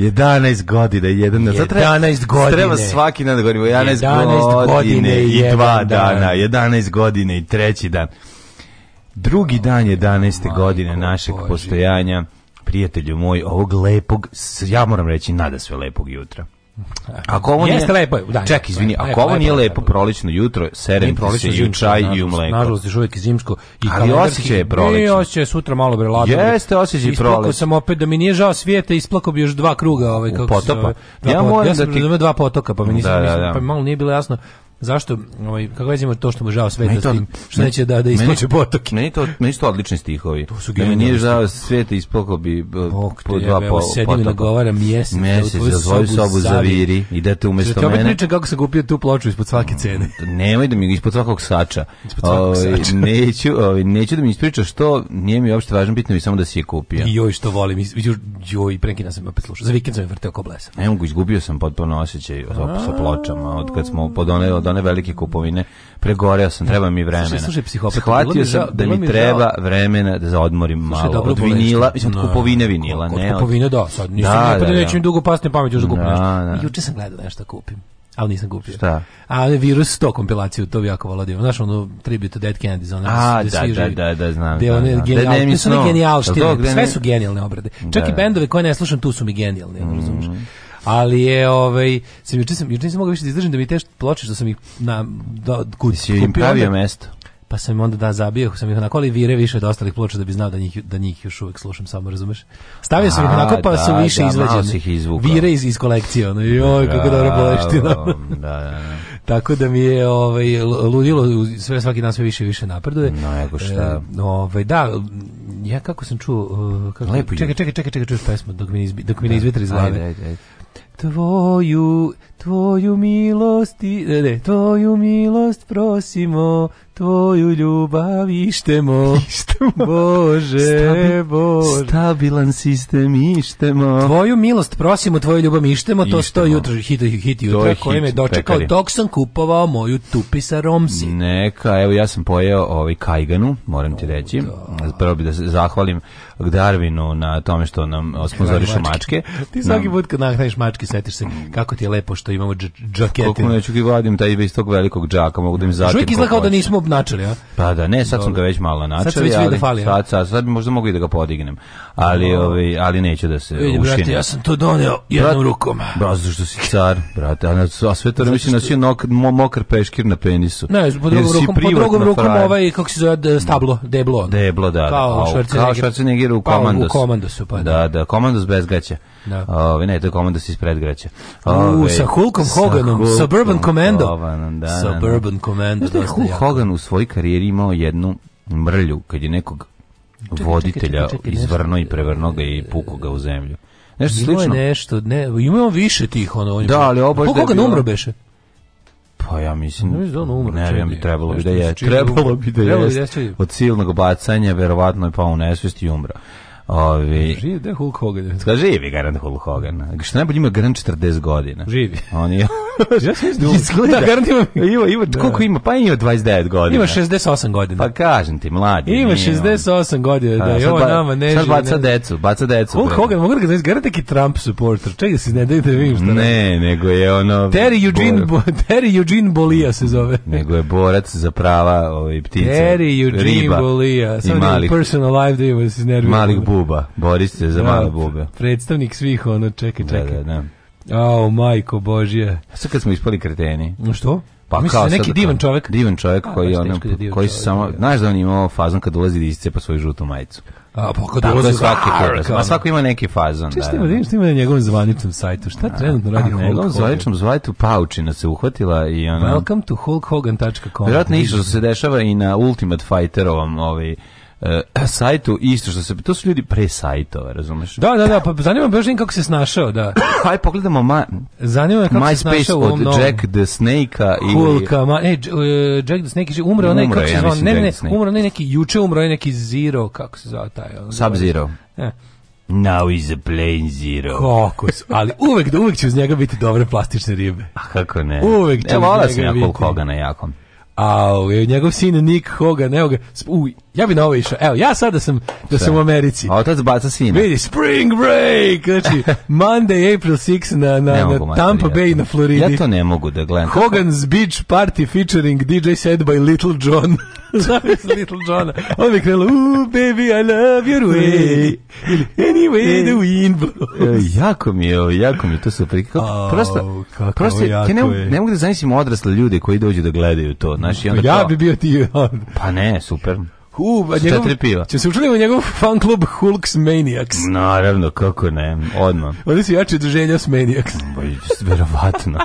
11 godina 11. jedan dan. 11 godina. Treba svaki dan da govorimo 11, 11 godine i 2 dana. 11 godine i treći dan. Drugi dan 11. Majko godine našeg Bože. postojanja, prijatelju moj, ovog lepog, ja moram reći, nada sve lepog jutra. Ako ovo Jeste nije lepo, da. Ček, izvini, ako ovo nije lepo, lepo prolećno jutro, serem ti se čaj i mleko. Nažalost, još uvijek zimsko. I Ali osjećaj je prolećno. Ne, osjećaj sutra malo breladno. Jeste, osjećaj je prolećno. Isplako sam opet da mi nije žao svijeta, isplako bi još dva kruga. Ovaj, kako potopa. Se, ovaj, ja moram ja da ti... dva potoka, pa mi nisam, da, da, da. pa malo nije bilo jasno zašto ovaj kako vezimo to što mu žao sveta to, s tim što neće da da ispoče potok Meni to meni to odlični stihovi. To su da genijalni. Meni žao sveta ispokao bi Bog po dva po. Sedim i nagovaram mjesec, mjesec da tvoju sobu zaviri i da te umesto mene. Ja pričam kako sam kupio tu ploču ispod svake mm, cene. Nemoj da mi ispod svakog sača. Ispod ovaj, neću sača. Ovaj, neću, neću da mi ispričaš što nije mi uopšte važno, bitno mi samo da si je kupio. I joj što volim, Joj, preki nas sam opet slušao. Za vikend sam je vrteo ko blesan. Ne mogu, izgubio sam potpuno osjećaj sa pločama. Od kad smo podoneli one, od one velike kupovine, pregoreo sam, treba mi vremena. Slušaj, slušaj psihopat. Shvatio sam da mi treba vremena da za odmorim malo. Od vinila, mislim, od da. kupovine vinila. Od kupovine, da. Sad nisam da, pa da, da, da, neću mi dugo pasne pamet još da kupim nešto. Juče sam gledao nešto kupim ali nisam kupio. Šta? A virus to kompilaciju, to bi jako volodio. Da Znaš ono tribute to Dead Kennedy za A, da, da, da, da, znam. Da, one da, genijal, da, su genijalštine, sve su genijalne obrade. Čak i da. bendove koje ne slušam, tu su mi genijalne, mm razumiješ ali je ovaj sam juče sam juče nisam mogao više da izdržim da mi te ploče što sam ih na da, kupio. Si im pravio mesto pa sam im onda da zabio, sam ih onako, ali vire više od ostalih ploča da bi znao da njih, da njih još uvek slušam, samo razumeš. Stavio sam ih onako, pa da, su više da, izveđene. Vire iz, iz kolekcije, ono, joj, da, kako dobro bolešti. Da, da. Tako da mi je ovaj, ludilo, sve, svaki dan sve više više napreduje. No, jako šta. E, ovaj, da, ja kako sam čuo... Uh, kako, Lepo čekaj, čekaj, čekaj, čekaj, čuješ pesmu, dok mi, izbi, dok mi ne da, izvitra iz glave. Ajde, ajde, ajde. Tvoju, tvoju milost, ne, ne, tvoju milost prosimo, tvoju ljubav ištemo. Ištemo. Bože, Stabil, Bože. Stabilan sistem ištemo. Tvoju milost prosimo, tvoju ljubav ištemo, ištemo. to stoji jutro, hit, hit, hit jutra, koji me dočekao pekari. dok sam kupovao moju tupi sa romsi. Neka, evo ja sam pojeo ovaj kajganu, moram ti reći. O, da. Prvo bi da se zahvalim Darwinu na tome što nam sponzorišu mačke. Ti svaki put kad nahneš mačke setiš se kako ti je lepo što imamo džakete. Koliko neću ga da vadim taj iz tog velikog džaka, mogu da im zatim. Čovjek izlakao da nismo obnačili, a? Pa da, ne, sad sam ga već malo načeli, sad ali fali, sad, sad, sad bi možda mogu i da ga podignem. Ali, ovaj, ali neću da se ušine. Brate, ja sam to doneo jednom rukom. Brate, što si car, brate, a sve to mislim da si mokar peškir na penisu. Ne, pod drugom rukom, pod drugom rukom ovaj, kako se zove, stablo, deblo. Deblo, da. da. Kao Schwarzenegger ili u pa, u komandosu, pa da. Da, da, komandos bez gaća. Da. Ove, ne, to je komandos ispred gaća. Ove, u, sa Hulkom Hoganom, Hulkom Suburban Commando. Hovanom, da, da, da, Suburban Commando. Znaš da je Hulk Hogan u svojoj karijeri imao jednu mrlju kad je nekog čekaj, voditelja izvrno i prevrno ga i puku ga u zemlju. Nešto slično. Bilo je nešto, ne, imamo više tih ono. Da, ali obaš da je bilo... umro beše? Pa ja mislim, ne, da on umro, ne vjerujem bi da trebalo bi da je, da da trebalo bi da je od silnog bacanja, verovatno je pa u nesvesti i umra. Ovi, živi da je Hulk Hogan. Ska živi garant Hulk Hogan. Što najbolje ima garant 40 godina. Živi. On je... ja sam da izgleda. Da, garant ima... ima, ima da. Koliko ima? Pa ima 29 godina. Ima 68 godina. Pa kažem ti, mladi. Ima 68 on. godina, da, i ovo ba, nama ne živi. Sad baca ne... decu, baca decu. Hulk Hogan, mogu da ga znači, garant neki Trump supporter. Čekaj da se ne daj da vidim šta. Ne, ne, nego je ono... Terry Eugene, Bo, Terry Eugene Bolija se zove. Nego je borac za prava ovaj, ptice. Terry Eugene riba, Bolija. Samo personal life da ima da se nervira. Malih bu buba, Boris se za da, male bube. Predstavnik svih, ono, čekaj, da, čekaj. Da, da, da. Au, majko Božje. Sad kad smo ispali kreteni. No što? Pa, pa Mislim, kao da neki sad, divan čovjek. Divan čovjek A, koji, ono, koji čovjek, samo, znaš da on ima fazan kad ulazi da iscepa svoju žutu majicu. A pa kad ulazi svaki kurac, ma svako ima neki fazon. Česti ima, da, ima na njegovom zvaničnom sajtu. Šta trenutno radi Hulk? Na zvaničnom sajtu paučina se uhvatila i ona Welcome to hulkhogan.com. Verovatno isto se dešava i na Ultimate Fighterovom, ovaj uh, sajtu isto što se to su ljudi pre sajtova, razumeš? Da, da, da, pa zanima me baš kako se snašao, da. Aj pogledamo ma zanima me kako MySpace se snašao od novom. Jack the Snake-a i Hulka, ma, e, e, Jack the Snake je umro, onaj kako se ja ne, ne, umro ne neki juče umro je neki Zero, kako se zove taj, on, Sub Zero. Ja. E. Now is a plain zero. Kako Kokos, ali uvek, uvek će uz njega biti dobre plastične ribe. A kako ne? Uvek će Evo, uz njega biti. Evo, sam ja Hogana jako. A, njegov sin Nick Hogan, evo ga, uj, Ja bi na ovo išao. Evo, ja sad da sam da sam u Americi. A otac baca svima. Vidi, spring break! Znači, Monday, April 6 na, na, na Tampa Bay ja to, na Floridi. Ja to ne mogu da gledam. Hogan's Beach Party featuring DJ set by Little John. Zavis Little Johna. On bi krenuo, ooh, baby, I love your way. Ili, anyway, the wind blows. jako mi je ovo, jako mi je to super. Kako, oh, prosto, kako prosto, ja ne, ne mogu da zamislim odrasle ljude koji dođu da gledaju to. Znači, onda pa ja to, bi bio ti. pa ne, super. Hu, a njegov, četiri piva. Če se učinimo njegov fan klub Hulks Maniacs. Naravno, kako ne, odmah. Oni su jači udruženja s Maniacs. Ba, verovatno.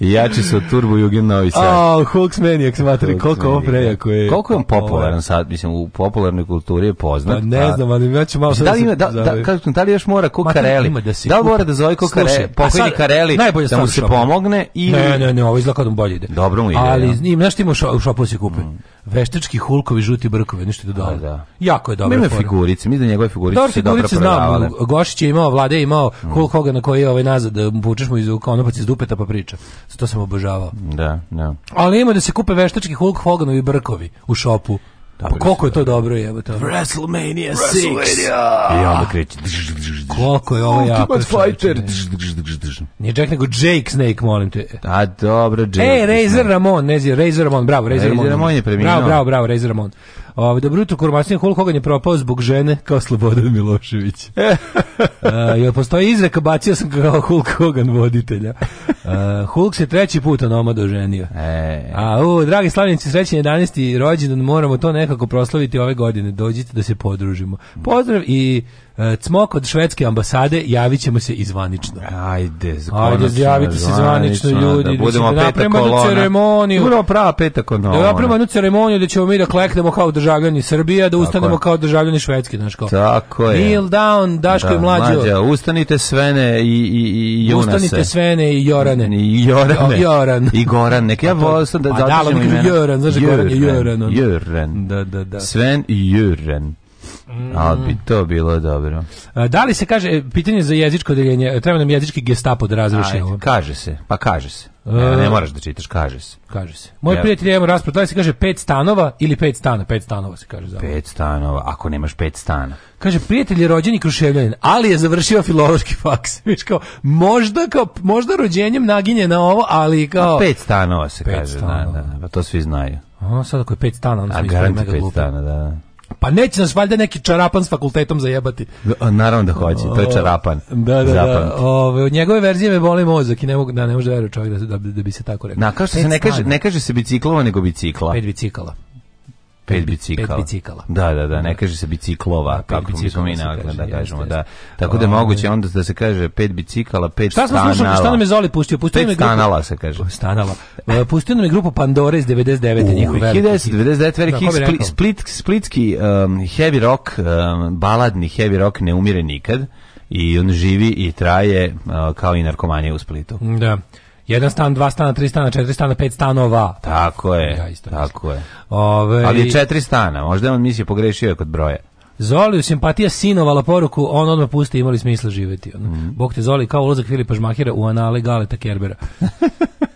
jači su Turbo Jugin Novi Sad. oh, Hulks Maniacs, materi, Hulks koliko Maniacs. ovo prejako je. Da. Koliko je on popularan sad, mislim, u popularnoj kulturi je poznat. Pa ne znam, ali ja ću malo sad da, da ima, da, da, kako, da li još mora ko Kareli? Da, da li mora da zove ko Kareli? Pa Pokojni Kareli, da mu se pomogne i... Ne, ne, ne, ovo izgleda kao da mu bolje ide. Dobro mu ide. Ali, znaš nešto mu u šopu da se kupe? Mm. Veštački Hulkovi žuti brkovi, ništa je dodao. Da. Jako je dobro. Ima figurice, mislim da njegove figurice dobro, se dobro prodavale. Gošić je imao, Vlade je imao mm. Hulk Hogan na koji je ovaj nazad, bučeš da mu iz konopac iz dupeta pa priča. To sam obožavao. Da, da. Ali ima da se kupe veštački Hulk Hoganovi brkovi u šopu. Da, pa pa koliko je da to dobro je, to. WrestleMania 6. WrestleMania. I onda ah. kreće. Koliko je ovo ja. Ultimate Fighter. Nije Jack nego Jake Snake, molim te. A dobro, Jake. Ej, Razor Ramon, ne znam, Razor Ramon, bravo, Razor Ramon. Razor Ramon je preminuo. Bravo, bravo, bravo, Razor Ramon. Ovaj dobro bruto Kurmasin Hulk Hogan je propao zbog žene kao Slobodan Milošević. uh, e, jer postoji izreka bacio sam kao Hulk Hogan voditelja. Uh, Hulk se treći put onomad oženio. E. A, u, dragi slavljenici, srećen 11. rođendan, moramo to nekako proslaviti ove godine. Dođite da se podružimo. Pozdrav i uh, cmok od švedske ambasade, javit ćemo se izvanično. Ajde, Ajde, javite se zvanično, da ljudi. Da budemo da peta kolona. ceremoniju. Budemo prava peta kolona. Da napravimo jednu ceremoniju da ćemo mi da kleknemo kao državljani Srbije, da ustanemo Tako kao državljani Švedske, znaš kao. Tako je. Kneel down, Daško da, i mlađo. Mlađa, ustanite Svene i, i, i Junase. Ustanite Svene i Jorane. Gorane. I Jorane. Jo, Joran. I Goran. Nek ja volio sam da pa, zadržim imena. Da, ali on kaže Joran, znaš Goran je Joran. Joran. Da, da, da. Sven Joran. A bi to bilo dobro. Da li se kaže, e, pitanje za jezičko deljenje, e, treba nam jezički gestapo da razreši ovo. Kaže se, pa kaže se. E, ne, ne moraš da čitaš, kaže se. Kaže se. Moj prijatelj je rasprat, da li se kaže pet stanova ili pet stana? Pet stanova se kaže. Za Pet stanova, ako nemaš pet stana. Kaže, prijatelj je rođeni kruševljanin, ali je završio filološki faks. Viš kao, možda, kao, možda rođenjem naginje na ovo, ali kao... pet stanova se pet kaže, da, stanova. da, da, da, to svi znaju. A, sad ako je pet stana, onda A, svi znaju mega pet glupi. stana, da, da. Pa neće nas valjda neki čarapan s fakultetom zajebati. Da, naravno da hoće, to je čarapan. Da, da, da. Ove, od njegove verzije me boli mozak i ne mogu da ne može da veruje čovjek da, da, da bi se tako rekao. Na, kao što se ne kaže, ne kaže se biciklova nego bicikla. Pet bicikala pet bicikala. Pet bicikala. Da, da, da, ne da. kaže se biciklova, da, pet kako bicikala mi smo da kažemo, da. Tako da je ovaj- moguće onda da se kaže pet bicikala, pet šta stanala. Šta sam slušao, šta nam je Zoli pustio? Pustio pet nam je grupu, se kaže. Stanala. Pustio nam je grupu Pandora iz 99. njihov veliki. 1999 veliki da, split, split, splitski um, heavy rock, um, baladni heavy rock ne umire nikad i on živi i traje uh, kao i narkomanija u Splitu. Da. Jedan stan, dva stana, tri stana, četiri stana, pet stanova. Tako je. Ja isto tako je. Ove, Ali četiri stana, možda on mislio pogrešio je kod broja. Zoli simpatija sinovala poruku, on odmah pusti, imali smisla živjeti. Ono. Mm. Bog te Zoli, kao ulazak Filipa Žmahira u anale Galeta Kerbera.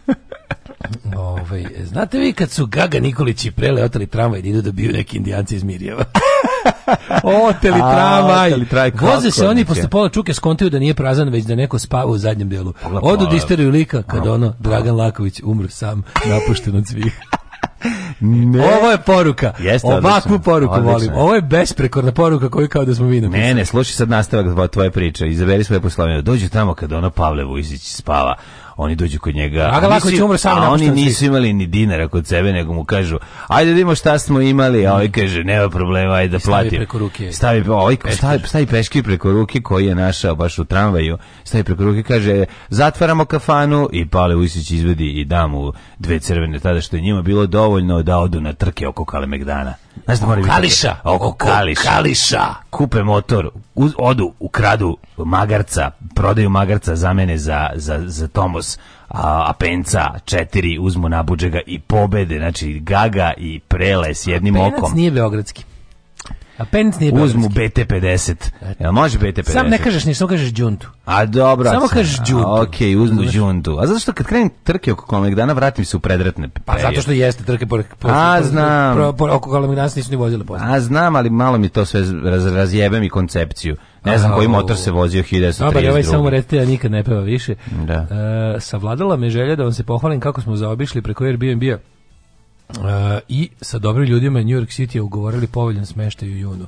Ove, znate vi kad su Gaga Nikolić i Prele otali tramvaj da idu da biju neki indijanci iz Mirjeva? Oteli tramvaj. Voze se oni posle pola čuke skontaju da nije prazan, već da neko spava u zadnjem delu. Odu disteriju lika kad ono Dragan Laković umru sam, napušten od svih. Ne. Ovo je poruka. Jeste, Ovakvu poruku odlično. volim. Ovo je besprekorna poruka koju kao da smo mi napisali. Ne, ne, slušaj sad nastavak tvoje priče. Izaberi svoje poslovanje. Dođi tamo kada ona Pavle Vujsić spava oni dođu kod njega. A, lako će umre a oni nisu imali ni dinara kod sebe, nego mu kažu, ajde da vidimo šta smo imali, a ovaj kaže, nema problema, ajde da platim. Stavi preko ruke. Stavi, ovaj, stavi, stavi peški preko ruke koji je našao baš u tramvaju, stavi preko ruke, kaže, zatvaramo kafanu i Pale Usić izvedi i damu dve crvene, tada što je njima bilo dovoljno da odu na trke oko Kalemegdana. Znaš da mora biti... Kališa! Oko kališa. kališa. Kupe motor, uz, odu, ukradu magarca, prodaju magarca za mene za, za, za Tomos, a, Apenca, četiri, uzmu nabuđe i pobede, znači Gaga i Prele s jednim Apenac okom. nije beogradski. A Pence nije Uzmu BT50. Ja može BT50? Sam ne kažeš ništa, samo kažeš džuntu. A dobro. Samo kažeš džuntu. A, ok, uzmu džuntu. A zato što kad krenem trke oko komeg dana, vratim se u predretne Pa zato što jeste trke po, po, A, znam. Po, po, oko komeg dana nisu ni vozile poznat. A znam, ali malo mi to sve raz, razjebe mi koncepciju. Ne znam koji motor se vozio 1932. Dobar, ovaj samo recite da nikad ne peva više. Da. E, savladala me želja da vam se pohvalim kako smo zaobišli preko Airbnb-a Uh, i sa dobrim ljudima New York City je ugovorili povoljan smeštaj u junu.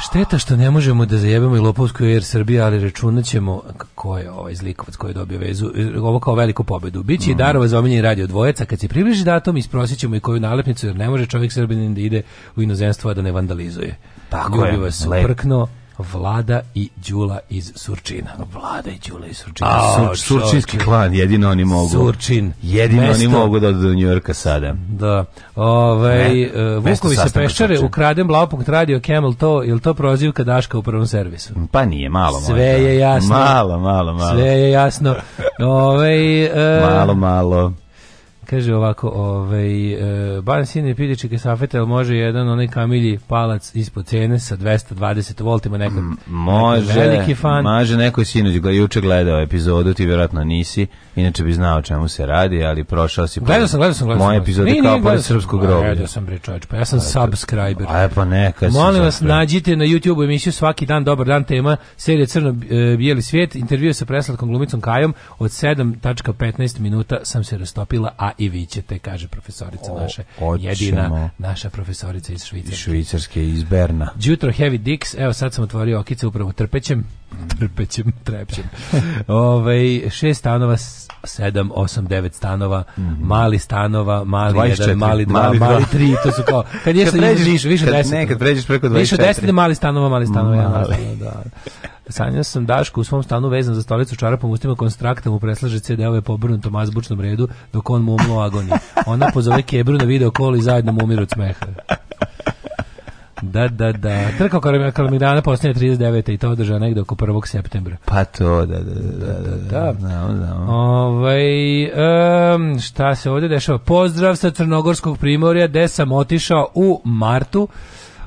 Šteta što ne možemo da zajebemo i Lopovsku Air Srbija, ali računat ćemo ko je ovaj zlikovac koji je dobio vezu, ovo kao veliku pobedu. Biće i mm. Darova za omenjen radio dvojeca, kad se približi datum isprosit ćemo i koju nalepnicu, jer ne može čovjek srbin da ide u inozemstvo, a da ne vandalizuje. Tako Ljubi je. vas uprkno, Vlada i Đula iz Surčina. Vlada i Đula iz Surčina. A, Sur, Surčinski klan, jedino oni mogu. Surčin. Jedino mesto, oni mogu da do Njujorka sada. Da. Ove, ovaj, ne, e, Vukovi se peščare, ukradem Blaupunk radio Camel to, je to prozivka Daška u prvom servisu? Pa nije, malo. malo. Sve je jasno. Malo, malo, malo. Sve je jasno. Ove, ovaj, e, malo, malo. Kaže ovako, ovaj, e, ban sine pidiči ke safete, ali može jedan onaj kamilji palac ispod cene sa 220 voltima nekad, M može, veliki fan. Može, neko sinoć ga juče gledao epizodu, ti verovatno nisi, inače bi znao o čemu se radi, ali prošao si... Gledao sam, gledao sam, gledao sam. Moje epizode nije, kao pored srpskog groblja. Gledao sam, bre čovječ, pa ja sam subscriber. A pa neka Molim vas, nađite na YouTube emisiju Svaki dan, dobar dan, tema, serija Crno-bijeli e, svijet, intervju sa preslatkom glumicom Kajom, od 7.15 minuta sam se rastopila, a i vi ćete, kaže profesorica o, naša, očemo. jedina naša profesorica iz Švicarske. Iz Švicarske, iz Berna. Jutro Heavy Dicks, evo sad sam otvorio okice upravo trpećem. trpećem, trepćem. Ove, šest stanova, sedam, osam, devet stanova, mm -1. mali stanova, mali 24, jedan, mali dva, mali, dva. mali tri, to su kao, kad ješ više, više kad, deset. Ne, kad pređeš preko 24. Više deset je mali stanova, mali stanova, mali. Ja, mali, da. Sanjao sam Dašku u svom stanu vezan za stolicu čarapom ustima konstrakta mu preslaže CD-ove po obrnutom azbučnom redu dok on mu umlo agoniju. Ona pozove Kebru na da video kol i zajedno mu umiru od smeha. Da, da, da. Trka Karamidana posljednje 39. i to održava negde oko 1. septembra. Pa to, da, da, da. da, da. da, da. da. Znamo, znamo. Ovaj, um, šta se ovde dešava? Pozdrav sa Crnogorskog primorja, gde sam otišao u martu.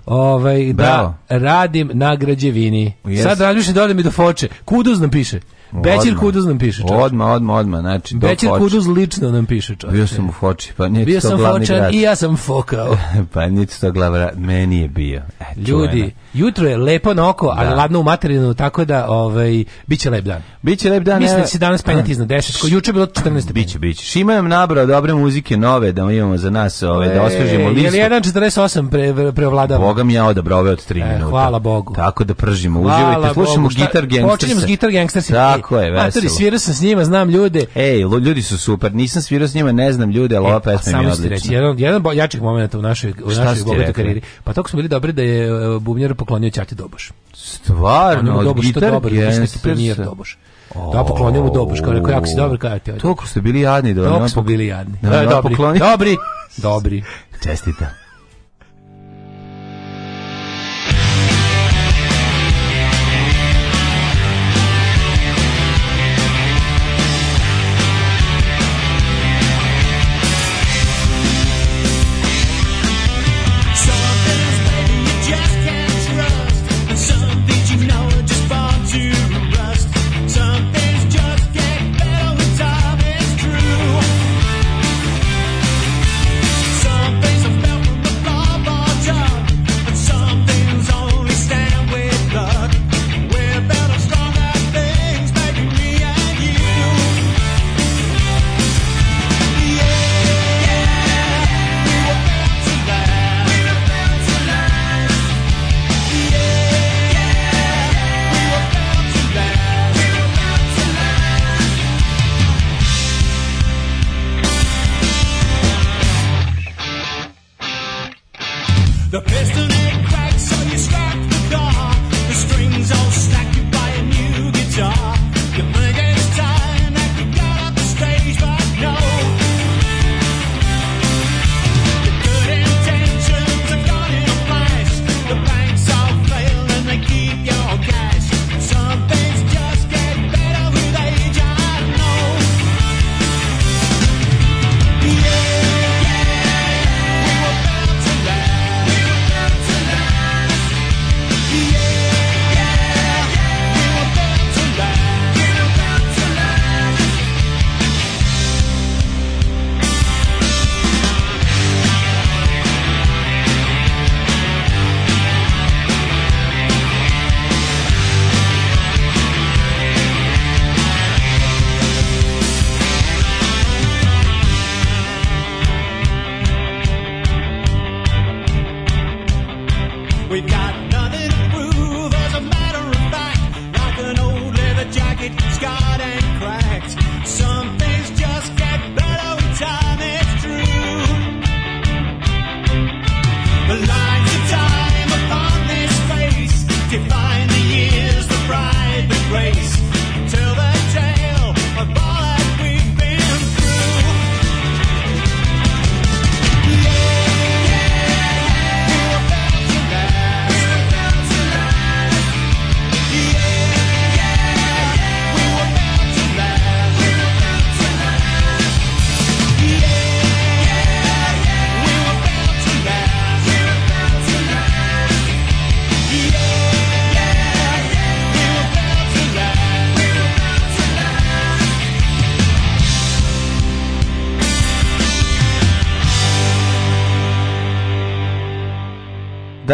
Ovaj, da radim na građevini. Yes. Sad razmišljam da odem i do Foče. Kuduz nam piše. Bečir Kuduz nam piše čovječ. Odma, odma, odma, znači do Bečir Kuduz lično nam piše čovječ. Bio sam u Foči, pa nije bio to sam glavni fočan grad. i ja sam fokao. pa nije to glavni meni je bio. E, Ljudi, čuvena. jutro je lepo na oko, da. ali ladno u materinu, tako da ovaj, biće lep dan. Biće lep dan. Mislim da će danas penjati iznad 10, ko juče bilo 14. Biće, biće. Šima nam nabrao dobre muzike nove da imamo za nas, ove, ovaj, da e, osvežimo listu. Je li 1.48 pre, preovladava? Boga mi ja odabrao ove od 3 e, minuta. Hvala Bogu. Tako da pržimo, uživajte, slušamo Gitar Gangsters. Počinjemo s Gitar Gangsters. Tako je, veselo. Matori, svirao sam s njima, znam ljude. Ej, ljudi su super, nisam svirao s njima, ne znam ljude, ali e, ova pesma mi je odlična. Reći, jedan, jedan jačih momenta u našoj, u našoj bogatoj karijeri. Pa tako smo bili dobri da je e, Bubnjar poklonio Ćati Doboš. Stvarno, od gitar, dobar, premijer Doboš. Da poklonio mu Doboš, kao rekao, jako si dobar, kada ti. Toliko ste bili jadni. Da, toliko smo bili jadni. Da, e, da dobri, dobri, čestita.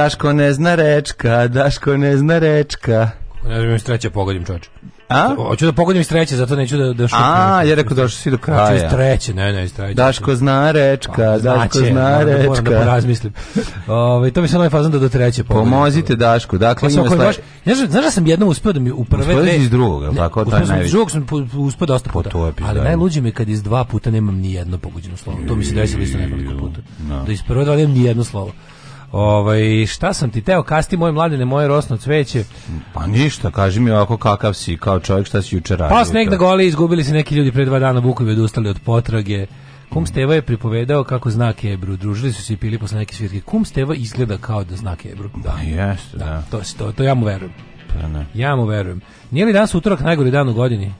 Daško ne zna rečka, Daško ne zna rečka. Ja imam treće pogodim čoveče. A? Hoću da pogodim iz treće, zato neću da da A, ja rekao došao si do kraja. Hoću iz treće, ne, ne, iz treće. Daško zna rečka, pa, Daško zna rečka. Moram da porazmislim. Ovaj to mi se noj fazan da do treće pogodim. Pomozite Daško. Dakle, ima stvar. Znaš, znaš da sam jednom uspeo da mi u prve dve iz drugog, al tako taj najviše. Iz drugog sam uspeo dosta pa puta. Ali najluđe mi kad iz dva puta nemam ni jedno pogođeno slovo. To mi se desilo isto nekoliko puta. Da. da iz prve dva nemam ni jedno slovo. Ovaj šta sam ti teo kasti moj mladine moje rosno cveće? Pa ništa, kaži mi ovako kakav si kao čovjek šta si juče radio. Pa sneg da goli izgubili se neki ljudi pre dva dana Vukovi odustali od potrage. Kum Steva je pripovedao kako zna Kebru. Družili su se i pili posle neke svirke. Kum Steva izgleda kao da zna Kebru. Pa da, jeste, da. da. To, to, to ja mu verujem. Pa ne. Ja mu verujem. Nije li danas utorak najgori dan u godini?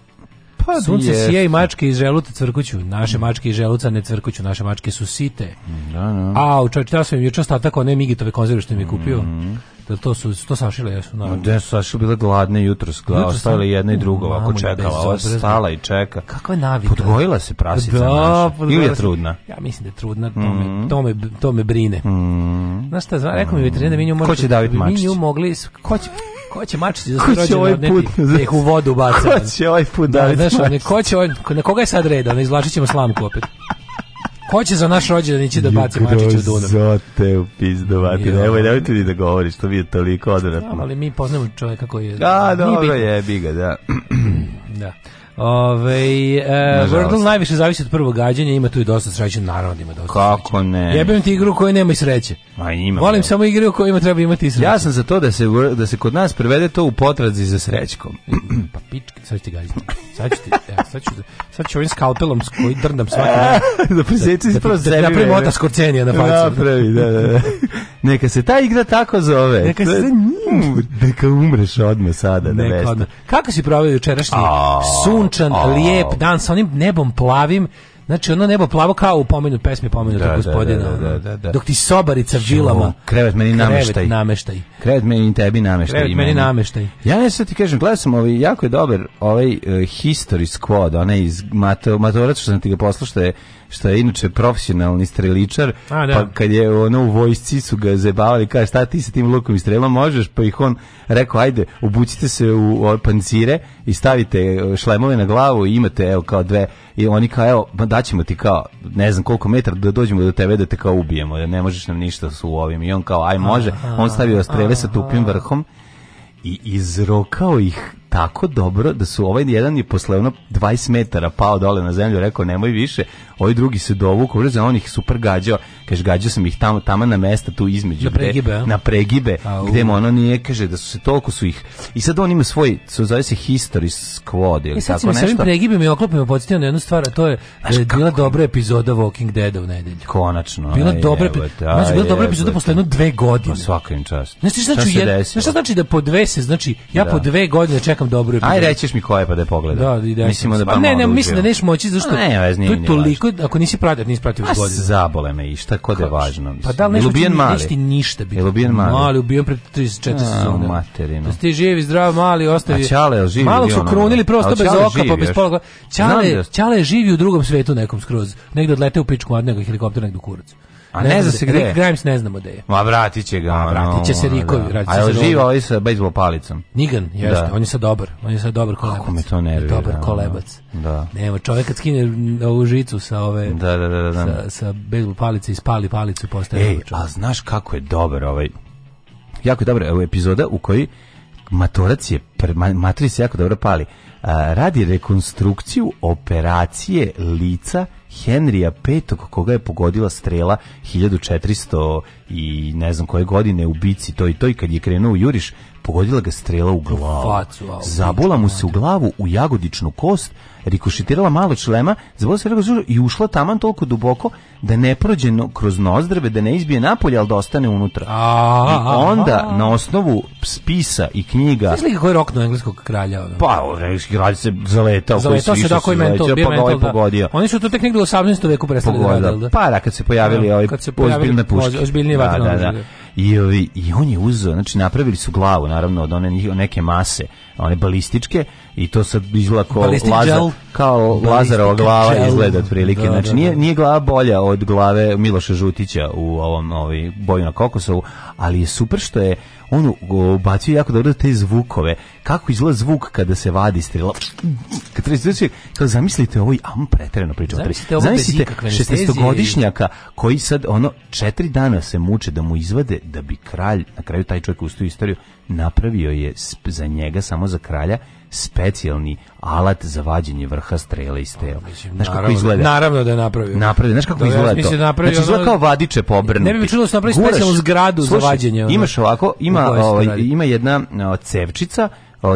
Pa Sunce jest. sije i mačke iz želuca cvrkuću. Naše mačke i želuca ne cvrkuću, naše mačke su site. Da, da. A, čovječ, da sam im juče ostatak one migitove konzerve što mi je kupio. Mm da to su to sašile jesu na. Da su sašile bile gladne jutros, glava ostavila jedna i druga ovako čekala, ova stala i čeka. Kakva navika? Podgojila se prasica da, Ili je trudna? Ja mislim da je trudna, to me mm-hmm. to me to me brine. Mm. Znaš šta, rekao mi veterinar da mi nju možemo. Ko će davit mačić? Mi nju mogli ko će Ko će mačići za da svoj rođendan ovaj da ih u vodu baca? Ko će ovaj put da, da znaš, one, ko će ovaj, na koga je sad red? Ono, izvlačit ćemo slamku opet. Ko će za naš da ići da baci mačić u Dunav? Zote u pizdovati. Evo, nemoj ti ni da govori što mi je toliko odvratno. Ja, da, ali mi poznamo čovjeka koji je... A, dobro je, biga, da. da. Ove, e, Wordle najviše zavisi od prvog gađanja, ima tu i dosta sreće, naravno da ima dosta Kako sreće. ne? Jebem ti igru koju nema i sreće. Ma ima. Volim da. samo igru u kojima treba imati i sreće. Ja sam za to da se, da se kod nas prevede to u potrazi za srećkom. pa pički, sad ću ti gađati. Sad ću ti, ja, sad ću, sad ću ovim skalpelom s koji drndam svaki dan. da preseci da, da, da, napravim otas korcenija na facu. Napravi, da, da, da. Neka se ta igra tako zove. Neka se neka umreš odmah sada. Da neka odmah. Kako si provio jučerašnji sun sunčan, a, lijep dan sa onim nebom plavim. Znači ono nebo plavo kao u pomenu pesmi pomenu da, da, da, gospodina. Da, da, da, da, Dok ti sobarica žilama. Krevet meni nameštaj. Krevet nameštaj. Krevet meni tebi nameštaj. Krevet meni nameštaj. Ja ne sad ti kažem, gledam sam ovaj, jako je dobar ovaj uh, History Squad, onaj iz Matorac, što sam ti ga poslao je što je inače profesionalni streličar, A, da. pa kad je ono u vojsci su ga zebavali, kaže šta ti sa tim lukom i strelima možeš, pa ih on rekao ajde, obucite se u pancire i stavite e, šlemove na glavu i imate evo kao dve i oni kao evo, ma daćemo ti kao ne znam koliko metara da dođemo do tebe da te kao ubijemo, ne možeš nam ništa su ovim i on kao aj može, on stavio strele sa tupim vrhom i izrokao ih tako dobro da su ovaj jedan je posle ono 20 metara pao dole na zemlju, rekao nemoj više, ovaj drugi se dovuku, brzo za onih super gađao, kaže gađao sam ih tamo, tamo na mesta tu između, na pregibe, gde, na pregibe A, gde mu ono nije, kaže da su se toliko su ih, i sad on ima svoj, so zove se History Squad, ili e, sad tako nešto. Sad pregibima i oklopima podsjetio na jednu stvar, to je Znaš, je bila kako? dobra epizoda Walking Deada u nedelju. Konačno. Bila e, dobra, znači, bila dobra epizoda posle jedno dve pa godine. Pa svaka im čast. Znaš, znači, šta, šta, šta znači da po dve se, znači, ja da. po dve godine čekam nekom dobru epizodu. Aj rećeš mi koja pa da je pogleda. Da, da, Mislimo da pa ne, ne, mislim da nećeš moći zašto. Ne, ne, to je toliko ako nisi pratio, nisi pratio godine. Zabole me i šta kod je važno. Pa da li nešto ubijen mali? Nešti ništa bi. Ubijen mali. Mali ubijen pred 34 sezone. Materino. Da ste živi, zdrav, mali, ostavi. A Čale živi. Malo su krunili prosto bez oka, pa bez pola. Čale, Čale da- živi u drugom svetu nekom skroz. Negde odlete u pičku, a nekog helikoptera negde u kurac. A ne, ne zna da se gde. Grimes ne znamo gde je. Ma vratit će ga. Ma vratit će se Rikovi. Da. A je živa ovaj sa bejzbol palicom. Nigan, da. jeste. Da. On je sad dobar. On je sad dobar kolebac. Kako me to nervira. Dobar kolebac. Da. Nemo, čovjek kad skine ovu žicu sa ove... Da, da, da. da. da. Sa, sa bejzbol palice i spali palicu postaje Ej, a znaš kako je dobar ovaj... Jako je dobra epizoda u kojoj Matorac je, Matori se jako dobro pali, a, radi rekonstrukciju operacije lica Henrija V, koga je pogodila strela 1400 i ne znam koje godine u bici, to i to i kad je krenuo Juriš, pogodila ga strela u glavu. Zabola mu se u glavu, u jagodičnu kost, rikušitirala malo člema, zabila se i ušla taman toliko duboko da ne prođe no, kroz nozdrave, da ne izbije napolje, ali da ostane unutra. I onda, na osnovu spisa i knjiga... Znaš li kako je rok engleskog kralja? Da? Pa, engleski kralj se zaletao, koji se više se zaletao, pa ga ovaj pogodio. Oni su to tek negdje u 18. veku prestali da radili. Da. Pa, da, kad se pojavili da, ovi ozbiljne puške. Ozbiljnije vatrano da, da, da, da. I, ovi, I on je uzeo, znači napravili su glavu, naravno, od one neke mase, one balističke, i to sad izgleda kao Lazar, kao Lazarova glava gel. izgleda otprilike. Da, znači da, da. nije nije glava bolja od glave Miloša Žutića u ovom ovi ovaj, boju na kokosovu, ali je super što je on ubacio jako dobro te zvukove. Kako izgleda zvuk kada se vadi strela? Kad se kao zamislite ovaj am preterano priča. Zamislite, ovo zamislite 16-godišnjaka koji sad ono četiri dana se muče da mu izvade da bi kralj, na kraju taj čovjek ustoji istoriju, napravio je za njega samo za kralja specijalni alat za vađenje vrha strele iz tela. Mislim, znaš naravno, kako da- izgleda? Naravno da je napravio. Napravio, znaš kako da, izgleda mislim, to? Da napravio, znači, izgleda kao vadiče pobrnuti. Ne bi mi da se napravili specijalnu zgradu slušaj, za vađenje. Ono, imaš ovako, ima, ovaj, ima jedna o, cevčica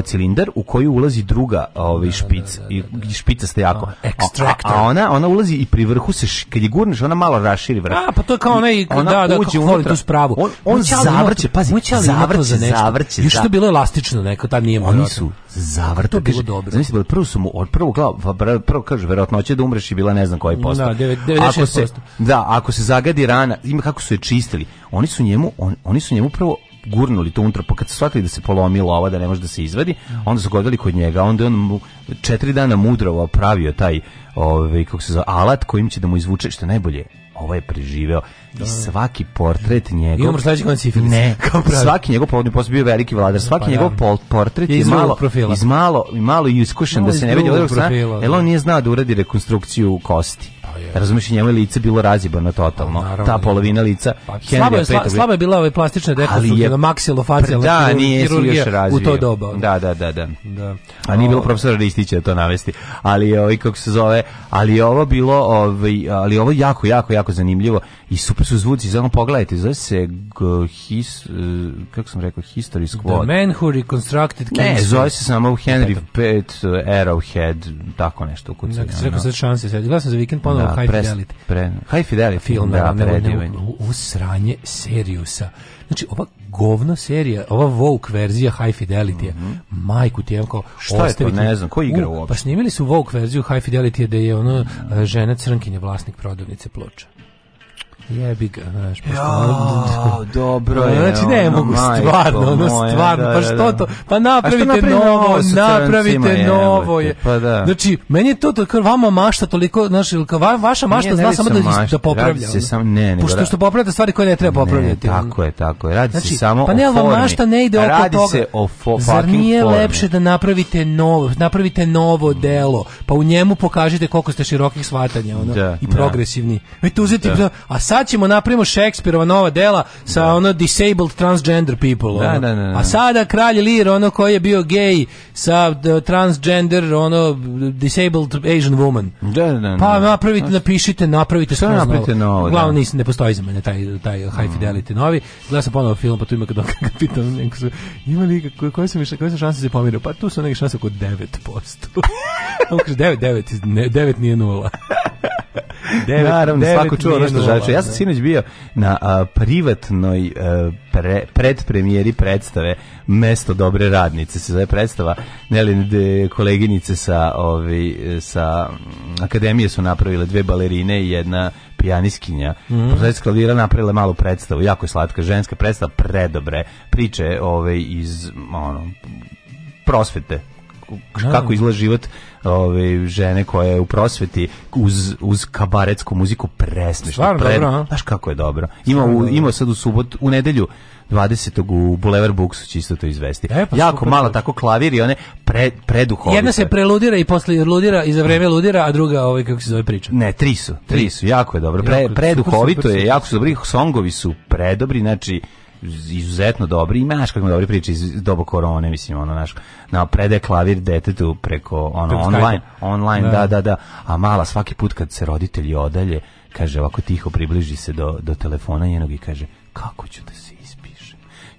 cilindar u koji ulazi druga ovaj da, da, špic da, i špica ste jako ekstraktor. A ona ona ulazi i pri vrhu se kad je gurneš ona malo raširi vrh. A pa to je kao onaj da da uđe unutra tu spravu. On, on zavrće, pazi, zavrće, zavrće. Još to bilo elastično neko tad nije Oni su zavrte. To bilo dobro. Znači, prvo su mu od prvo glav, pa prvo kaže verovatno će da umreš i bila ne znam koji posto. Da, 96%. Ako se, da, ako se zagadi rana, ima kako su je čistili. Oni su njemu on, oni su njemu prvo gurnuli to unutra, pa kad su shvatili da se polomila ova, da ne može da se izvadi, onda su godili kod njega, onda on mu, četiri dana mudrovo pravio taj, ovaj, kako se zove, alat kojim će da mu izvuče, što najbolje, ovaj je preživeo i da, da. svaki portret njegov imamo sledeći konci ne svaki njegov povodni posao bio veliki vladar pa svaki pa, njegov pol, portret je, iz malo profila. iz malo malo i iskušen no, da se ne vidi od jer on nije znao da uradi rekonstrukciju kosti pa Razumeš, njemu je lice bilo razibano totalno. Pa naravno, Ta polovina lica. Pa, slaba, je, sla, slaba je bila ove plastične dekonstruktivna maksilofacijalna da, nije još u to doba. Da, da, da, da. da. A nije bilo profesora Ristića da to navesti. Ali, ovaj, kako se zove, ali ovo bilo, ovaj, ali ovo jako, jako, jako zanimljivo i super su zvuci, samo pogledajte, zove se go, his, eh, kako sam rekao, History Squad. The Man Who Reconstructed King Ne, zove se samo e, Henry V eh, Arrowhead, tako nešto u kucu. Dakle, se rekao sad šanse, sad gledam za vikend ponovo da, High pres, Fidelity. Pre, high Fidelity, film, da, da U, Ovo sranje serijusa. Znači, ova govna serija, ova Vogue verzija High Fidelity, mm -hmm. majku ti kao... Šta je to, ne znam, ko igra pa uopšte? Pa snimili su Vogue verziju High Fidelity, da je ono eh, žena crnkinja vlasnik prodavnice ploča. Jebi ga, znaš, pa ja, dobro je. Znači, ne mogu, stvarno, majko, ono, stvarno, da, pa da, što da. to, pa napravite novo, napravite novo je. Pa da. Znači, meni je to, to kao vama mašta toliko, znaš, vaša mašta zna samo da, da popravlja. se sam, ne, ne. Pošto što popravljate stvari koje ne treba popravljati. tako je, tako je, radi se znači, samo pa ne, o formi. Pa mašta ne ide oko toga. Radi se o fo, Zar nije lepše da napravite novo, napravite novo delo, pa u njemu pokažete koliko ste širokih shvatanja, ono, i progresivni. Vi uzeti, a sad ćemo napravimo Šekspirova nova dela sa da. ono disabled transgender people. Da, ono. Da, da, da, A sada kralj Lir, ono koji je bio gej sa transgender, ono disabled Asian woman. Da, pa napravite, napišite, napravite što napravite novo. Uglavnom da. nisam, ne postoji za mene taj, taj high mm. fidelity novi. Gledao sam ponovo film, pa tu ima kad on pitam, neko su, ima li, koje, koje su, koje su šanse se pomirio? Pa tu su neke šanse oko 9%. 9, 9, 9 nije nula. Devet, Naravno, devet svako čuo ono što žače. Ja sam da. sinoć bio na a, privatnoj a, e, pre, predpremijeri predstave Mesto dobre radnice se zove predstava. Neli koleginice sa, ovi, sa mm, akademije su napravile dve balerine i jedna pijaniskinja. Mm -hmm. klavira napravila malu predstavu, jako je slatka ženska predstava, predobre priče ove iz ono prosvete kako izgleda život ove, žene koja je u prosveti uz, uz kabaretsku muziku presmešno. pre, dobro, Znaš kako je dobro. Ima, u, ima sad u subot, u nedelju 20. u Boulevard Buksu će isto to izvesti. E, pa jako malo tako klavir i one pre, preduhovi. Jedna se preludira i posle ludira i za vreme ludira, a druga ovaj kako se zove priča. Ne, tri su, tri su, jako je dobro. Pre, preduhovito je, jako su dobri, songovi su predobri, znači izuzetno dobri, ima naš kako dobri priče iz doba korone, mislim, ono naš, na prede klavir detetu preko ono preko online, online, da. da, da, da, a mala svaki put kad se roditelji odalje, kaže ovako tiho približi se do, do telefona njenog i kaže, kako ću da si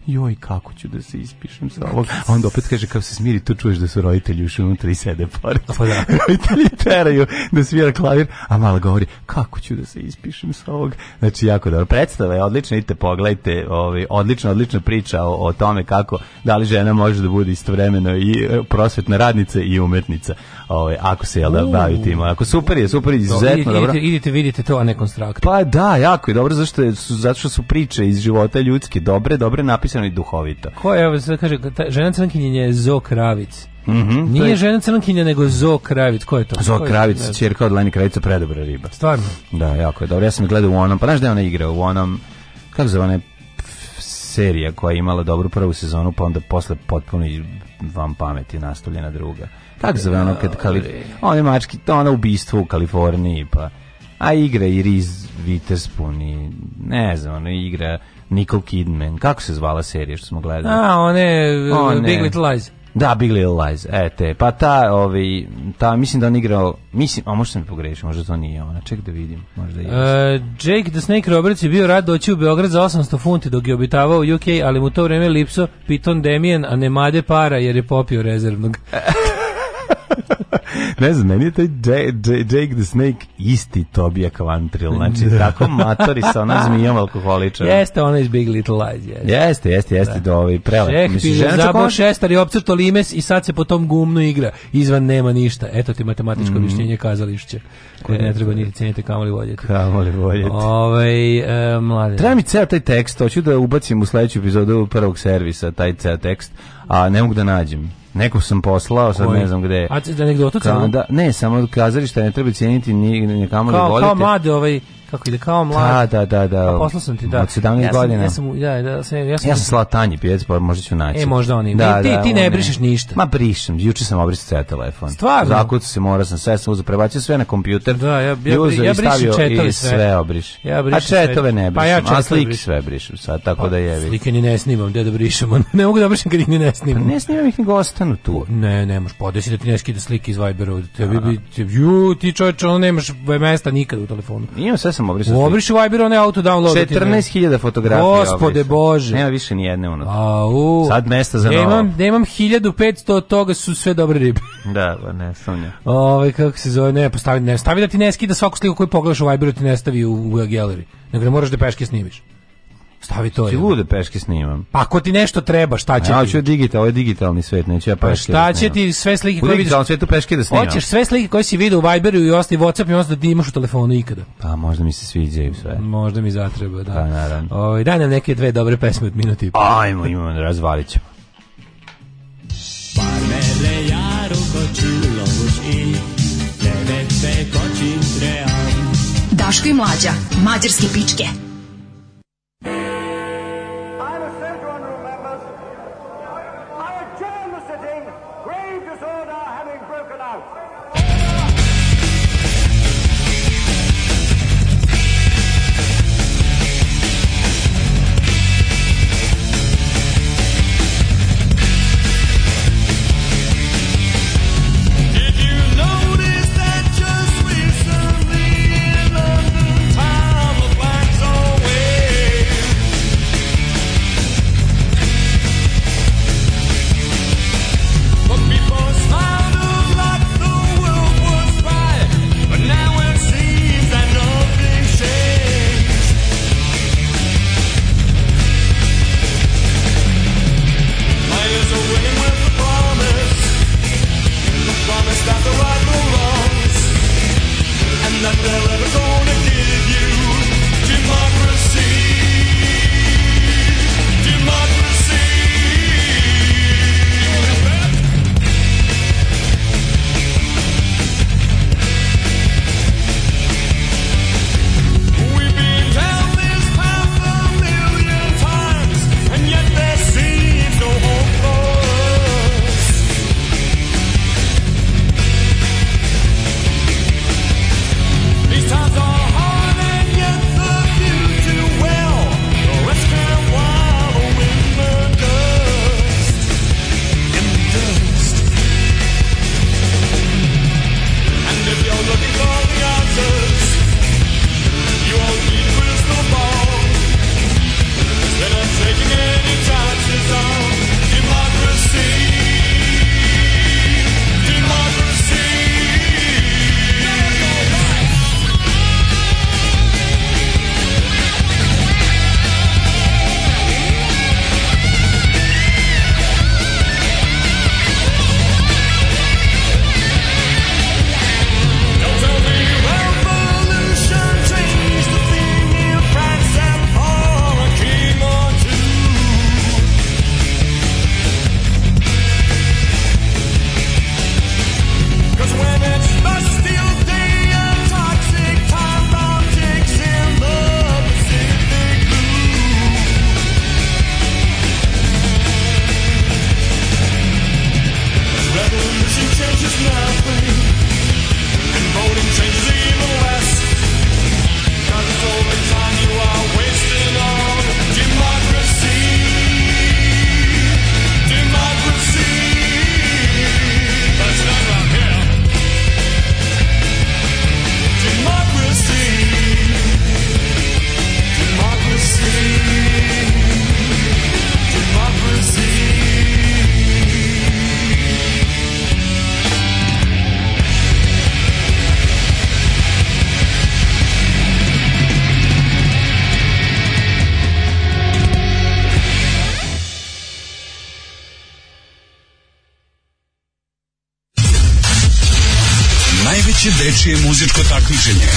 joj, kako ću da se ispišem sa ovog. A onda opet kaže, kako se smiri, tu čuješ da su roditelji ušli unutra i sede pored. Pa da. roditelji teraju da svira klavir, a mala govori, kako ću da se ispišem sa ovog. Znači, jako dobro. Predstava je odlična, idite pogledajte, ovaj, odlična, odlična priča o, o, tome kako, da li žena može da bude istovremeno i e, prosvetna radnica i umetnica ovaj ako se jel da bavite ima. Ako super je, super je, izuzetno idite, dobro. Idite, vidite to a ne konstrakt. Pa da, jako je dobro zašto je, su, zato što su priče iz života ljudske dobre, dobre napisano i duhovito. Ko je, evo, sad kaže, ta, žena crnkinja je Zo Kravic. Mm -hmm, Nije je... žena crnkinja, nego Zo Kravic. Ko je to? Zo Kravic, čerka od Leni Kravica, predobra riba. Stvarno? Da, jako je dobro. Ja sam gledao u onom, pa znaš da je ona igra u onom, kako zove ona serija koja je imala dobru prvu sezonu, pa onda posle potpuno vam pameti nastavljena druga. Tako zove ono kad Kalif... One mački, to ono ubistvo u Kaliforniji, pa... A igra i Riz Witherspoon i ne znam, ono igra Nicole Kidman. Kako se zvala serija što smo gledali? A, one, one... Big Little Lies. Da, Big Little Lies, ete. Pa ta, ovi, ta, mislim da on igrao, mislim, a možda sam mi pogrešio, možda to nije ona, ček da vidim, možda e, je. Uh, Jake the Snake Roberts je bio rad doći u Beograd za 800 funti dok je obitavao u UK, ali mu to vreme lipso Piton Demian, a ne made para jer je popio rezervnog. ne znam, meni je taj Jake the Snake isti Tobija Kvantril, znači da. tako matori sa ona zmijom alkoholiča. Jeste, ona iz Big Little Lies. Jeste, jeste, jeste, da. jeste da. ovaj prelep. Čeh, Mislim, žena zabao šestar i opcrto limes i sad se po tom gumnu igra. Izvan nema ništa. Eto ti matematičko mm. objašnjenje kazališće koje ne treba niti ceniti kamoli voljeti. Kamoli voljeti. Ovaj e, mlade. Treba mi ceo taj tekst, hoću da ubacim u sledeću epizodu prvog servisa taj ceo tekst, a ne mogu da nađem. Neko sam poslao, sad Koji? ne znam gde. A da negde otac? Da, ne, samo kazališta ne treba cijeniti ni, ni kamo da volite. Kao mlade ovaj kako ide kao mlad. Da, da, da, da. Pa poslao sam ti da. Od 17 ja godina. Ja sam ja da, ja sam ja sam, ja sam slao Tanji pjec, pa možda ću naći. E možda oni. Da, ti da, ti ne brišeš ništa. Ma brišem. Juče sam obrisao ceo telefon. Stvarno. Zakucao se, mora sam sve sam uzeo, prebacio sve na kompjuter. Da, ja ja, ja, ja brišem četove sve. sve obriš. Ja brišem. A četove ne brišem. Pa ja četove a slike brišem. sve brišem. Sad tako pa, da je. Slike ni ne snimam, gde da brišem. ne mogu da brišem kad ih ni ne pa snimam. Pa ne snimam ih nego ostanu tu. Pa ne, ne možeš podesi da ti ne skida slike iz Vibera. Tebi da. bi ju ti čoveče, on nemaš mesta nikad u telefonu. Imam sve sam obrišao. U obrišu Viber onaj auto download. 14.000 fotografija. Gospode Bože. Nema više ni jedne ono. A, u. Sad mesta za novo. Nemam, nemam 1500 od toga su sve dobre ribe. da, pa ne, sam ja. Ovaj kako se zove, ne, postavi pa ne, stavi da ti ne skida svaku sliku koju pogledaš u Viberu ti ne stavi u, u gallery. Nego da moraš da peške snimiš. Stavi to. Ti lude peške snimam. Pa ako ti nešto treba, šta će? Ja hoću digital, ovo je digitalni svet, neću ja pa peške. Pa šta da će ti sve slike koje vidiš? U svetu peške da snimam. Hoćeš sve slike koje si video u Viberu i ostali WhatsApp i onda ti da imaš u telefonu ikada. Pa možda mi se sviđaju sve. Možda mi zatreba, da. Pa naravno. Ovaj daj nam neke dve dobre pesme od minuti. Ajmo, imamo razvalit ćemo. mele jaru kočilo i tebe se kočim tream. Daško i mlađa, mađarske pičke. muzičko takmičenje.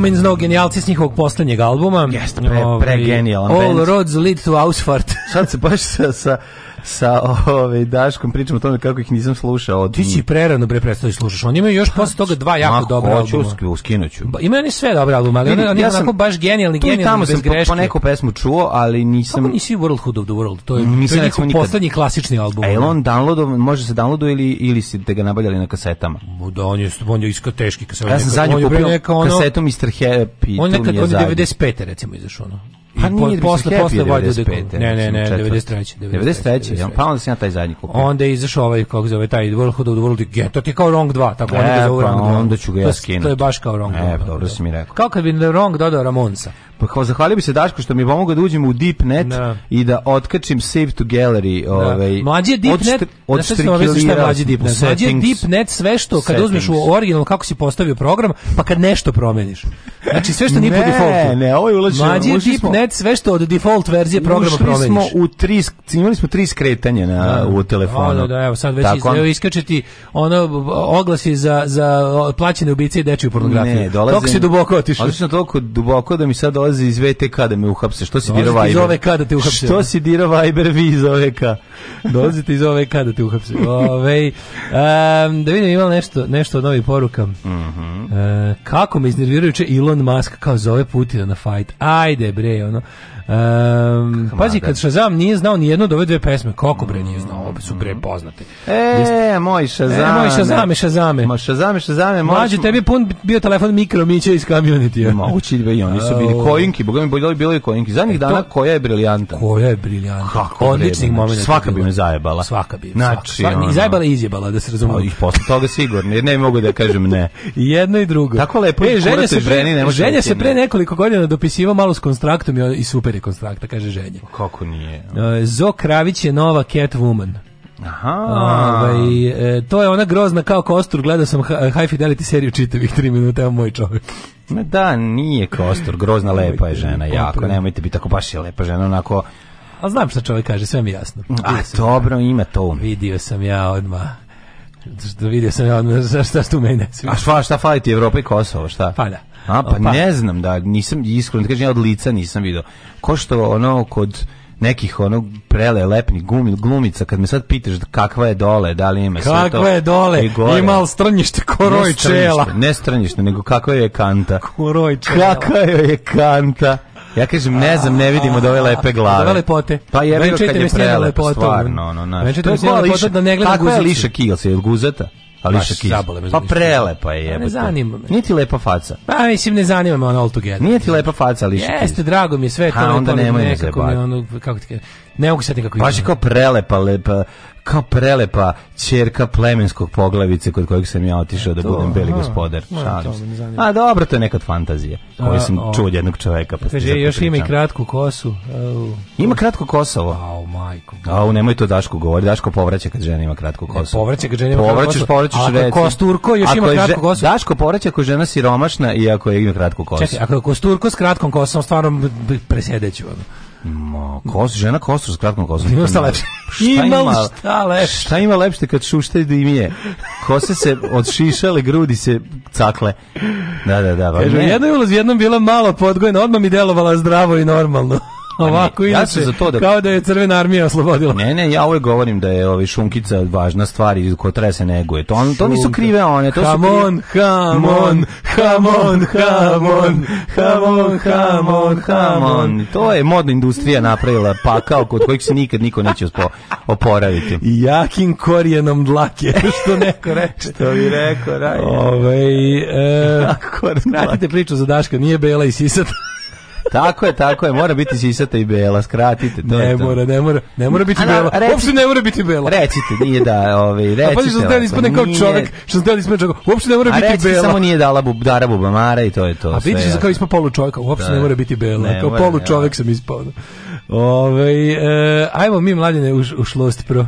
Omen znao genijalci s njihovog poslednjeg albuma. Jeste, pre, pre genijalan All roads lead to Ausfart. Sad se baš sa, sa sa ove, ovaj, Daškom pričamo o tome kako ih nisam slušao. Od... Ti si prerano bre prestali slušaš. Oni imaju još pa, posle toga dva jako dobra albuma. Hoću, uskinuću. Ba, imaju oni sve dobra albuma, ali oni ja onako baš genijalni, genijalni tamo sam greške. Po, po neku pesmu čuo, ali nisam... Kako nisi World of the World? To je, nisam to je njihov poslednji klasični album. A on downloadov, može se downloadu ili, ili ste ga nabavljali na kasetama? Da, on je, on je iska teški kaset. Ja sam zadnju kupio kasetu Mr. Happy. On nekad, on je 95. recimo izašao. Ono. Pa nije, posle, posle Vojvode. Ne, ne, ne, 93. 93. Pa onda sam ja taj zadnji kupio. Onda je izašao ovaj, kako zove, taj Warhol of the World Again. To ti kao Wrong 2, tako e, oni ga da zovu pa Wrong 2. onda ću ga ja skinuti. To je baš kao Wrong 2. E, pa dobro si mi rekao. Kao kad bi Wrong dodao Ramonca. Pa kao zahvalio bi se Daško što mi je pomogao da uđem u DeepNet da. i da otkačim Save to Gallery. Da. Ovaj, mlađi je DeepNet, od šta je mlađi DeepNet? Mlađi je DeepNet sve što, kad settings. u original kako si postavio program, pa kad nešto promeniš. Znači sve što nije po defaultu. Ne, ne, ovo ovaj je ulačno. Mlađi je DeepNet sve što od default verzije programa promeniš. Ušli smo u tri, imali smo tri skretanja na, da. u telefonu. Da, da, da, evo sad već Tako, iskačeti ono oglasi za, za plaćene ubice i dečju pornografiju. Ne, dolaze... Toliko si duboko otišao. Odlično, toliko duboko da mi sad dolaze dolazi iz VTK da me uhapse. Što si dirao Viber? iz OVK da te uhapse. Što si dirao Viber vi iz OVK? Dolazite iz OVK da te uhapse. Ove, um, da vidim imam nešto, nešto od novih poruka. Mm -hmm. e, kako me iznerviraju Elon Musk kao zove Putina na fight. Ajde bre, ono. Um, pazi, kad Shazam nije znao ni jednu od ove dve pesme, kako bre nije znao, obe su bre poznate. E, moj Shazam. E, moj Shazam, Shazam. Ma Shazam, Shazam. Mlađe, tebi je pun bio telefon mikro miće iz kamioniti. Mogući da i oni su bili kojinki, boga mi boljeli da bili kojinki. Zadnjih e, dana koja je briljanta. Koja je briljanta. Kako Odličnih znači, momenata. Svaka bi me zajebala. Svaka bi. Znači, svaka, ono, zajebala i izjebala, da se pa, razumemo. I posle toga sigurno, jer ne mogu da kažem ne. jedno i drugo. Tako lepo. E, ženja se pre, ženja da se pre nekoliko godina dopisiva malo s konstraktom i super rekonstrakta, kaže ženje. Kako nije? E, Zo Kravić je nova Catwoman. Aha. Ovaj, e, to je ona grozna kao kostur, gledao sam High Fidelity seriju čitavih 3 minuta, evo moj čovjek. Ma da, nije kostur, grozna lepa je žena, jako, nemojte biti tako baš je lepa žena, onako... A znam šta čovjek kaže, sve mi jasno. Vidio A dobro, ima to. Vidio sam ja odmah. Što da vidio sam ja, šta, šta tu meni ne sviđa. A šta, šta fali ti Evropa i Kosovo, šta? Pa da. A, pa, pa. ne znam, da, nisam iskreno, da kažem, ja od lica nisam vidio. Ko što ono kod nekih onog prele lepnih gumi, glumica kad me sad pitaš kakva je dole da li ima kakva sve to je dole ima al strnište koroj čela ne strnište nego kakva je kanta koroj čela kakva je kanta Ja kažem, ne znam, ne vidimo od ove lepe glave. Da ove lepote. Pa je bilo kad je prelep, stvarno. Ono, naš. To je kao da ne gledam guzicu. Kako je liša kils, je od guzata? Ališa Keys. Pa prelepa je, jebote. Ne zanima me. Nije ti lepa faca. Pa mislim ne zanima me ona all together. Nije ti lepa faca, Ališa Keys. Jeste, drago mi je sve to. A onda nemoj me zajebati. Kako ti kažem? Ne mogu setiti kako Baš je kao prelepa, lepa, kao prelepa ćerka plemenskog poglavice kod kojeg sam ja otišao da budem beli gospodar. Da A dobro, to je neka fantazija koju sam čuo od jednog čoveka. Pa Kaže, još ima i kratku kosu. Ima kratko kosovo. Au, majko. Au, nemoj to Daško govori. Daško povraća kad žena ima kratku kosu. povraća kad žena ima kratku kosu. Povraćaš, povraćaš Ako kosturko još ima kratku kosu. Daško povraća ako žena siromašna i ako je ima kratku kosu. Čekaj, ako je kosturko s kratkom kosom, stvarno presedeću. Ma, kos, žena kostur s kratkom kosom. Ima šta lepše. ima, šta lepše? Šta ima lepše kad šušte da im je? Kose se odšišale, grudi se cakle. Da, da, da. Pa Kažu, jedna je ulaz jednom bila malo podgojena, odmah mi delovala zdravo i normalno. Ovako ne, ja inače, za to da... kao da je crvena armija oslobodila. Ne, ne, ja uvek govorim da je ovi šunkica važna stvar i ko treba da se neguje. To, on, to nisu krive one, to hamon, su krive... Hamon, hamon, hamon, hamon, hamon, hamon, To je modna industrija napravila pakao kod kojih se nikad niko neće oporaviti. jakim korijenom dlake, što neko reče. što bi rekao, raj. Ove, ovaj, e, priču za Daška, nije bela i sisata. Tako je, tako je, mora biti sisata i bela, skratite to. Ne to. mora, ne mora, ne mora biti Ana, bela. Reci, Uopšte ne mora biti bela. Recite, nije da, ovaj, recite. A pa što ste da ispadne kao čovjek, što ste da ispadne čovjek. Uopšte ne mora A biti bela. samo nije dala bub, dara bubamara i to je to. A vidiš se kao ispa polu čovjeka, uopšte da. ne mora biti bela. Ne, kao polu čovjek sam ispao. Ovaj, e, ajmo mi mladine u, u šlost pro.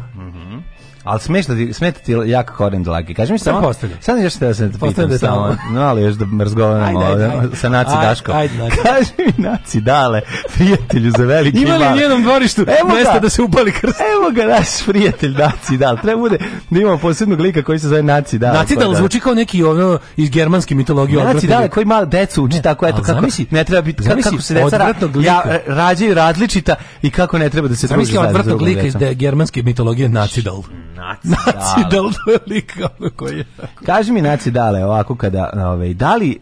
Ali smeta da ti, smeta ti jak koren dlaki. Kaži mi samo. Sad još te da se pitam da samo. No, ali još da razgovaramo ovde sa Naci Daškom. Kaže mi Naci Dale, prijatelju za veliki Ima li u njenom dvorištu mesta da se upali krst? Evo ga naš prijatelj Naci Dale. Treba bude da imamo posebnog lika koji se zove Naci Dale. Naci pa Dale da. zvuči kao neki ono iz germanske mitologije. Naci Dale koji malo decu uči tako eto kako zamisli, ne treba biti kako, se deca ja, rađaju različita i kako ne treba da se druži. Zamisli odvratnog lika iz germanske mitologije Naci Dale. Naci, naci dale. dale da lik koji je tako. Kaži mi naci dale ovako kada, ovaj, da, li,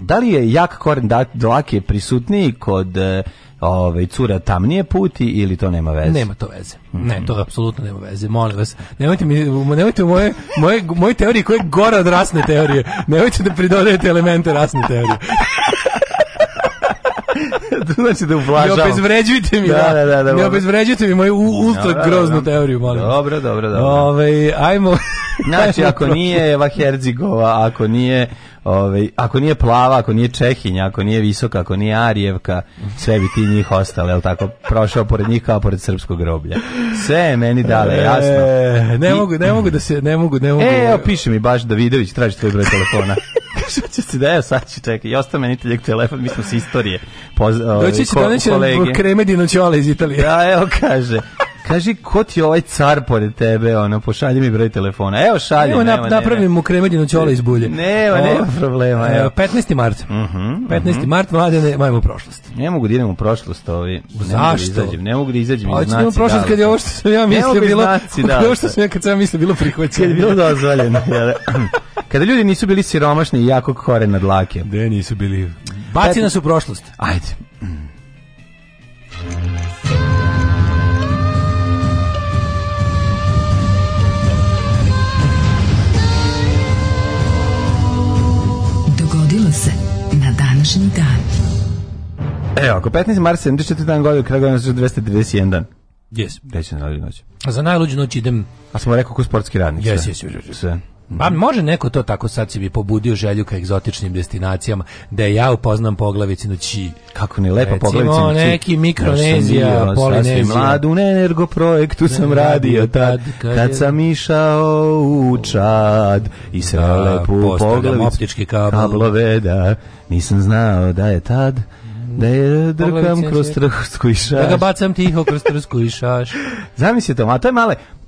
da li je jak koren da, dlake prisutniji kod eh, ovaj cura tamnije puti ili to nema veze? Nema to veze. Mhm. Ne, to apsolutno nema veze. Molim vas, nemojte mi nemojte moje moje moje teorije koje gore od rasne teorije. Nemojte da pridodajete elemente rasne teorije. to znači da ublažavam. Ne obezvređujte mi, da, da, da, da ne obezvređujte mi moju ultra dobra, groznu dobra. teoriju, molim. Dobro, dobro, dobro. Ove, ajmo... Znači, ako nije Eva Herzigova, ako nije, ove, ako nije plava, ako nije Čehinja, ako nije Visoka, ako nije Arijevka, sve bi ti njih ostale, jel tako, prošao pored njih kao pored srpskog groblja. Sve je meni dale, jasno. E, ne, I, mogu, ne mogu da se, ne mogu, ne mogu. E, evo, piše mi baš Davidović, traži tvoj broj telefona. Da, sad će se, da, sad će, čekaj, i osta meni teljeg telefon, mi smo s istorije. Poz, ovaj, Doći će doneti kremedino ćole iz Italije. Da, evo kaže. Kaži, ko ti je ovaj car pored tebe, ono, pošalji mi broj telefona. Evo šalje, Evo, nema, napravim mu kremadinu ćola iz bulje. Nema, o, nema problema. E, evo. 15. mart. Uh -huh, 15. Uh -huh. mart, mladene, majmo u prošlost. Ne mogu da idem u prošlost ovi. Da Zašto? Ne mogu da izađem, ne mogu da pa iz znaci. u prošlost kad je ovo što sam ja mislio bilo, znaci, da, ovo što sam ja kad sam mislio bilo prihvaćeno. Kad je bilo dozvoljeno. Kada ljudi nisu bili siromašni i jako kore nad dlake. Gde nisu bili. Baci Pet... nas u prošlost. Ajde. današnji dan. Evo, ako 15. marta 74. dan godine, kraj godine 291 dan. Yes. Gde će najluđu noć? A za najluđu noć idem... A smo rekao ko sportski radnik. Yes, yes, yes, yes. Pa može neko to tako sad si bi pobudio želju ka egzotičnim destinacijama, da ja upoznam poglavicinu noći. Kako ne lepa poglavicinu Či. neki Mikronezija, Polinezija. Mladu na energoprojektu sam da, da, radio da, tad, kad sam išao u Čad i sreo lepu poglavicu. kablove, da. Nisam znao da je tad da je drkam kroz trsku i šaš. Da ga bacam tiho kroz trsku i šaš. Zamisli to, a to je male,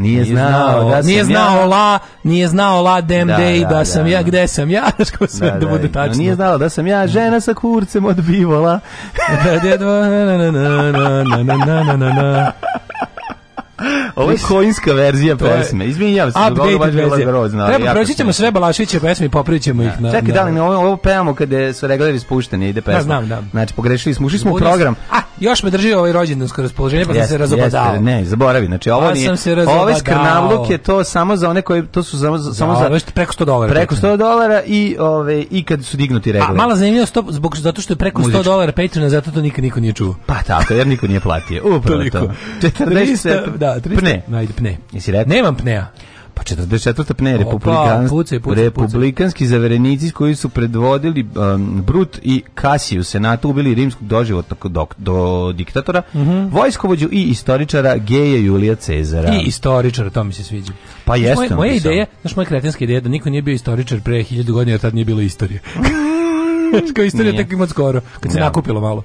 Nije znao, da nije znao la, nije znao la dem day, da, sam ja, gde sam ja, što sve da, bude tačno. Nije znao da sam ja žena sa kurcem odbivala. da, da, da, na, na, na, na, na, na, na, na, na, Ovo je kojinska verzija to pesme. Izvinjavam se, update baš bila grozna. Treba proći ćemo sve Balašiće pesme i popravit ćemo ih da. na. Čekaj, da li ovo, ovo pevamo kada su regleri spušteni ide pesma. Ja da, znam, da. Znači pogrešili smo, ušli smo u program. A, još me drži ovaj rođendansko raspoloženje, pa sam se razobadao. ne, zaboravi. Znači ovo pa nije. Ovaj skrnavluk je to samo za one koji to su samo samo da, za preko 100 dolara. Preko 100 dolara i ove i kad su dignuti regleri. A mala zanimljivost zbog zato što je preko 100 dolara Patreona, zato to nikad niko nije čuo. Pa tako, jer niko nije platio. Upravo to. 40 da da, 300, pne. Najde, pne. Jesi rekao? Nemam pnea. Pa 44. pne republikan, puce, puce, republikanski zaverenici koji su predvodili um, Brut i Kasiju senatu ubili rimskog doživotnog do, do diktatora, mm -hmm. vojskovođu i istoričara Geja Julija Cezara. I istoričar, to mi se sviđa. Pa jeste. Moja, moja ideja, znaš moja kretenska ideja da niko nije bio istoričar pre 1000 godina jer tad nije bilo istorije. Kao istorija tako ima skoro, kad se ja. Da. nakupilo malo.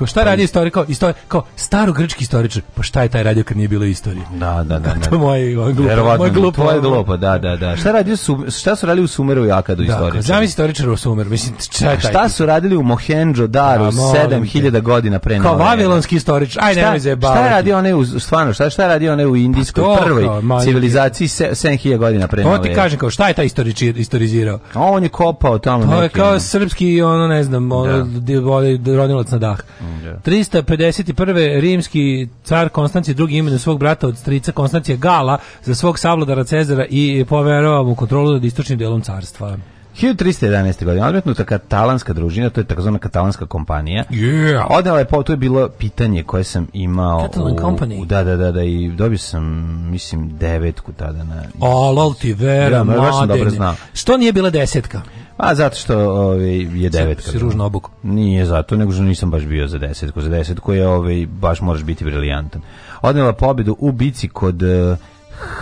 Kao šta pa radi istorija? Kao, istori, kao staro grčki istoričar. Pa šta je taj radio kad nije bilo istorije? Da, da, da. To moje glupo, moje glupo. Tvoje glupo, da, da, da. Šta radi su šta su radili u Sumeru i Akadu Da, Zamisli istoričara u Sumeru, mislim šta je taj? Šta su radili u Mohenjo Daru 7000 da, godina pre nove? Kao vavilonski istoričar. Aj nemoj zajebavati. Šta je radio onaj u stvarno, šta šta je radio onaj u pa indijskoj prvoj civilizaciji 7000 godina pre nove? To ti kaže kao šta je taj istoričar istorizirao? On je kopao tamo pa neke. To je kao srpski ono ne znam, ono da. rodilac na dah. Mm. 351. Da. rimski car Konstancije drugi imenu svog brata od strica Konstancije Gala za svog savladara Cezara i poverovao mu kontrolu nad istočnim delom carstva. 1311. godine odmetnuta katalanska družina, to je takozvana katalanska kompanija. Yeah. Odela je, to je bilo pitanje koje sam imao. Catalan u, Company. U, da, da, da, da, i dobio sam, mislim, devetku tada. Na, Alal ti vera, ja, da, da, Što nije bila desetka? A zato što ovaj je devetka. Si ružno obuku. Nije zato, nego što nisam baš bio za desetku. Za desetku je ovaj, baš moraš biti briljantan. Odnela pobjedu u bici kod eh,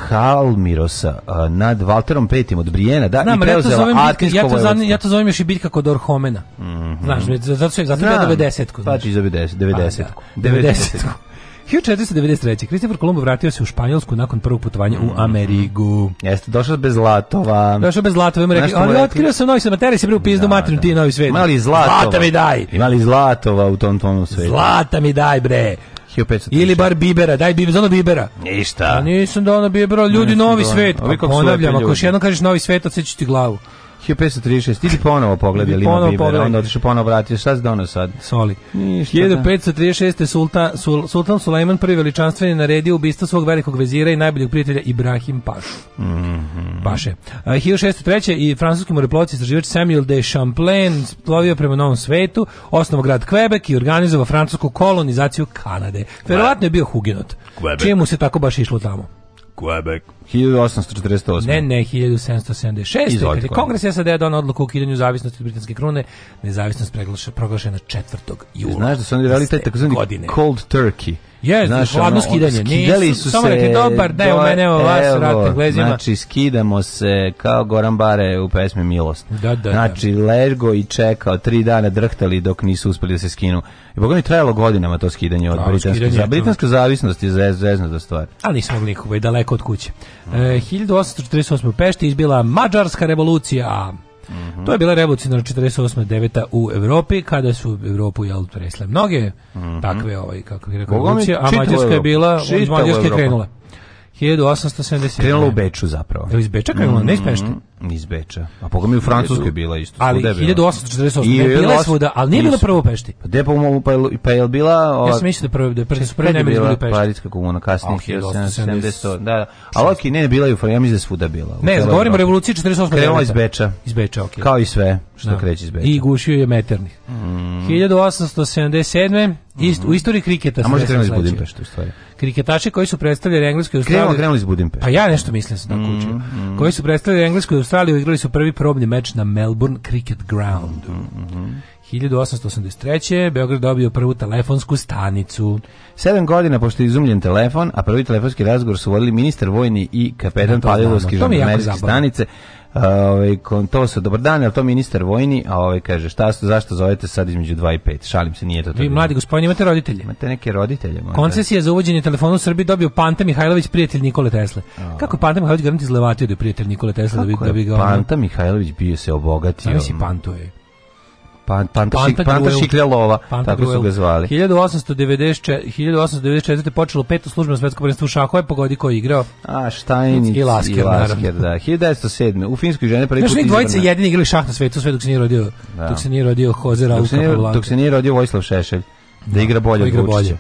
Halmirosa eh, nad Valterom Petim od Brijena, da, Znam, i preuzela ja Atkinsko ja to, zovem, ja to zovem još i bitka kod Orhomena. Mm -hmm. Znaš, zato, zato, zato Znam, ja dobe desetku. Znači. Pa za 90, 90. 90. 90. 1493. Kristofor Kolumbo vratio se u Španjolsku nakon prvog putovanja u mhm. Ameriku. Jeste, došao bez zlatova. Došao bez zlatova, ima rekli, ali otkrio sam novi svet, materi se bre u pizdu da, materinu da. ti novi svet. Mali zlatova. Zlata mi daj. Imali zlatova u tom tom svetu. Zlata mi daj bre. 500 Ili bar Bibera, daj Bibera, zona Bibera. Ništa. A pa nisam da ona Bibera, ljudi da novi svet. Pa ponavljam, ako još jednom kažeš novi svet, odseću ti glavu. 1536, idi ponovo pogledaj ili ima Bibera, onda otišu ponovo vratio, šta se dono sad? Soli. Ništa, 1536. Sultan, Sul, Sultan Sulejman prvi veličanstveni naredio ubistvo svog velikog vezira i najboljeg prijatelja Ibrahim Pašu. Mm -hmm. Paše. A, 1603. i francuski moreplovac istraživač Samuel de Champlain plovio prema Novom svetu, osnovo grad Quebec i organizovao francusku kolonizaciju Kanade. Verovatno je bio Hugenot. Quebec. Čemu se tako baš išlo tamo? Quebec. 1848. Ne, ne, 1776. kada je Kongres SAD d-a je donao odluku o ukidanju zavisnosti od britanske krune, nezavisnost proglašena 4. jula. Znaš da su oni radili taj takozvani cold turkey Yes, Znaš, hladno ono, skidanje. Skidali su samo se... Samo dobar, ne, u mene evo vas, ratnim glezima. Znači, skidamo se kao Goran Bare u pesmi Milost. Da, da, da. znači, da. lego i čekao, tri dana drhtali dok nisu uspeli da se skinu. I pogledaj, trajalo godinama to skidanje od britanske, za, britanska zavisnost je zez, zezna stvar. Ali nismo mogli nikog, daleko od kuće. Mm. E, 1848. u Pešti izbila Mađarska revolucija. -hmm. To je bila revolucionarna 48. deveta u Evropi, kada su u Evropu jel presle mnoge mm -hmm. takve ovaj kako bih rekao revolucije, a Mađarska je bila iz Mađarske krenula. 1870. Krenula u Beču zapravo. Je iz Beča krenula, mm -hmm. ne iz Pešte. Mhm iz Beča. A poga mi u Francuskoj bila isto. Ali 1848. I, bila, bila svuda, ali nije bila prvo u Pešti. Pa gde pa, pa, pa je pa bila... Ova, ja sam mislio da prvo, da prvo, su prvi nema izbili Pešti. Paritska komuna, kasnije 1770. Ah, da, da. Ali ok, ne, bila je u Francuskoj, ja mislim da svuda bila. Ne, govorimo o revoluciji 1848. Krenuo iz Beča. Iz Beča, ok. Kao i sve što da. kreće iz Beča. I gušio je Meternih. Mm. 1877. Mhm. Ist, u istoriji kriketa A može krenuli iz Budimpešte, u stvari. Kriketaši koji su predstavljali engleske i Australiju... Krenuli iz Budimpešte. Pa ja nešto mislim sa da sam tako učio. Mhm, mhm. Koji su predstavljali engleske i Australiju igrali su prvi probni meč na Melbourne Cricket Ground. Mm -hmm. 1883. Beograd dobio prvu telefonsku stanicu. Sedam godina pošto je izumljen telefon, a prvi telefonski razgovor su vodili ministar vojni i kapetan no, Pavlovski žandarmerske stanice Ovaj kon to su dobar dan, al to ministar vojni, a ovaj kaže šta su zašto zovete sad između 2 i 5? Šalim se, nije to. to Vi mladi gospodine imate roditelje. Imate neke roditelje, možda. Koncesija za uvođenje telefona u Srbiji dobio Panta Mihajlović, prijatelj Nikole Tesle. A. Kako Panta Mihajlović garanti izlevatio da prijatelj Nikole Tesle da bi da bi ga Panta Mihajlović bio se obogatio. Mislim Panto je. Pan, Panta, Panta, Panta Šikljallova, tako su ga zvali. 1894, 1894. počelo peto službeno svetsko prvenstvo u šahu, pogodi ko je igrao. A, Štajnic i Lasker, i Lasker da. 1907. U Finskoj žene prvi put izbrana. Znaš, dvojice jedini igrali šah na svetu, sve dok se nije rodio, da. dok se nije rodio Hozer Alka Dok se nije rodio Vojislav Šešelj, da, da igra bolje da od Vučića.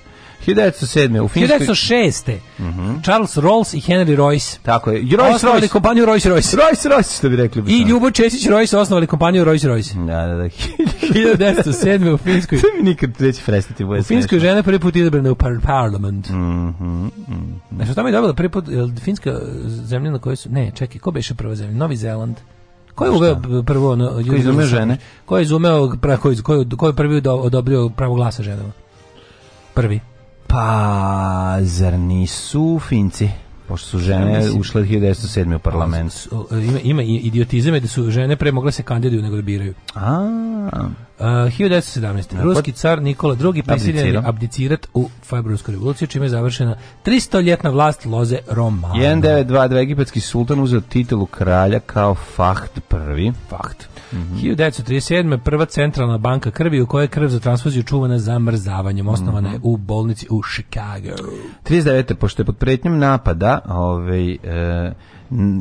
1907. U Finskoj... 1906. Mm -hmm. Charles Rolls i Henry Royce. Tako je. Royce osnovali Royce. kompaniju Royce Royce. Royce Royce, što bi rekli. Bi I Ljubo Česić Royce osnovali kompaniju Royce Royce. Da, da, da. 1907. u Finskoj. Sve mi nikad neće prestati. U Finskoj žena prvi put izabrana u par parlament. Mm -hmm. Mm -hmm. Znači, tamo je dobila prvi put, je Finska zemlja na kojoj su... Ne, čekaj, ko beše prva zemlja? Novi Zeland. Ko je uveo prvo no, ko je izumeo žene? Ko je izumeo pra ko je, ko je prvi odobrio pravo glasa ženama? Prvi. Pa, zar nisu Finci? pošto su žene ušle 1907. u parlament. Ima, ima idiotizme da su žene pre mogle se kandiduju nego da biraju. A, Uh, 1917. Ruski car Nikola II. prisiljen je abdicirat u februarskoj revoluciji, čime je završena 300-ljetna vlast loze Romana. 1922. egipatski sultan uzeo titulu kralja kao Fahd I. Fahd. Mm -hmm. 1937. prva centralna banka krvi u kojoj je krv za transfuziju čuvana zamrzavanjem. Osnovana mm -hmm. je mhm. u bolnici u Chicago. 39. pošto je pod pretnjem napada ovaj, e,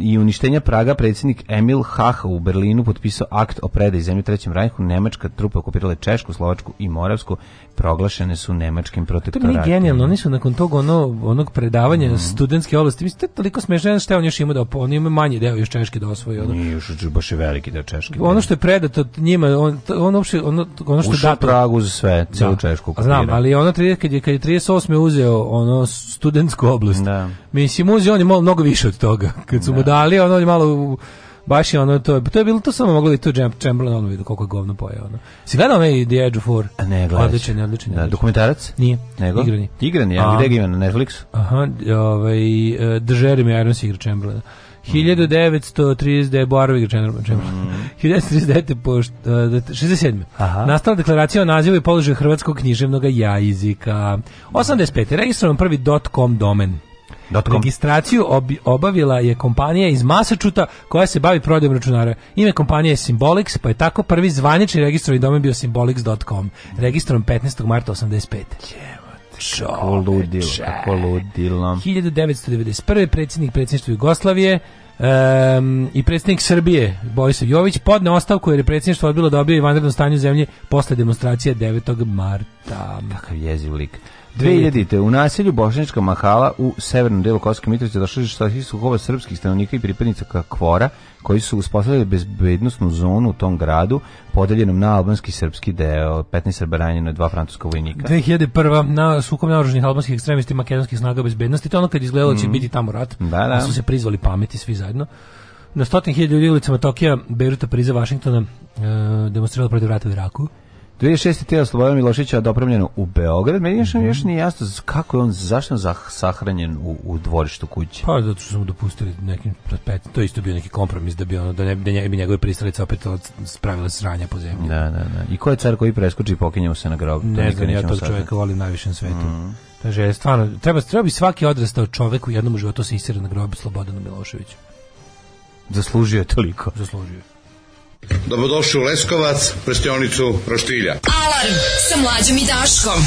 i uništenja Praga predsjednik Emil Haha u Berlinu potpisao akt o predaji zemlje Trećem rajhu. Nemačka trupa okupirala Češku, Slovačku i Moravsku, proglašene su nemačkim protektoratom. To je genijalno, oni su nakon tog ono, onog predavanja mm. studentske oblasti, mislim, to je toliko smešno, šta on još ima da oni imaju manji deo još Češke da osvoji. Ono. Nije još baš je veliki deo Češke. Ono da. što je predato njima, on, on uopšte, ono, ono što Ušao dato... Pragu za sve, da. celu da. Češku okupira. Znam, ali ono, kad je, kad je 38. uzeo ono studentsku oblast, da. mislim, uzeo on je mnogo više od toga kad su mu dali, da, ono je malo baš je ono to to je bilo to samo moglo i to Jump Chamberlain ono vidi koliko je govno pojeo ono. Si gledao onaj The Edge of War? Ne, gledao. Odličan, odličan. Da, dokumentarac? Nije. Nego? Igrani. Igrani, ja gde ga ima na Netflixu? Aha, ovaj Držeri e, mi Irons igra Chamberlain. Borovi igra Chamberlain. 1939 pošto 67. Aha. Nastala deklaracija o nazivu i položaju hrvatskog književnog jajizika. 85. registrovan prvi .com domen. Registraciju ob obavila je kompanija iz Masačuta koja se bavi prodajom računara. Ime kompanije je Symbolix, pa je tako prvi zvanični registrovi domen bio Symbolix.com, registrovan 15. marta 85. Čoveče, kako ludilo, kako ludilo. 1991. predsjednik predsjedništva Jugoslavije um, i predsjednik Srbije Boris Jović podne ostavku jer je predsjedništvo odbilo da objavi vanredno stanje u zemlji posle demonstracije 9. marta. Kakav jeziv lik. 2000-te u naselju Bošnička Mahala u severnom delu Kosovske Mitrovice došli je sukova srpskih stanovnika i pripadnika Kvora koji su uspostavili bezbednostnu zonu u tom gradu podeljenom na albanski i srpski deo 15 Srba ranjeno dva francuska vojnika 2001. na sukob naoružanih albanskih ekstremista i makedonskih snaga bezbednosti to ono kad izgledalo mm. će mhm. biti tamo rat da, da. su se prizvali pameti svi zajedno na stotin hiljada ljudi ulicama Tokija, Beruta, priza Vašingtona e, eh, demonstrirali protiv rata u Iraku 26. tijelo Slobodan Milošića dopremljeno u Beograd. Meni još, mm -hmm. još nije jasno kako je on, zašto je sahranjen u, u dvorištu kuće. Pa zato što su dopustili nekim, pet, to isto bio neki kompromis da bi ono, da ne, da ne da bi njegove pristalice opet spravile sranja po zemlji. Da, da, da. I ko je car koji preskoči i pokinje mu se na grob? Ne znam, ja tog čovjeka volim najviše svetu. Mm -hmm. Kaže, stvarno, treba, treba bi svaki odrastao čovjek u jednom životu da se isira na grob Slobodanu Miloševiću. Zaslužio je toliko. Zaslužio je. Dobrodošli u Leskovac, prestionicu Roštilja. Alarm sa mlađom i Daškom.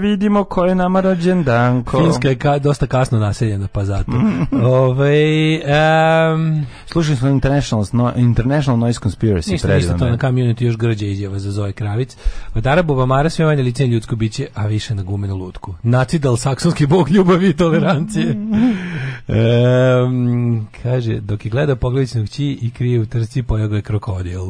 vidimo ko je nama rođen danko. Finska je ka, dosta kasno naseljena, pa zato. Mhm. Ove, ovaj, um, Slušali smo International, no, International Noise Conspiracy. Ništa, ništa to na community još grđe izjava za Zoe Kravic. Od Arabova Mara sve manje lice ljudsko biće, a više na gumenu lutku. Nacidal saksonski bog ljubavi i tolerancije. um, kaže, dok je gledao pogledajućnog čiji i krije u trsci, pojao je krokodil.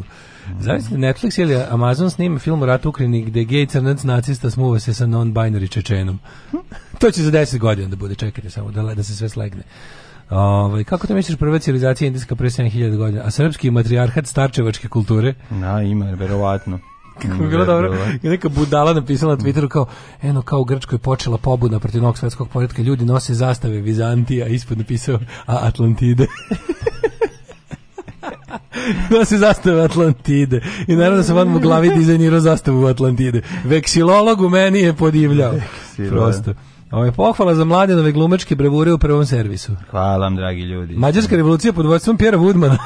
Zavisno Netflix ili Amazon snima film o ratu Ukrajini gde gej crnac nacista smuva se sa non-binary čečenom. to će za 10 godina da bude, čekajte samo da, da se sve slegne. Ovaj kako to misliš prva civilizacija indijska pre 7000 godina, a srpski matrijarhat starčevačke kulture? Na, ima verovatno. Kako bi bilo dobro, je neka budala napisala na Twitteru kao, eno, kao u Grčkoj počela pobuna protiv novog svetskog poredka, ljudi nose zastave Vizantija, ispod napisao, a Atlantide. se zastavu Atlantide. I naravno da sam vam u glavi dizajnirao zastavu Atlantide. Veksilolog u meni je podivljao. Prosto. Ovo je pohvala za nove glumečke brevure u prvom servisu. Hvala vam, dragi ljudi. Mađarska revolucija pod vojstvom Pjera Woodmana.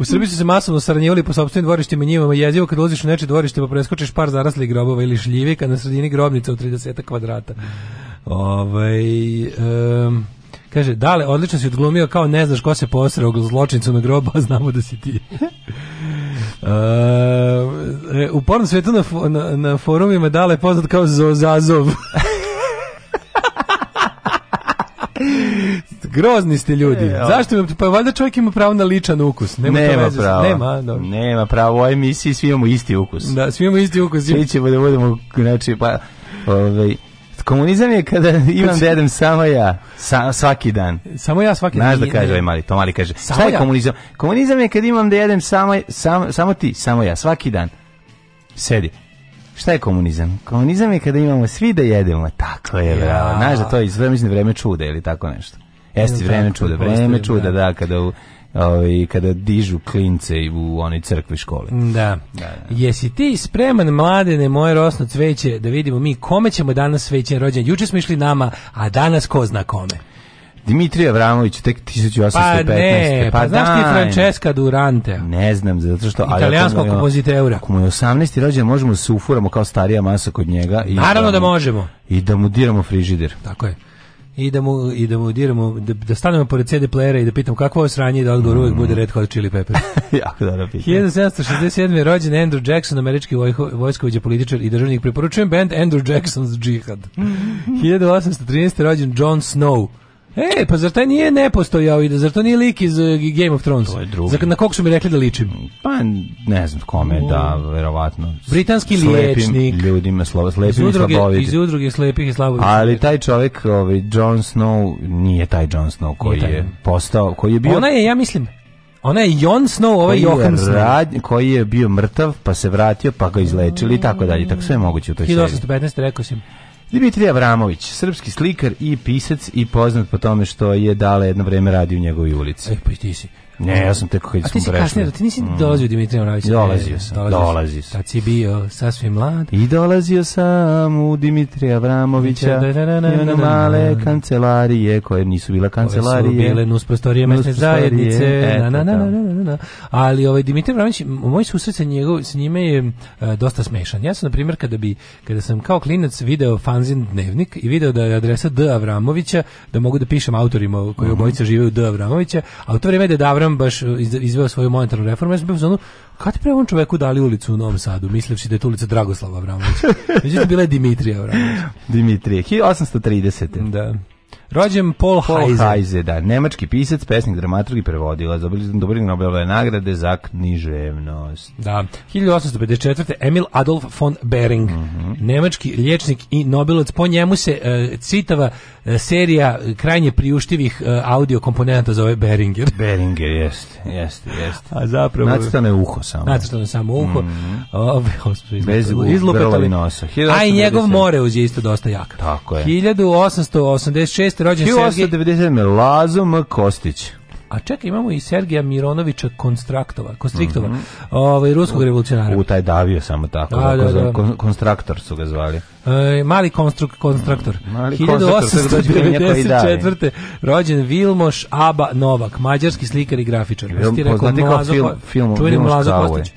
u Srbiji su se masovno saranjivali po sopstvenim dvorištima i njivama jezivo kad ulaziš u neče dvorište pa preskočiš par zaraslih grobova ili šljivika na sredini grobnica u 30 kvadrata. Ovaj... Um, Kaže, dale, odlično si odglumio, kao ne znaš ko se posrao zločincu na grobu, znamo da si ti. uh, u pornom svetu na, na, na forumima dale poznat kao Zozazov. Grozni ste ljudi. E, Zašto mi pa valjda čovjek ima pravo na ličan ukus. Nema, nema veze, pravo. Nema, dobro. Nema pravo. aj ovoj svi imamo isti ukus. Da, svi imamo isti ukus. Svi ćemo da budemo znači pa ovaj Komunizam je kada imam da jedem samo ja, sa, svaki dan. Samo ja svaki dan. Znaš da kaže ovaj mali, to mali kaže. Samo šta je ja? komunizam? Komunizam je kad imam da jedem samo, sam, samo ti, samo ja, svaki dan. Sedi. Šta je komunizam? Komunizam je kada imamo svi da jedemo. Tako je, ja. bravo. Znaš da to je, mislim, vreme čuda ili tako nešto. Jeste vreme čuda, vreme čuda, da. da, kada u ovaj, kada dižu klince u onoj crkvi škole. Da. da, da. Jesi ti spreman, mladene, moje rosno cveće, da vidimo mi kome ćemo danas svećen rođen? Juče smo išli nama, a danas ko zna kome. Dimitrij Avramović tek 1815. Pa ne, pa, pa znaš ti Francesca Durante. Ne znam, zato što... Italijanskog kompoziteura. Ako mu je 18. rođen, možemo da se ufuramo kao starija masa kod njega. I Naravno da, da možemo. I da mu diramo frižider. Tako je i da mu, i da mu diramo, da, da stanemo pored CD playera i da pitam kakvo je sranje i da odgovor mm. uvek bude Red Hot Chili Peppers. jako dobro pitanje. 1767. je rođen Andrew Jackson, američki vojskovođa političar i državnik. Preporučujem band Andrew Jackson's Jihad. 1813. je rođen John Snow, E, pa zar taj nije nepostojao i da zar to nije lik iz eh, Game of Thrones? To je drugi. Zar, na kog su mi rekli da ličim? Pa ne znam kome, da, mm. verovatno. Britanski liječnik. ljudima, slova, slepim iz udruge, Iz udruge slepih i slabovići. Ali taj čovjek, ovaj, Jon Snow, nije taj Jon Snow koji je postao, koji je bio... Ona je, ja mislim, ona je Jon Snow, ovaj Johan Snow. koji je bio mrtav, pa se vratio, pa ga izlečili i tako dalje. Tako sve je moguće u toj 1815. rekao sam. Dimitrij Avramović, srpski slikar i pisac i poznat po tome što je dale jedno vreme radio u njegovoj ulici. E, pa i ti si. Ne, ja sam tek kad smo prešli. A ti si kasnije, da ti nisi mm. dolazio Dimitrija Mravića. Dolazio sam, dolazio, dolazio sam. Tad si bio sasvim mlad. I dolazio sam u Dimitrija Vramovića i one male da, da. kancelarije koje nisu bila kancelarije. Koje su bile nus prostorije mesne zajednice. Ali ovaj, Dimitrij Vramović, moj susret sa, njegov, sa njime je e, dosta smešan. Ja sam, na primjer, kada, bi, kada sam kao klinac video fanzin dnevnik i video da je adresa D. Avramovića, da mogu da pišem autorima koji mhm. obojica žive u D. Avramovića, a u to vrijeme da je Tajvan baš uh, izveo svoju monetarnu reformu, ja sam bio zonu, kada ti ovom čoveku dali ulicu u Novom Sadu, mislivši da je to ulica Dragoslava Avramovića. Međutim, bila je Dimitrija Avramovića. Dimitrije, 1830. Da. Rođen Paul, Paul Heise. Heise. da, nemački pisac, pesnik, dramaturg i prevodilac. Dobili dobili Nobelove nagrade za književnost. Da. 1854. Emil Adolf von Bering, mm -hmm. nemački liječnik i Nobelovac. Po njemu se e, citava e, serija krajnje priuštivih e, audio komponenta zove Beringer. Beringer, jest, jest, jest. A zapravo... Nacrtano je uho samo. Nacrtano je samo uho. Mm -hmm. Ove, Bez izlopetali nosa. 1890. A i njegov more uz je isto dosta jak. Tako je. 1886 rođen Sergej... 1897. Lazo M. Kostić. A čekaj, imamo i Sergeja Mironovića Konstraktova, Konstriktova, mm -hmm. ovaj, ruskog revolucionara. U, taj davio samo tako, da, da, da. Kon, konstraktor su ga zvali. E, mali konstruk, konstraktor. Mhm. Mali 1894. Da rođen Vilmoš Aba Novak, mađarski slikar i grafičar. Jesi ti rekao Mlazo, film, film, čuveni Mlazo Kostić?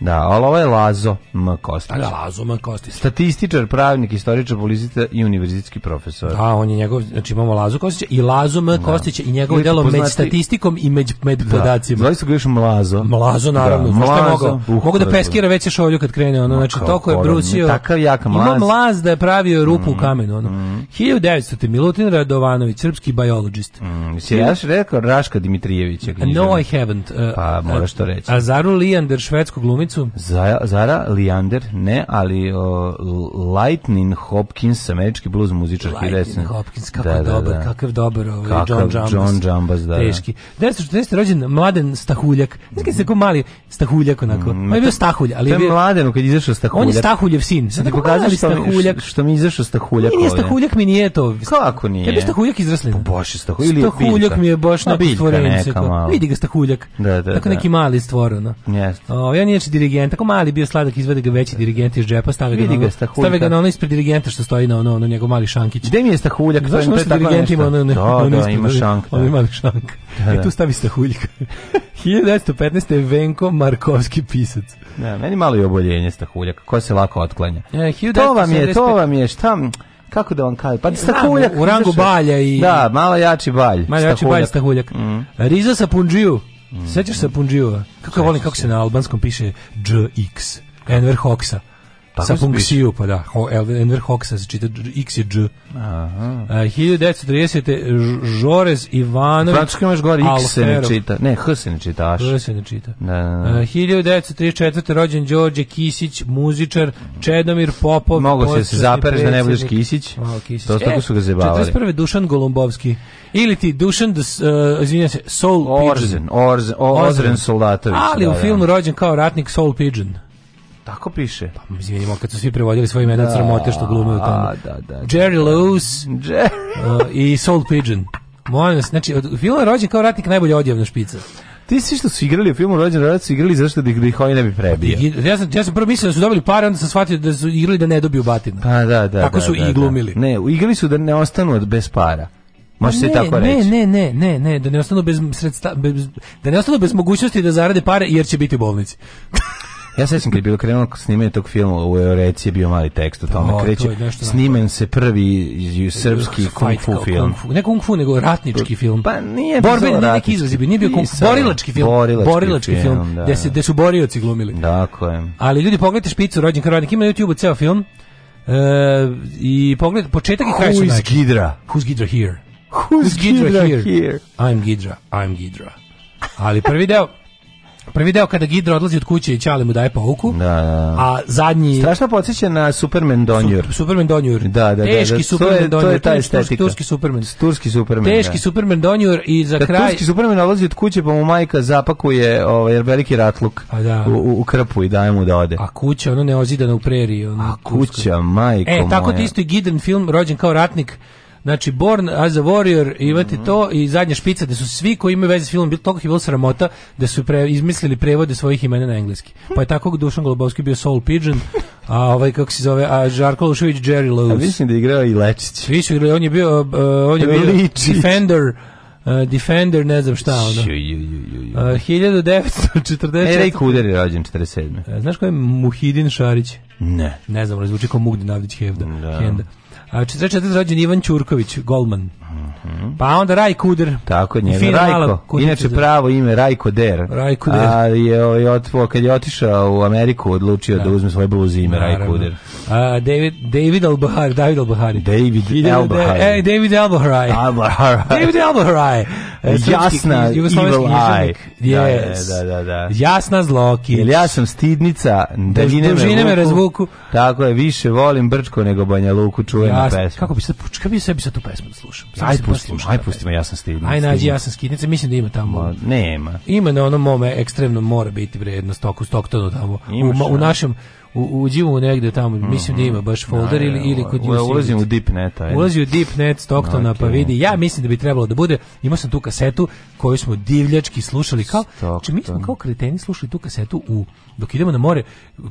Da, ali ovo je Lazo M. Kostić. Da, da, Lazo M. Kostić. Statističar, pravnik, istoričar, policita i univerzitetski profesor. Da, on je njegov, znači imamo Lazo Kostića i Lazo M. Da. Kostića i njegovo delo poznati... med statistikom i med, med da. podacima. Zvali ga još Mlazo. Mlazo, da, naravno. Da, mlazo. Mogu, uh, mogu da peskira već je šolju kad krene, ono, znači, toko je brusio. Takav jak mlaz. Ima mlaz da je pravio rupu mm. u kamenu, ono. Mm. 1900. Milutin Radovanović, srpski biologist. Mm. Si ja rekao Raška Dimitrijevića No, I haven't. Uh, pa, moraš to reći. Azaru Lijander, švedsko glumi glumicu? Zara, Zara Leander, ne, ali uh, Lightning Hopkins, američki blues muzičar. Lightning Hopkins, kako da, da, dobar, da, kakav dobar ovaj kakav John Jambas. John Jambas, da. da. Teški. 1940. rođen Mladen Stahuljak. Znači se kao mali Stahuljak onako. Mm, je bio Stahulj, ali je bio... Mladen kad izašao Stahuljak. On je Stahuljev sin. Sad ti pokazali Stahuljak. Što mi izašao Stahuljak Nije Stahuljak mi nije to. Kako nije? Ja bi Stahuljak izraslin. Po pa Bože, Stahuljak ili Stahuljak mi je baš na stvorenice. Vidi ga Stahuljak. Da, da, Tako da. neki mali stvoreno. Jeste. O, ja nije dirigent, tako mali bio sladak, izvede ga veći dirigent iz džepa, stave ga, ga stave ga na ono ispred dirigenta što stoji na ono, ono njegov mali šankić. Gde mi je stahuljak? Znaš ono što dirigent ima ono, da, ono, ono da, ispred, ima šank. Ono da. mali šank. Da, da. E tu stavi stahuljka. 1915. Venko Markovski pisac. Da, meni malo je oboljenje stahuljak, ko se lako otklanja. E, to vam je, to vam je, šta kako da vam kažem, pa stahuljak. U rangu balja i... Da, malo jači balj. Malo jači stahuljak. balj stahuljak. Mm. Riza sa punđiju, Mm. Sećaš se Punđiova? Kako volim kako se na albanskom piše JX, Enver Hoxha. Tako sa funkciju, pa da. Ho, Elner Hoxa se čita X je Dž. Aha. Uh, 1930. Žorez Ivanović. Francuski imaš gore X se ne čita. Ne, H se ne čita. Aš. H se ne čita. Da, da, da. Uh, 1934. rođen Đorđe Kisić, muzičar, Čedomir Popov. Mogu se se zapereš da ne budeš Kisić. Malo Kisić. To tako e, su ga zebavali. 41. Dušan Golumbovski. Ili ti Dušan, des, uh, e, izvinjam se, Soul Orzen, Pigeon. Orzen, Orzen, Orzen Soldatović. Ali da, u da. filmu rođen kao ratnik Soul Pigeon. Tako piše. Pa izvinimo, kad su svi prevodili svoje imena da, crmote što glume u tamo. Da, da, da, Jerry da. Lewis Jerry. Uh, i Soul Pigeon. Molim znači, od, film rođen kao ratnik najbolje odjevna špica. Ti si što su igrali u filmu Rođen rad su igrali zašto da ih, da ih ovi ne bi prebio. Pa, ja sam, ja sam prvo mislio da su dobili pare, onda sam shvatio da su igrali da ne dobiju batina. Pa da, da. Tako da, su da, i da. glumili. Da. Ne, igrali su da ne ostanu bez para. Može pa se tako ne, reći. Ne, ne, ne, ne, da ne ostanu bez sredsta, bez, da ne ostanu bez mogućnosti da zarade pare jer će biti u bolnici. Ja sećam kad je bilo krenulo snimanje tog filma, u Eureci je bio mali tekst o tome. Kreće, snimen se prvi srpski kung fu film. Ne kung fu, nego ratnički pa film. Pa nije Borbeni, nije neki izrazi, nije bio kung fu. Borilački film. Borilački, film, da. gde su borioci glumili. Tako je. Ali ljudi, pogledajte špicu, rođen krvanik, ima na YouTube-u ceo film. E, I pogledajte, početak i kraj su Who is Gidra? Who's Gidra here? Who's, Gidra, here? I'm Gidra, I'm Gidra. Ali prvi deo, prvi deo kada Gidra odlazi od kuće i Čale mu daje pauku, da, da, da. a zadnji... Strašno podsjeća na Superman Donjur. Su, Superman Donjur. Da, da, da. da. Teški da, Superman to je, Donjur. To je ta estetika. Turski Superman. Turski Superman, Teški da. Superman Donjur i za da, kraj... Turski Superman odlazi od kuće pa mu majka zapakuje ovaj, veliki ratluk a pa da. u, u krpu i daje mu da ode. A kuća, ono ozida na preriji. Ono, a kuća, majko e, moja. E, tako ti isto i Gidran film, rođen kao ratnik, Znači, Born as a Warrior, imate mm -hmm. to, i zadnja špica, da su svi koji imaju veze s filmom, toliko je bilo sramota, da su pre, izmislili prevode svojih imena na engleski. Hm. Pa je tako Dušan Golubovski bio Soul Pigeon, a ovaj, kako se zove, a Žarko Lušević, Jerry Lewis. A mislim da je igrao i Lečić. Svi su igrali, on je bio, uh, on je bio Defender, Uh, Defender, ne znam šta ono. Uh, Ej, Erej Kuder je rođen 47. Uh, znaš ko je Muhidin Šarić? Ne. Ne znam, ali zvuči kao Mugdin Avdić Hevda. Da. Henda. 44. rođen Ivan Ćurković, golman. -hmm. Pa onda Raj Tako je, Rajko. Inače pravo ime Rajko Der. Rajko Der. A je, otvo, kad je otišao u Ameriku, odlučio da, da uzme svoje bluzi ime Rajkuder. A, David, David Albahar, David Albahari. David Albahari. E, David Albahari. Albahari. David Albahari. Jasna, evil eye. Da, da, yes. Da, da, da, da. Jasna zloki. Ili ja sam stidnica, da dužine me razvuku. Tako je, više volim Brčko nego Banja Luku, čuvena pesma. Kako bi se, kako bi sebi sad tu pesmu da slušam? Sam aj pustimo, aj pustimo, ja sam stidnica. Aj nađi, ja sam skidnica, mislim da ima tamo. Ma, nema. Ima na onom mome ekstremnom mora biti bre, jedno stoku, stoktonu tamo. Imaš, u, u da. našem, u, uđimo negde tamo, mhm. mislim da ima baš folder da, ili, ili kod Ulazim u, u deep net. Ajde. Ulazi u deep net Stocktona pa okay. pa vidi. Ja mislim da bi trebalo da bude. Imao sam tu kasetu koju smo divljački slušali kao, znači mi smo kao kreteni slušali tu kasetu u dok idemo na more,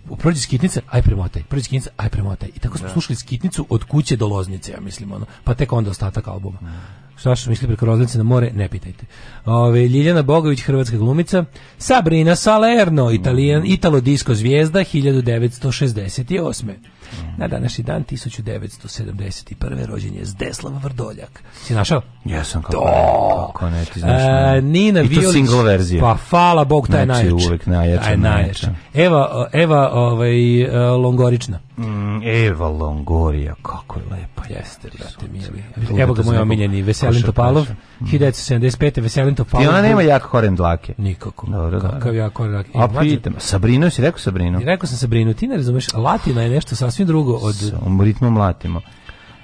u prođe skitnica, aj premotaj, prođe skitnica, aj premotaj. I tako smo da. slušali skitnicu od kuće do Loznice, ja mislim ono. Pa tek onda ostatak albuma. Mhm. Šta što misli preko roznice na more, ne pitajte. Ove, Ljiljana Bogović, hrvatska glumica. Sabrina Salerno, italijan, mhm. italo disco zvijezda 1968. Na današnji dan 1971. rođen je Zdeslav Vrdoljak. Si našao? Jesam, kako ne. Kako ne, ti znaš. E, Nina I to single verzije. Pa, fala Bog, taj znači, najjači. Uvijek najjača, najjača. Eva, Eva ovaj, e, Longorična. Mm, Eva Longoria, kako je lepa. Jeste, brate, mili. Evo ga moj omiljeni, Veselin Topalov, 1975. Mm. Veselin Topalov. I ona nema jak koren dlake. Nikako. Dobro, Kakav jak koren dlake. A e, pitam, Sabrinu, si rekao Sabrinu? Rekao sam Sabrinu, ti ne razumeš, Latina je nešto sasvim drugo od... S ritmom Latimo.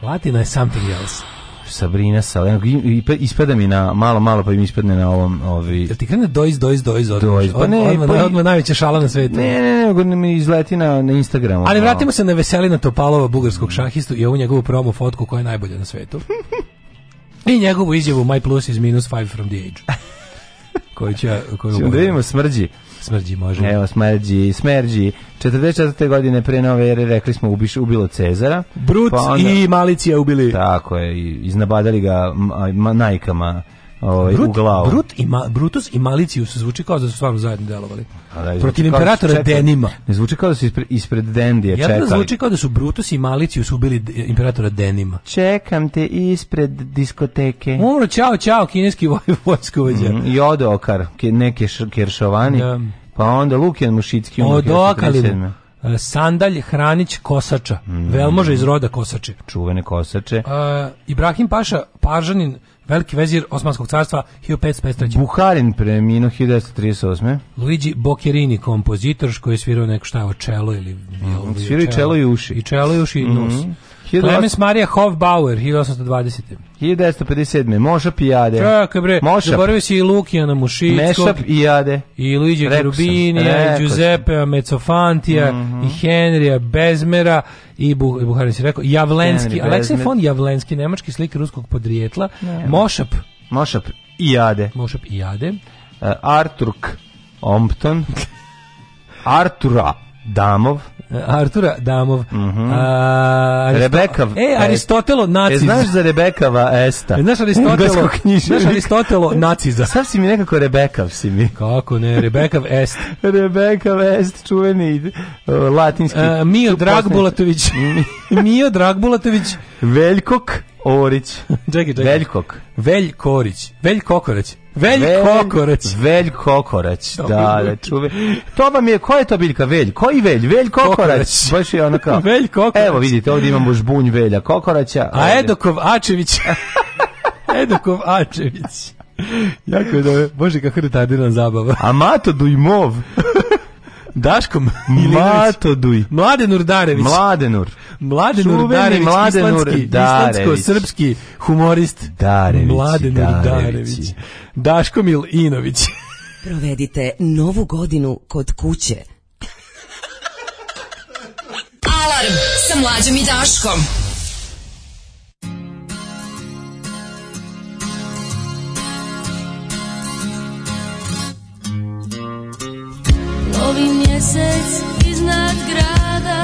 Latina je something else. Sabrina Salenko i ispada mi na malo malo pa mi ispadne na ovom ovi Jel ti krene dois dois dois dois pa ne odmah, pa odmah najveća šala na svetu ne ne ne nego mi izleti na na Instagramu ali vratimo se na Veselina Topalova bugarskog šahistu i ovu njegovu promo fotku koja je najbolja na svetu i njegovu izjavu my plus is minus 5 from the age koju će koju da smrđi Smrđi može. Evo, smrđi, smrđi. 44. godine pre nove ere rekli smo ubiš, ubilo Cezara. Brut pa onda, i Malicija ubili. Tako je, iznabadali ga ma, ma, najkama ovaj, Brut, u glavu. Brut i ma, Brutus i Malicius zvuči kao da su stvarno zajedno delovali. Da, Protiv da imperatora čekali, Denima. Ne zvuči kao da su ispred, ispred Dendije čekali. Jedno zvuči kao da su Brutus i Malicius ubili imperatora Denima. Čekam te ispred diskoteke. Umro, čao, čao, kineski vojskovođa. Mm, I odookar, neke keršovani. Da. Pa onda Lukijan Mušicki. Odokali mu. E, Sandalj Hranić Kosača, mm. velmoža iz roda Kosače. Čuvene Kosače. Uh, Ibrahim Paša, Paržanin, veliki vezir Osmanskog carstva 1553. Buharin preminuo 1938. Luigi Boccherini, kompozitor koji je svirao neko šta je čelo ili... Mm, svirao i čelo i uši. I čelo i uši i nos. Mm -hmm. Clemens Maria Hofbauer, 1820. 1957. Moša Pijade. Čekaj bre, Mošap. zaboravio si i Lukijana Mušickog. Mešap i Jade. I Luigi Cherubinija, i Giuseppe Mecofantija, mm -hmm. i mhm. Henrija Bezmera, i, Bu, i Buhari si rekao, Javlenski, Aleksej von Javlenski, nemački slik ruskog podrijetla, ne, Mošap. Mošap i Jade. Mošap i Jade. Uh, e, Arturk Ompton. Artura Damov. Artura Damov. Mm -hmm. Rebeka. E, Aristotelo e, nacizam. E, znaš za Rebekava Esta? E, znaš Aristotelo, znaš Aristotelo naciza. Sad si mi nekako Rebekav si mi. Kako ne, Rebekav Est. Rebekav Est, čuveni uh, latinski. A, e, Mio Dragbulatović. Mio Dragbulatović. Veljkok Orić. čekaj, čekaj. Veljkok. Veljkorić. Veljkokorać. Velj, velj kokorać. Velj kokorać, da, da, čuve. To vam je, koja je to biljka? Velj, koji velj? Velj kokorać. Baš je ono kao. Velj kokorać. Evo vidite, ovdje imamo žbunj velja kokoraća. A Edokov Ačević. Edokov Ačević. jako je dobro. Bože, kako retardirana zabava. A Mato Dujmov. Daškom Mato Duj. Mladen Urdarević. Mladenur. Mladen Urdarević, Mladen islandski, islandsko-srpski humorist. Darević, Mladen Urdarević. Daško Milinović. Provedite novu godinu kod kuće. Alarm sa mlađom i Daškom. Novi mjesec iznad grada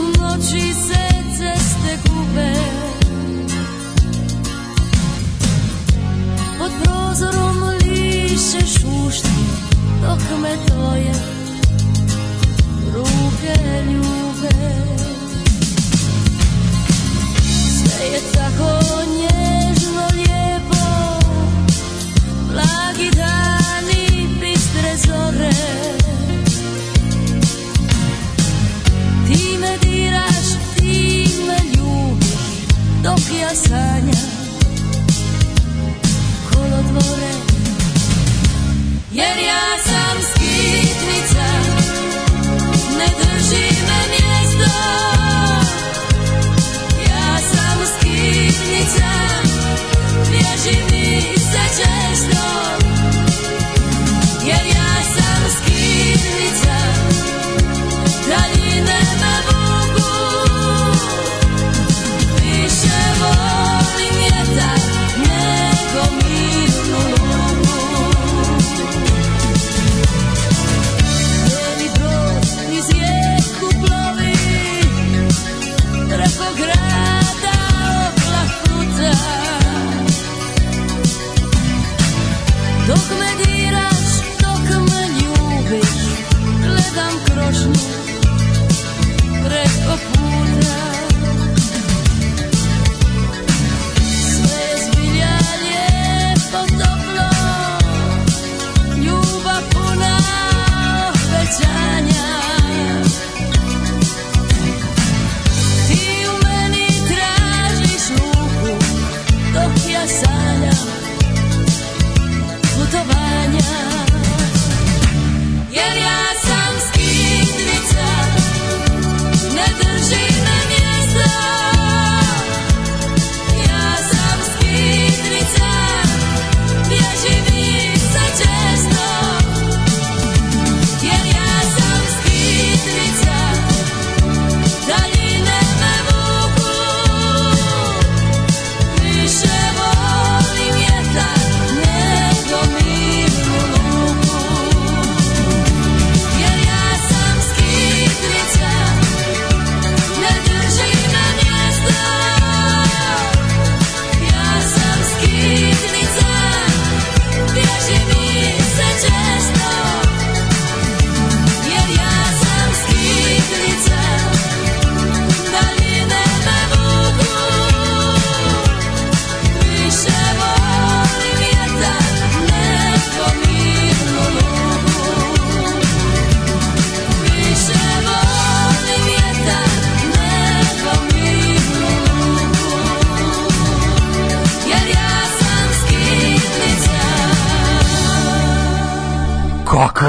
noći se ceste gube Pod prozorom liše šušti Dok me tvoje ruke ljube Sve je tako njeno dok ja sanjam kolodvore jer ja sam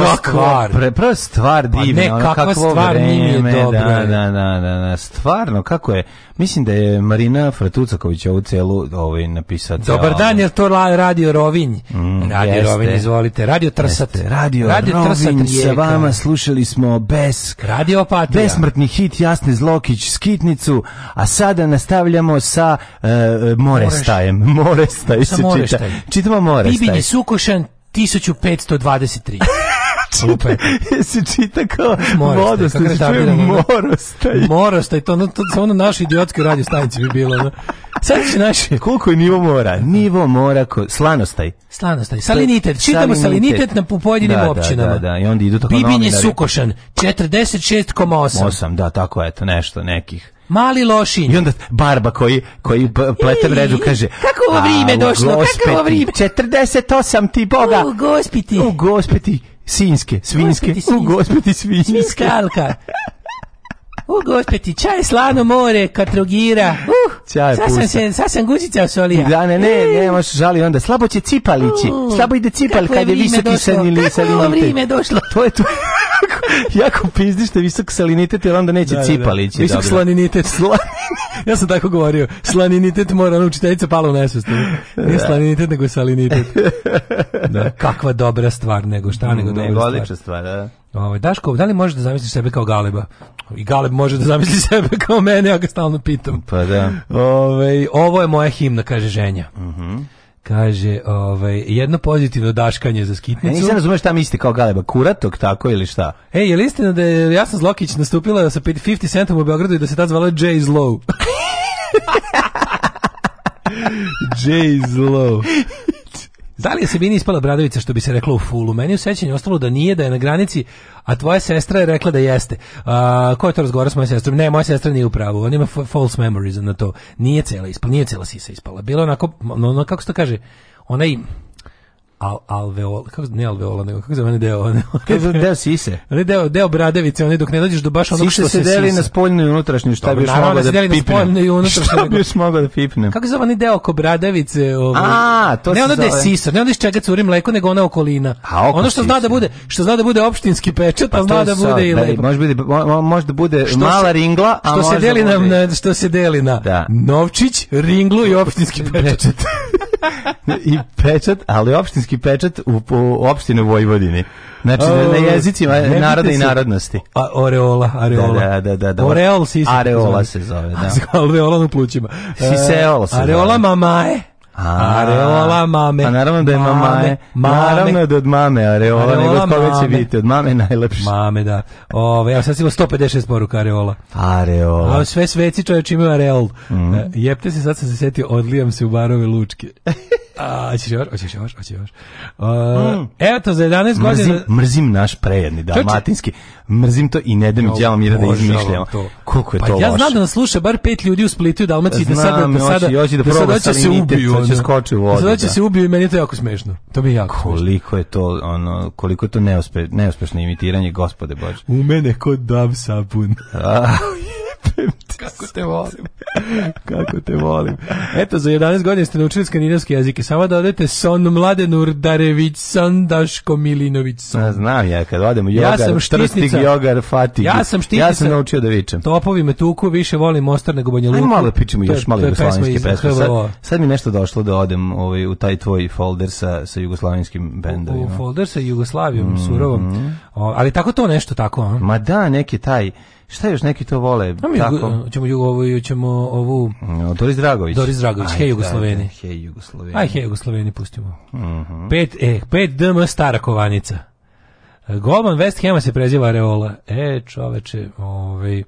kakva stvar. Pre, prva stvar divna. Pa ne, ono, kakva stvar nije da, dobro. Da, da, da, da, da, stvarno, kako je, mislim da je Marina Fratucaković ovu celu ovaj, napisao. Dobar dan, je to radio Rovinj? Mm, radio jeste. Rovinj, izvolite. Radio Trsat. Jeste. Radio, radio Rovinj trsat sa vama slušali smo Bes. Radio Opatija. Besmrtni hit Jasne Zlokić, Skitnicu, a sada nastavljamo sa uh, e, Morestajem. Morestaj se čita. Čitamo Morestaj. Bibinji Sukošan 1523 čita, se čita kao vodostaj, se čuje morostaj. Morostaj, to, ono, to, to ono naši idiotske radio stanice bi bilo. Ono. Sad će naši... Koliko je nivo mora? Nivo mora, ko, slanostaj. Slanostaj, salinitet. Čitamo salinitet, salinitet na pojedinim da, da općinama. Da, da, da, i onda idu tako Bibin je sukošan, 46,8. 8, da, tako eto, nešto, nekih. Mali lošinj. I onda barba koji, koji plete mrežu kaže... Kako ovo vrijeme došlo, kako ovo vrijeme? 48 ti boga. U gospiti. U gospiti. Sinjske, svinjske, u gospeti svinjske. Svinjska U, gospeti, čaj, slano more, katrogira. Uh, čaj, sad sam, se, sad sam guzica solija. Da, ne, ne, ne, možeš žali onda. Slabo će cipalići. Uh, Slabo ide cipal kad je visoki salinitet. Kako je vrijeme došlo? To je to. jako pizdiš te visok salinitet, jer onda neće da, da, da. cipalići. Da. Visok dobro. slaninitet. Slan... ja sam tako govorio. Slaninitet mora, ono učiteljica pala u nesvest. Da. Nije slaninitet, nego salinitet. Da. Kakva dobra stvar, nego šta nego, mm, dobra stvar. stvar, da. Ovaj Daško, da li možeš da zamisliš sebe kao Galeba? I Galeb može da zamisli sebe kao mene, ja ga stalno pitam. Pa da. Ove, ovaj, ovo je moja himna, kaže ženja. Mhm. Uh -huh. Kaže, ovaj, jedno pozitivno daškanje za skitnicu. Ja nisam razumeš šta mislite kao Galeba, kuratok tako ili šta? Ej, je li istina da je Jasna Zlokić nastupila sa 50 centom u Beogradu i da se ta zvala Jay Zlow? Jay Zlow. Da li je Sabini ispala Bradovica što bi se reklo u fulu? Meni u sećanju ostalo da nije, da je na granici, a tvoja sestra je rekla da jeste. A, ko je to razgovara s mojom sestrom? Ne, moja sestra nije u pravu, on ima false memories na to. Nije cela ispala, nije cela sisa ispala. Bilo onako, no, kako se to kaže, onaj al, alveola, kako ne alveola, nego kako zove onaj deo, onaj deo sise. Onaj deo, deo bradavice, onaj dok ne dođeš do baš onog što se se deli sisa. na spoljnu i unutrašnju, šta da da bi još mogao da deli Na spoljnu i unutrašnju. Šta bi još mogao da pipnem? Kako se zove onaj deo oko bradavice? Ovo, ovaj? A, to ne ono gde sisa, ne ono iz čega curi mleko, nego ona okolina. A, ono što zna da bude, što zna da bude opštinski pečat, pa a zna da bude i lepo. Može biti može da bude mala ringla, a što se da deli na što se deli na novčić, ringlu i opštinski pečat. I pečat, ali opštinski pečat u, u opštini Vojvodini. Znači, o, na jezicima naroda i narodnosti. A, oreola, areola. Da, da, da, da. da. Oreol sisek. Areola se zove, da. Alveola na plućima. Siseol se Areola mamae. Areola mame. Pa naravno da je mame, mamaje. Mame. Naravno da od mame areola, areola nego od koga će biti. Od mame najlepše. Mame, da. Ove, ja sad si 156 poruka areola. Areola. A sve sveci čovječ imaju areol. Mm. E, jepte se, sad se setio, odlijam se u barove lučke. A, hoćeš još, hoćeš još, hoćeš još. Uh, mm. Eto, za 11 mrzim, godina... Mrzim naš prejedni, dalmatinski. Mrzim to i ne da mi djelom mira da izmišljamo. Koliko je pa to ja loše. znam da nas sluša bar pet ljudi u Splitu i Dalmaciji, da sada, da sada, da sada, da sada da će se ubiju. Sada će skoči u da vodu. Sada će da. se ubiju i meni je to jako smešno. To bi jako Koliko je to, ono, koliko je to neuspešno imitiranje, gospode Bože. U mene kod dav sapun. Kako te volim. Kako te volim. Eto, za 11 godina ste naučili skandinavski jezike. Samo da odete Son Mladen Urdarević, Son Daško Milinović. Son. znam ja, kad odem jogar, ja sam trstik, jogar, fatig. Ja sam štisnica. Ja sam naučio da vičem. Topovi me tuku, više volim Mostar nego Banja Luka. Ajde malo pičemo još malo jugoslovenske pesme. Sad, sad mi nešto došlo da odem ovaj, u taj tvoj folder sa, sa jugoslovenskim bendovima. U, folder sa Jugoslavijom, mm, surovom. Mhm. O, ali tako to nešto tako, a? Ma da, neki taj Šta još neki to vole? No, mi tako? ćemo jugo ćemo ovu no, mm, Doris Dragović. Doris Dragović, hej Jugoslaveni. Hej Jugoslaveni. Aj hej Jugoslaveni pustimo. Mhm. Uh -huh. Pet eh, pet DM stara kovanica. E, Golman West Hema se preziva Reola. E, čoveče, ovaj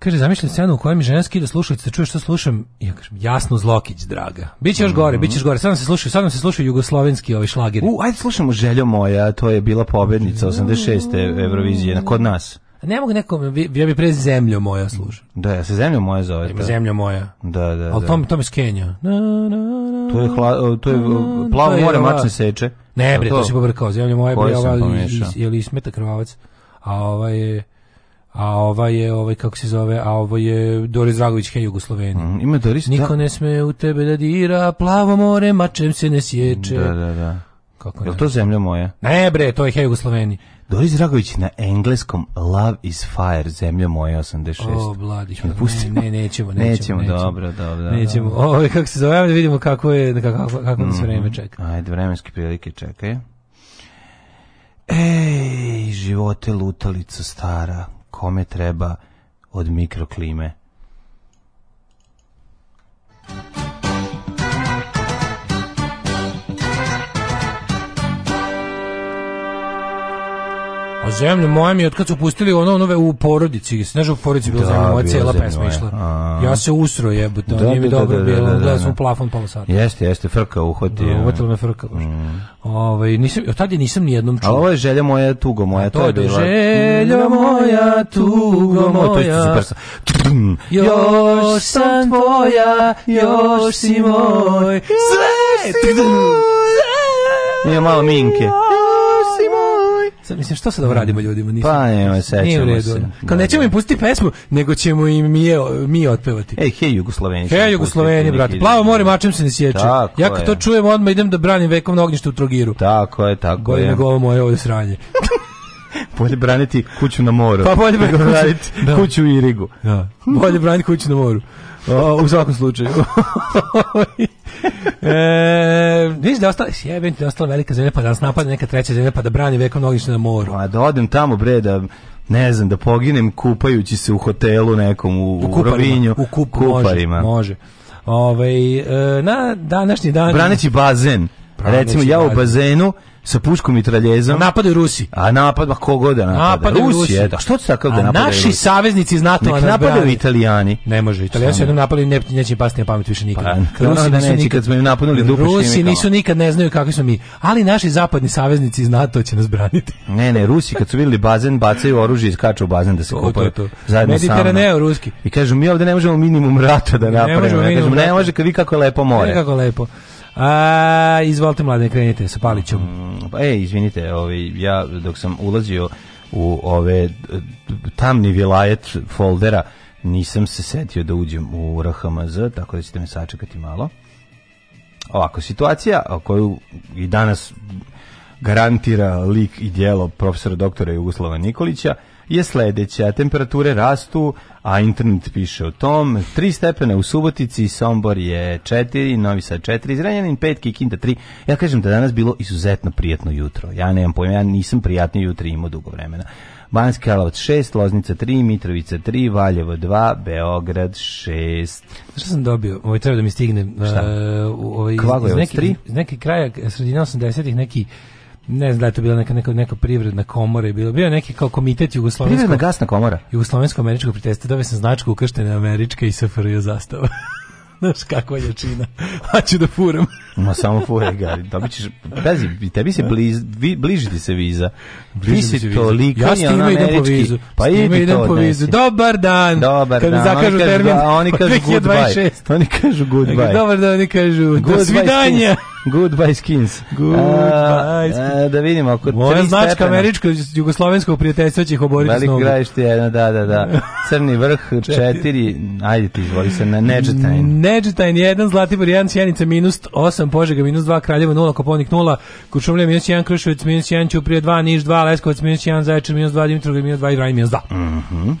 Kaže, zamišljam scenu u kojoj mi ženski da slušalice, čuje što slušam, i ja kažem, jasno Zlokić, draga. Biće još gore, mm -hmm. biće gore. Sad nam se slušaju, sad nam se slušaju jugoslovenski ovi šlageri. U, ajde slušamo Željo moja, to je bila pobednica 86. Eurovizije, na kod nas. A Ne mogu nekom, ja bi pre zemljo moja slušao. Da, ja se zemljo moja zove. Ima da. zemljo moja. Da, da, da. Ali to, to mi skenja. To je, hla, to je plavo more je, mačne seče. Ne bre, to, to si pobrkao. Zemljo moja je bre, ova je li smeta krvavac. A ova je a ova je ovaj kako se zove a ovo je Doris Dragović Hej Jugoslaveni. mm, ima Doris da. niko da... ne sme u tebe da dira plavo more mačem se ne sječe da da da kako je to zemlja moja ne bre to je Hej Jugoslaveni. Doris Dragović na engleskom Love is Fire, zemlja moja 86. O, bladić, ne, ne, nećemo, nećemo, nećemo, dobro, dobro. Nećemo, ovo, ovaj, je kako se zove, da vidimo kako je, kako, kako nas mhm. vreme čeka. Ajde, vremenske prilike čekaj. Ej, živote lutalica stara, kome treba od mikroklime. A zemlja moja mi je, od kad su pustili ono, nove u porodici, znaš u porodici bila da, zemlja moja, cijela pesma išla. Ja se usro jebote, da, nije mi da, da dobro da, da, bilo, da, da, sam u plafon pola sata. Jeste, jeste, frka uhvati. Da, uhvatila me frka. Mm. Ove, ovaj, nisam, od tad je ni jednom čuo. A ovo je želja moja, tugo moja, to, je bila. To želja mm. moja, tugo moja, još sam tvoja, još si moj, sve si moj, sve! Ima malo minke. Sad mislim što sad ovo radimo ljudima, nisam. Pa ne, sećamo se. Da, kad da, nećemo im da. pustiti pesmu, nego ćemo im mi mi otpevati. Ej, hej Jugoslaveni. Hej Jugoslaveni, brate. Plavo more mačem se ne sječe. Tako ja kad to čujem, odmah idem da branim vekom na ognjištu u Trogiru. Tako je, tako Bolje je. Bolje nego ovo moje ovdje sranje. bolje braniti kuću na moru. Pa bolje braniti kuću, da. kuću i rigu. Da. Bolje braniti kuću na moru. O, u svakom slučaju. e, vidiš da je ostala, jebem da je ostala velika zemlja, pa da nas napadne neka treća zemlja, pa da brani veko ognjište na moru. A pa da odem tamo, bre, da ne znam, da poginem kupajući se u hotelu nekom u, u, u Rovinju. U kup, kuparima. Može, može. Ovaj, Ove, na današnji dan... Braneći bazen. Braneći Recimo, ja u bazenu sa puškom i traljezom. Napadaju Rusi. A napad, ma ko god da napada. Napadaju Rusi. Rusi. Je, da, što tako da napadaju Naši Rusi? saveznici iz NATO Nek napadaju Italijani. Ne može, Italijani su jednom napali, ne, neće im pasti na pamet više nikad. Pa, Rusi da neće, nikad, kad smo im napunuli dupe Rusi nisu nikad, ne znaju kakvi smo mi. Ali naši zapadni saveznici iz NATO će nas braniti. Ne, ne, Rusi kad su videli bazen, bacaju oružje i skaču u bazen da se kupaju. zajedno sa Zajedno Mediteraneo, ruski. I kažu, mi ovde ne možemo minimum rata da napravimo. Ne, možemo ne, kažemo, ne može, kad vi kako je lepo more. Ne, kako lepo. A, izvolite mlade, krenite sa Palićom. Mm, pa, e, izvinite, ovaj, ja dok sam ulazio u ove tamni vilajet foldera, nisam se setio da uđem u RHMZ, tako da ćete me sačekati malo. Ovako, situacija koju i danas garantira lik i dijelo profesora doktora Jugoslava Nikolića, je sledeća. Temperature rastu, a internet piše o tom. 3 stepena u Subotici, Sombor je 4, Novi Sad 4, Zrenjanin 5, Kikinda 3. Ja kažem da danas bilo izuzetno prijatno jutro. Ja nemam pojma, ja nisam prijatni jutro imao dugo vremena. Banjski Karlovac 6, Loznica 3, Mitrovica 3, Valjevo 2, Beograd 6. Šta sam dobio? Ovo treba da mi stigne. Šta? Uh, ovaj, iz, 3? Iz, iz nekih kraja, sredina 80-ih, neki ne znam da je to bila neka, neka, neka privredna komora je bilo, bio neki kao komitet jugoslovensko privredna gasna komora jugoslovensko američko protesta, dobio sam značku ukrštene američke i SFRJ zastava Znaš kakva je čina. Hoću da furam. Ma samo furaj, Gari. Dobit ćeš, pazi, tebi se da. bliz, vi, bliži ti se viza. Bliži ti si viza. ja s time idem po vizu. Pa s time idem po vizu. Dobar dan. Dobar dan. Kad zakažu da- termin. oni termin, kažu, termin, oni kažu 2026. Oni kažu goodbye. Dobar dan, oni kažu do svidanja. Goodbye skins. Goodbye skins. A, da vidimo. Oko Moja značka američko-jugoslovenskog prijateljstva će ih oboriti Veliko gravište je, da, da, da. Crni vrh, 4, ajde ti izvoli se, na Neđetajn. Neđetajn 1, Zlatibor 1, Sjenica minus 8, Požega minus 2, Kraljevo 0, Koponik 0, Kučumlja minus 1, Kruševac minus 1, Ćuprije 2, Niš 2, Leskovac minus 1, Zaječar minus 2, Dimitrov minus 2 i Vranje minus 2. Mhm. Mm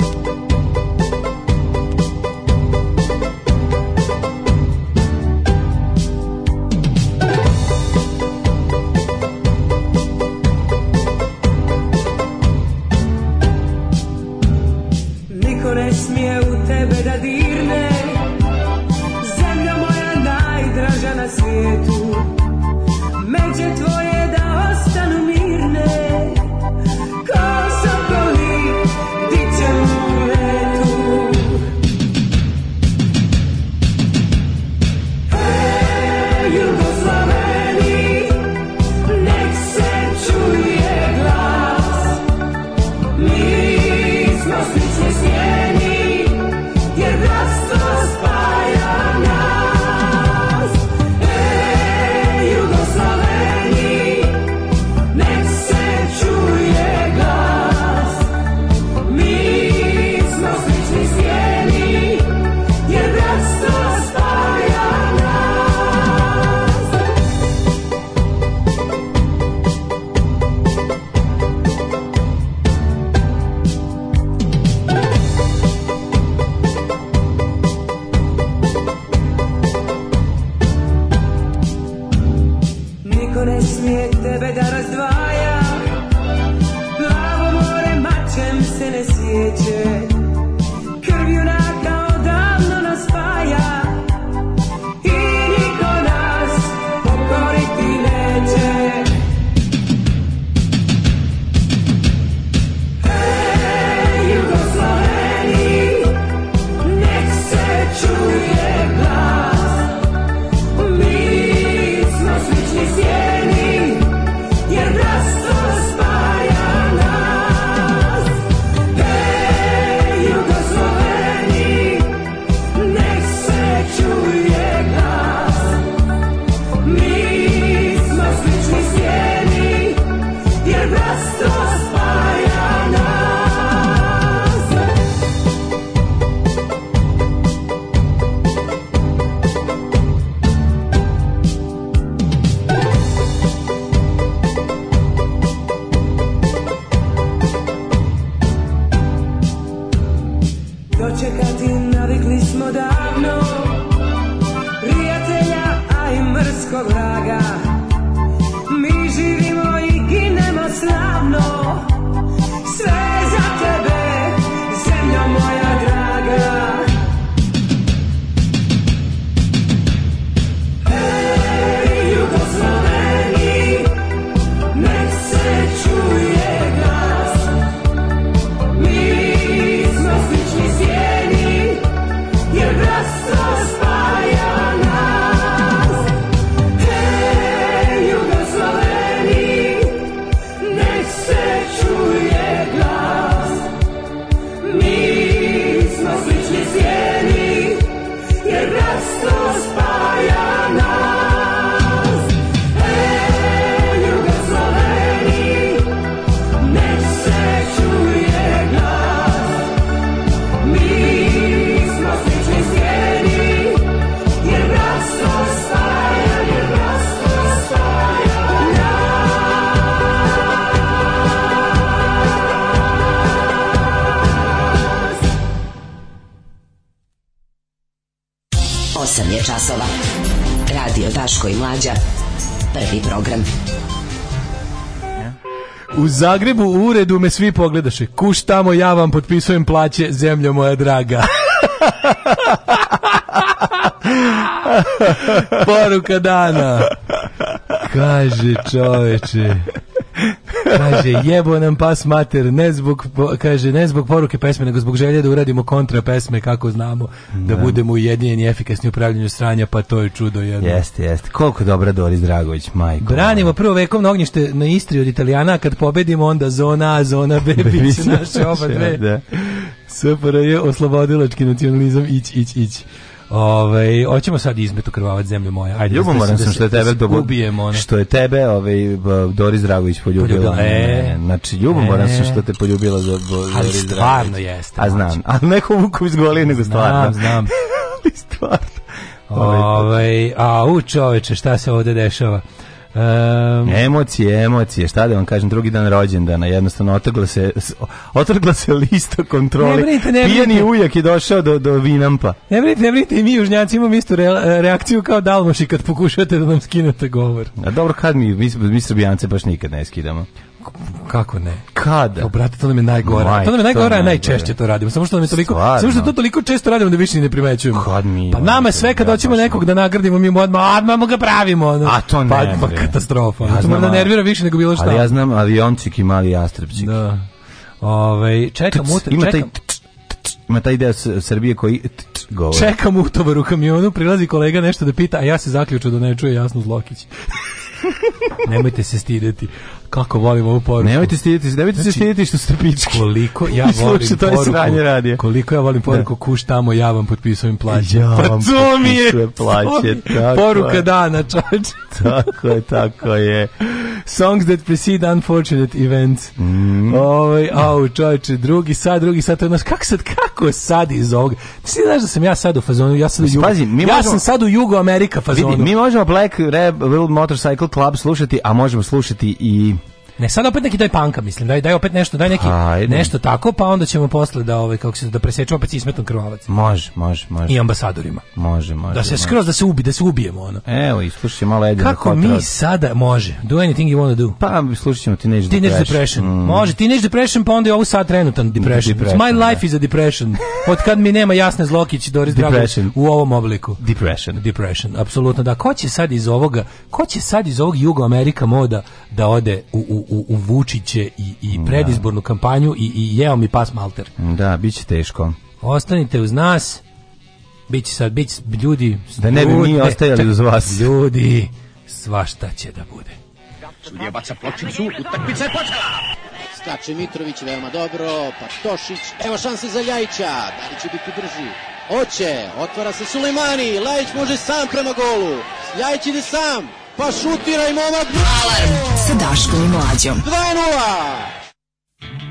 Zagrebu u uredu me svi pogledaše. Kuš tamo, ja vam potpisujem plaće, zemlja moja draga. Poruka dana. Kaže čoveče kaže, jebo nam pas mater, ne zbog, kaže, ne zbog poruke pesme, nego zbog želje da uradimo kontra pesme, kako znamo, da, da budemo ujedinjeni, efikasni u pravljenju stranja, pa to je čudo jedno. Jeste, jeste. Koliko dobra Doris Dragović, majko. Branimo prvo vekovno ognjište na Istri od Italijana, kad pobedimo, onda zona A, zona B, biće naše oba da, dve. Da. SFRJ oslobodilački nacionalizam, ić, ić, ić. Ove, hoćemo sad izmetu krvavac zemlje moja. Ajde. Ljubomoran da da sam što je da tebe do ubijemo. Što je tebe, ove, ovaj, Doris Dragović poljubila. E, znači ljubomoran sam što te poljubila za Doris Dragović. Stvarno jeste. A znam, a znači. neko vuku izgolio nego stvarno. Znam, znam. stvarno. ove, ovaj, ovaj, a u čoveče, šta se ovde dešava? Um, emocije, emocije, šta da vam kažem, drugi dan rođendana, jednostavno otrgla se, otrgla se listo kontrole. Ne brinite, ne brinite. Pijani ujak je došao do, do Vinampa. Ne brinite, ne brinite, i mi južnjaci imamo istu re, reakciju kao Dalmoši kad pokušate da nam skinete govor. A dobro, kad mi, mi, mi Srbijance baš nikad ne skidamo kako ne? Kada? Obrate, to nam je najgore. Maj, to nam je najgore, a najčešće to radimo. Samo što nam je toliko, samo što to toliko često radimo da više ne primećujemo. Kad mi? Pa nama je sve kad da, hoćemo nekog da nagradimo, mi mu odmah, odmah ga pravimo. Ono. A to ne. Pa, pa katastrofa. Ja to da znam, da nervira više nego bilo šta. Ali ja znam avionciki i mali jastrepčik. Da. Ove, čekam, tc, ima čekam. Taj tc, tc, ima taj deo Srbije koji tc, govori. Čekam utovar u kamionu, prilazi kolega nešto da pita, a ja se zaključu da ne čuje jasno Zlokić. Nemojte se stideti. Kako volim ovu poruku. Nemojte stiditi, nemojte znači, se stiditi što ste pički. Koliko ja volim poruku. radije. Koliko ja volim da. poruku kuš tamo ja vam potpisujem plaće. Ja pa vam to mi je plaće. Tako poruka je. dana, čovječ. tako je, tako je. Songs that precede unfortunate events. Mm. Ovaj, au, čovječe, drugi sad, drugi sad, to je naš, kako sad, kako sad iz ovoga? Ti znaš da sam ja sad u fazonu, ja sam, Pazi, mi ja možemo, sam sad u Jugo Amerika fazonu. Vidi, mi možemo Black Rebel Motorcycle Club slušati, a možemo slušati i Ne, sad opet neki daj panka, mislim, daj, daj opet nešto, daj neki Ajde. nešto tako, pa onda ćemo posle da ovaj kako se da presečemo opet ismetom krvavac. Može, može, može. I ambasadorima. Može, može. Da se može. skroz da se ubi, da se ubijemo ono. Evo, iskušaj malo Edina Kako Kotra. mi sada može? Do anything you want to do. Pa slušaćemo ti nešto. Teenage depression. depression. Mm. Može, teenage depression, pa onda je ovo sad trenutan da, depression. depression It's my da. life is a depression. Od kad mi nema jasne Zlokić i Doris Dragović u ovom obliku. Depression. Depression, apsolutno da. Ko će sad iz ovoga, ko će sad iz ovog Jugo Amerika moda da ode u, u u, u Vučiće i, i da. predizbornu kampanju i, i jeo mi pas malter. Da, bit će teško. Ostanite uz nas, bit će sad, bit će, ljudi... Da ne bi mi ostajali uz vas. Ljudi, svašta će da bude. Sudija baca pločicu, utakmica je počela! Skače Mitrović veoma dobro, pa Tošić, evo šanse za Ljajića, da li će biti brži? Oće, otvara se Sulejmani, Ljajić može sam prema golu, Ljajić ide sam, Pa šutira šutiraj momak! Alarm sa Daškom i Mlađom. 2 -0.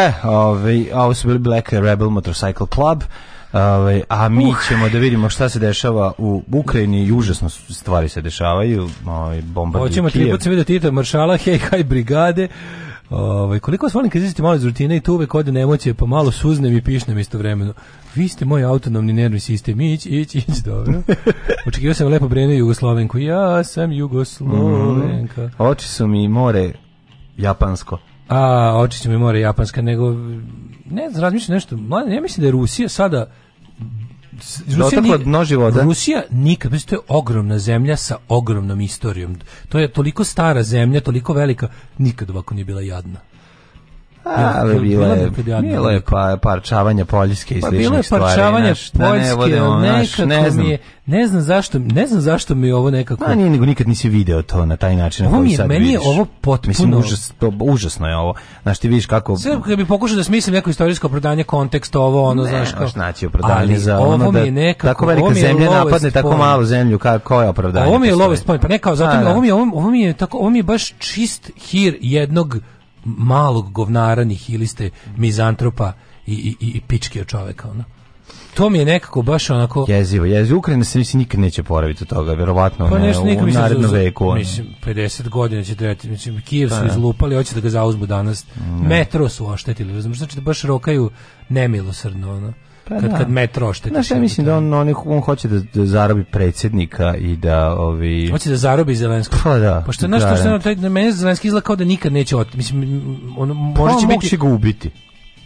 E, ovaj, ovo su bili Black Rebel Motorcycle Club. Ove, ovaj, a mi uh. ćemo da vidimo šta se dešava u Ukrajini i užasno stvari se dešavaju. Ove, ovaj, bombardi Hoćemo tri put se vidjeti Tita Maršala, hej, haj, brigade. Ove, ovaj, koliko vas volim kad izvesti malo iz rutine i tu uvek odem emocije, pa malo suznem i pišnem istovremeno. Vi ste moj autonomni nervni sistem, ić, ić, ić, dobro. Očekivao sam lepo brene Jugoslovenku, ja sam mhm. Jugoslovenka. Mm -hmm. Oči su mi more japansko a očić mi mora japanska, nego ne znam, razmišljam nešto, mladen, ja mislim da je Rusija sada Rusija nije, dno života. Rusija nikad, mislim, to je ogromna zemlja sa ogromnom istorijom. To je toliko stara zemlja, toliko velika, nikad ovako nije bila jadna. A, Ali bilo je, bilo je pa, parčavanje Poljske i pa sličnih stvari. Pa bilo je parčavanje stvari, naš, Poljske, da ne, naš, ne znam. je, ne znam zašto, ne znam zašto mi ovo nekako... Ma nije, nego nikad nisi video to na taj način ovo na koji je, sad meni vidiš. je ovo potpuno... Mislim, užas, to, užasno je ovo. Znaš, ti vidiš kako... Sve, kada bi pokušao da smislim neko istorijsko prodanje kontekst, ovo, ono, ne, znaš... Ne, možeš naći opravdanje za ono ovo mi je da nekako, tako velika zemlja napadne tako malu zemlju, kao, koje je opravdanje? Ovo mi je da lovest point, pa ne kao, zato pa da. ovo mi je, ovo mi je, tako, ovo mi je baš čist hir jednog malog govnara nihiliste, mizantropa i, i, i pičke od čoveka, ono to mi je nekako baš onako jezivo. Jezivo Ukrajina se nisi nikad neće poraviti od toga, verovatno pa nešto, ne, u da narednom veku. Mislim 50 godina će trebati, mislim Kijev su pa da. izlupali, hoće da ga zauzmu danas. Mm. Metro su oštetili, znači da baš rokaju nemilosrdno, ono. Pa, kad, da. kad metro ošteti. Znaš, ja mislim da, da on, on, on hoće da, da zarobi predsjednika i da... Ovi... Hoće da zarobi Zelensko. Pa da. Pošto, znaš, što, što, da, da. taj, na mene Zelenski izgleda kao da nikad neće ot... Mislim, on, možda pa, će biti... ga ubiti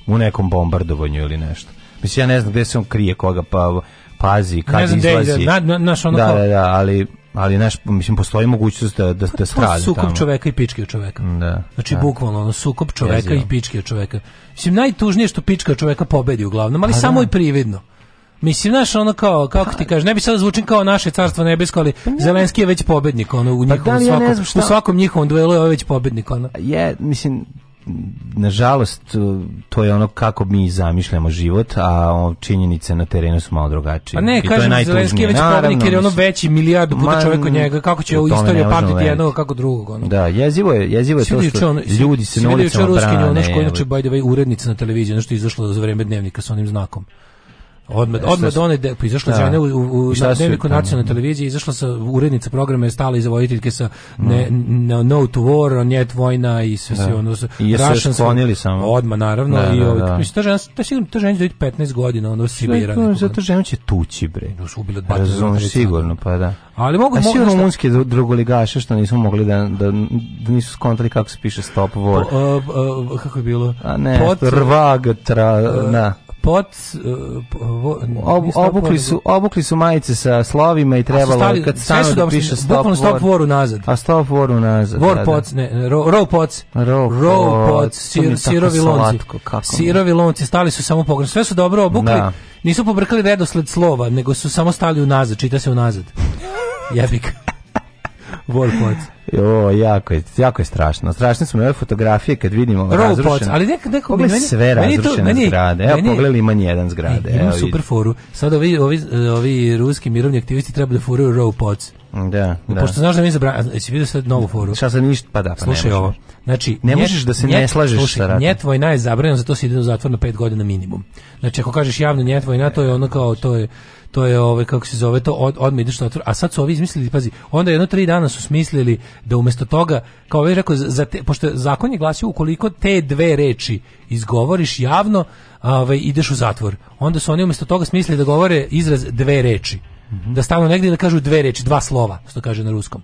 u nekom bombardovanju ili nešto. Mislim, ja ne znam gde se on krije koga, pa pazi, kad ne znam, izlazi. Da, naš ono da, da, da, ali ali naš mislim postoji mogućnost da da da pa strada sukob tamo. čoveka i pičke od čoveka. Da. Znači da. bukvalno ono sukob čoveka Jezio. i pičke od čoveka. Mislim najtužnije što pička čoveka pobedi uglavnom, ali A pa samo da. i prividno. Mislim, znaš, ono kao, kako pa- ti kažeš, ne bi sada zvučim kao naše carstvo nebesko, ali Zelenski je već pobednik, ono, u, njihovom, pa da ja svakom, u svakom njihovom duelu je ovaj već pobednik, ono. Je, mislim, nažalost to je ono kako mi zamišljamo život, a činjenice na terenu su malo drugačije. Pa ne, I kažem, Zelenski je već pobnik jer je ono veći milijardu puta čovjek od njega, kako će u istoriju pamtiti jednog kako drugog. Ono. Da, jezivo je, jezivo je to što on, ljudi se na ulicama brane. Svi vidio ruski njonaš koji inače, by the way, urednica na televiziji, ono što je izašlo za vreme dnevnika s onim znakom. Odmah, e, odmah one de, pa izašla da. žena u, u na dnevniku pa- nacionalne televizije, izašla sa urednica programa je stala iza voditeljke sa mm. ne, no, no to war, on njet vojna i sve da. se ono I Russian sklonili samo. Odmah naravno da, i da, ovaj, da. mislim ta žena ta sigurno ta žena će 15 godina ono Sibira. Zato, zato žena će tući bre. No da, su ubili dva sigurno pa da. Ali mogu mogu sigurno rumunski drugoligaše što nisu mogli da da, da nisu skontali kako se piše stop war. kako je bilo? A ne, rvag tra, e, na pot eh, Ob, obukli su obukli su majice sa slovima i trebalo stavili, kad stanu da piše stop war. stop war unazad. A stop war unazad. Da, war da, pots, ne, row, pots. Row, pots, sir, sirovi lonci. Sirovi lonci stali su samo pogrešno. Sve su dobro obukli. Da. Nisu pobrkali redosled slova, nego su samo stali unazad, čita se unazad. Jebik. Warpots. Jo, jako je, jako je strašno. Strašne su mi ove fotografije kad vidimo Row razrušene. Pots, ali nek, neko meni, sve razrušene meni, zgrade. Evo, pogledali pogledaj ima jedan zgrade. E, imam Evo, super foru. Sad ovi, ovi, ovi ruski mirovni aktivisti treba da furaju Row Da, da. Pošto znaš da mi zabranjeno, jesi vidio sad novu foru? Šta sad ništa, pa da, pa Slušaj ne ovo. Znači, ne možeš da se njet, ne slažeš slušaj, sa ratom. Njet vojna je zabranjeno, zato si ide u zatvor na pet godina minimum. Znači, ako kažeš javno njet na, to je ono kao, to je, to je ovaj kako se zove to od odme ideš otvor, a sad su ovi izmislili pazi onda jedno tri dana su smislili da umesto toga kao ovaj rekao za te, pošto zakon je glasio ukoliko te dve reči izgovoriš javno ovaj ideš u zatvor onda su oni umesto toga smislili da govore izraz dve reči Mm -hmm. Da stanu negdje i da kažu dve reči, dva slova, što kaže na ruskom.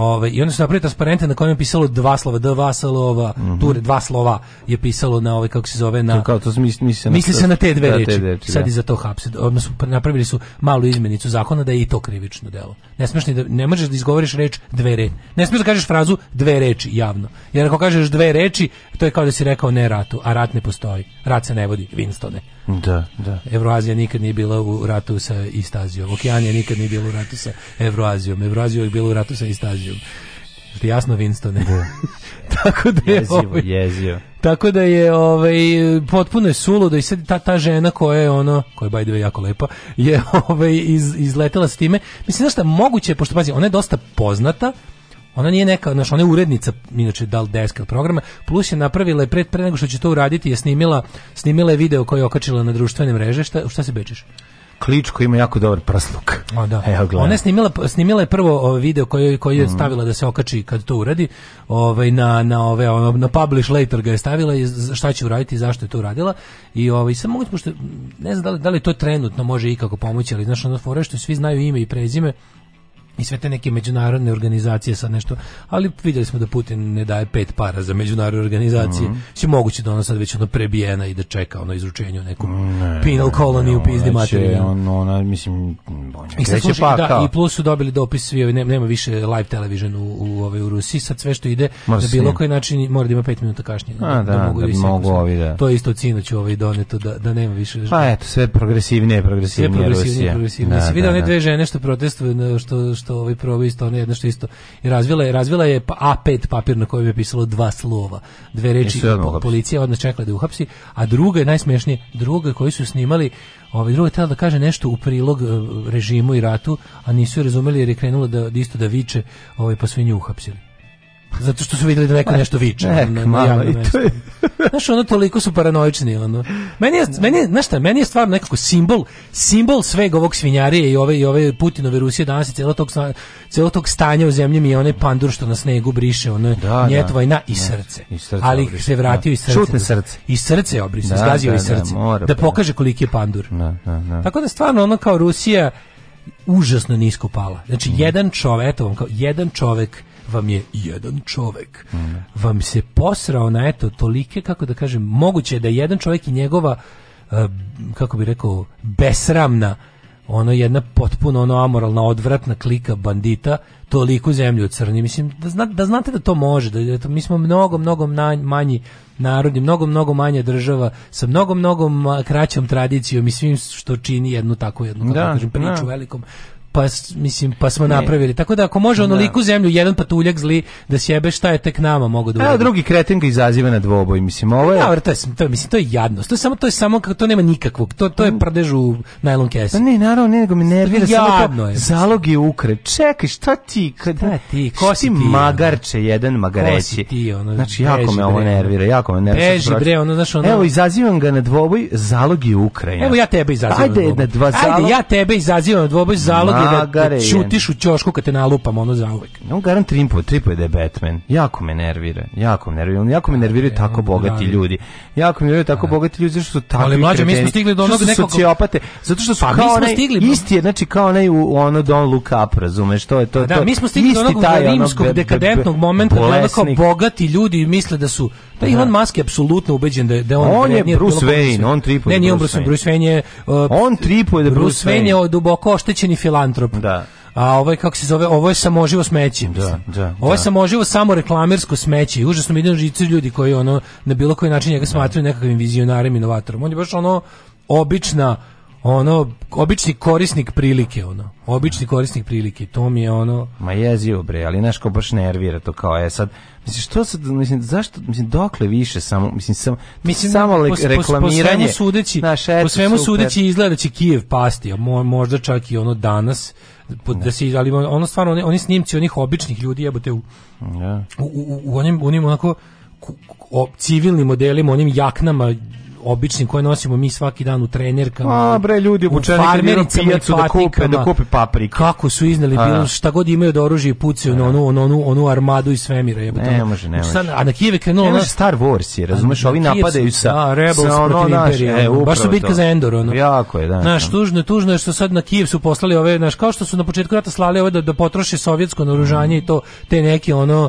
Ove, i onda su napravili transparente na kojem je pisalo dva slova, dva slova, mm -hmm. ture dva slova je pisalo na ove, kako se zove na kao to misli, misli se na misli se na te dve da, reči. Sad da. i za to hapse. Odnosno napravili su malu izmenicu zakona da je i to krivično delo. Ne smeš ni da ne možeš da izgovoriš reč dve reči. Ne smeš da kažeš frazu dve reči javno. Jer ako kažeš dve reči, to je kao da si rekao ne ratu, a rat ne postoji. Rat se ne vodi, Winstone. Da, da. Evroazija nikad nije bila u ratu sa Istazijom. Okeanija nikad nije bila u ratu sa Evroazijom. Evroazija je bila u ratu sa Istazijom jezivo. Ti jasno Winstone. Da. tako da je jezivo, ovaj, jezivo. Tako da je ovaj potpuno je da i sad ta ta žena koja je ono, koja je by the way jako lepa, je ovaj iz, izletela s time. Mislim da šta moguće, pošto pazi, ona je dosta poznata, ona nije neka, znaš, ona je urednica inače Dal Deskel programa, plus je napravila pred, pre nego što će to uraditi, je snimila, snimila je video koji je okačila na društvene mreže, šta, šta se bečeš? Kličko ima jako dobar prsluk. O, da. Evo, Ona je snimila, snimila je prvo video koji, koji je mm. stavila da se okači kad to uradi. Ovaj, na, na, ove, na publish later ga je stavila i šta će uraditi i zašto je to uradila. I ovaj, sam moguće, da pošto ne znam da li, da li to trenutno može ikako pomoći, ali znaš, ono fora što svi znaju ime i prezime, i sve te neke međunarodne organizacije sad nešto, ali vidjeli smo da Putin ne daje pet para za međunarodne organizacije. Mm -hmm. Či znači, moguće da ona sad već ono prebijena i da čeka ono izručenje u nekom ne, penal koloniji u pizdi materiju. On, ona, mislim, on I, sad slušaj, da, I plus su dobili dopis svi, ne, nema više live television u, u, u, ovaj, u Rusiji, sad sve što ide Mas, na bilo koji način mora da ima pet minuta kašnjenja. Da, da, da, mogu, da, da mogu ovi, da. To je isto cinoć ovaj doneto, da, da nema više. Pa eto, sve progresivnije, progresivnije, sve progresivnije, Rusija. progresivnije. Da, da, da. Vidio one dve žene što protestuju, što, što isto ovaj proba isto ona jedno što isto i razvila je razvila je A5 pa papir na kojem je pisalo dva slova dve reči po, policija odmah čekala da je uhapsi a druga je najsmešnije druga koju su snimali ovaj drugi htela da kaže nešto u prilog eh, režimu i ratu a nisu je razumeli jer je krenulo da, da isto da viče ovaj pa su nju uhapsili zato što su videli da neko nešto viče. Ek, na, malo, i to znaš, ono toliko su paranoični. Ono. Meni, je, da. meni, je, znaš šta, meni je stvarno nekako simbol, simbol sveg ovog svinjarije i ove, i ove Putinove Rusije danas i celo tog, celo tog stanja u zemlji mi je onaj pandur što na snegu briše, ono da, njetvojna da, i srce. I srce Ali obriš, se vratio da. i srce. Šutne srce. I srce je obrisao, da, zgazio da, i da, srce. Da, mora, da pokaže koliki je pandur. Da, da, da. Tako da stvarno ono kao Rusija užasno nisko pala. Znači, mm. jedan čovek, eto vam kao, jedan čovek vam je jedan čovek. Mm. Vam se posrao na eto tolike, kako da kažem, moguće je da jedan čovek i njegova, eh, kako bi rekao, besramna, ono jedna potpuno ono amoralna odvratna klika bandita toliku zemlju od crni mislim da, zna, da znate da to može da, eto, mi smo mnogo mnogo manji narodi mnogo mnogo manja država sa mnogo mnogo kraćom tradicijom i svim što čini jednu takvu jednu da, kako da kažem priču da. velikom pa mislim pa smo ne. napravili. Tako da ako može da. onoliku zemlju jedan patuljak zli da sjebe šta je tek nama mogu da. Uradi. A drugi kreten ga izaziva na dvoboj, mislim ovo je. Da, to je to mislim to je jadno. To je samo to je samo kako to nema nikakvog. To to je mm. prdež u najlon kesi. Pa ne, naravno, ne, nego mi nervira samo to. Je. Zalog je ukre. Čekaj, šta ti kad šta ti ko si ti magarče jedan magareći. Ti, ono, znači jako beži, me ovo nervira, jako me nervira. Beži bre, ono znaš ono. Evo izazivam ga na dvoboj, zalog je ukre. Evo ja tebe izazivam. Ajde na dva zalog. Ajde ja tebe izazivam na dvoboj zalog da, da u ćošku kad te nalupam ono zauvek. On garan trimpo, tripo da je Batman. Jako me nervira, jako me nervira. Jako me nerviraju da, tako bogati da. ljudi. Jako me nerviraju tako da. bogati ljudi, što su tako. Ali mlađe, mi smo stigli do onog nekog... sociopate, zato što su pa, kao onaj, stigli, isti je, znači kao onaj u ono Don't Look Up, razumeš, to je to. Da, mi smo stigli do onog rimskog dekadentnog momenta, da kao bogati ljudi misle da su da i on maske apsolutno ubeđen da da on on je Bruce Wayne, on tripuje. Ne, nije on Bruce Wayne, Bruce Wayne je uh, on tripuje da Bruce Wayne je duboko oštećeni filan filantrop. Da. A ovaj kako se zove, ovo je samoživo smeće. Da, da, ovo je da. samoživo samo reklamersko smeće. I užasno mi ide ljudi koji ono, na bilo koji način njega smatraju nekakvim vizionarem, inovatorom. On je baš ono, obična ono obični korisnik prilike ono obični korisnik prilike to mi je ono ma jezivo bre ali znaš ko baš nervira to kao je sad mislim što se mislim zašto mislim dokle više samo mislim sam mislim samo le, pos, reklamiranje po, svemu sudeći naš, po svemu super. sudeći izgleda da će Kijev pasti a mo, možda čak i ono danas da se ali ono stvarno oni, oni snimci onih običnih ljudi jebote u, ja. Da. u, u, u, onim, onim onako o, civilnim modelima, onim jaknama običnim koje nosimo mi svaki dan u trenerkama. A bre ljudi obučeni pijacu da kupe da kupe paprike. Kako su izneli bilo šta god imaju da oružje i pucaju na onu onu onu onu armadu iz svemira jebote. Ne može, ne može. A na Kijeve krenulo na Star Wars, je, razumeš, ovi napadaju sa a, Rebels sa ono imperije. E, baš su bitka za Endor ono. Jako je, da. Naš tužno, tužno je što sad na Kijev su poslali ove, naš kao što su na početku rata slali ove da, da potroše sovjetsko naoružanje i to te neke ono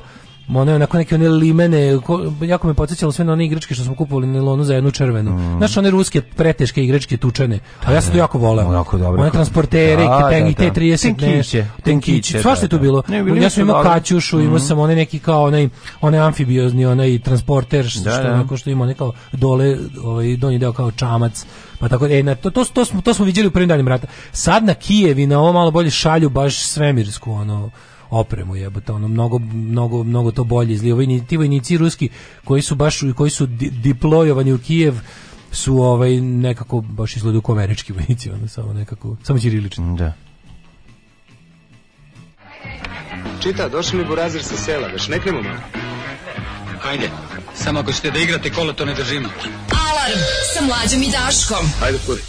one onako neke one limene, ko, jako me podsjećalo sve na one igračke što smo kupovali nilonu za jednu červenu. Mm. Znaš, one ruske preteške igračke tučene. A ja sam to da, jako voleo. Onako dobro. One transportere, da, i da, da. te 30 tenkiće, tenkiće. Sva što je tu bilo. Ne, ja sam imao dobro. kaćušu, mm. imao sam one neki kao onaj onaj amfibiozni, onaj transporter što, da, što da. onako što ima onaj kao dole, ovaj donji deo kao čamac. Pa tako e, na, to, to, to, smo to smo viđeli u prvim danima rata. Sad na Kijevi na ovo malo bolje šalju baš svemirsku ono opremu jebote ono mnogo mnogo mnogo to bolje izli ovi ti vojnici ruski koji su baš koji su di, diplojovani u Kijev su ovaj nekako baš izgledaju kao američki vojnici ono samo nekako samo ćirilično da Čita, došli mi burazir sa sela, već ne krenemo malo. Hajde, samo ako ćete da igrate kola, to ne držimo. Alarm sa mlađom i Daškom. Hajde, kuri.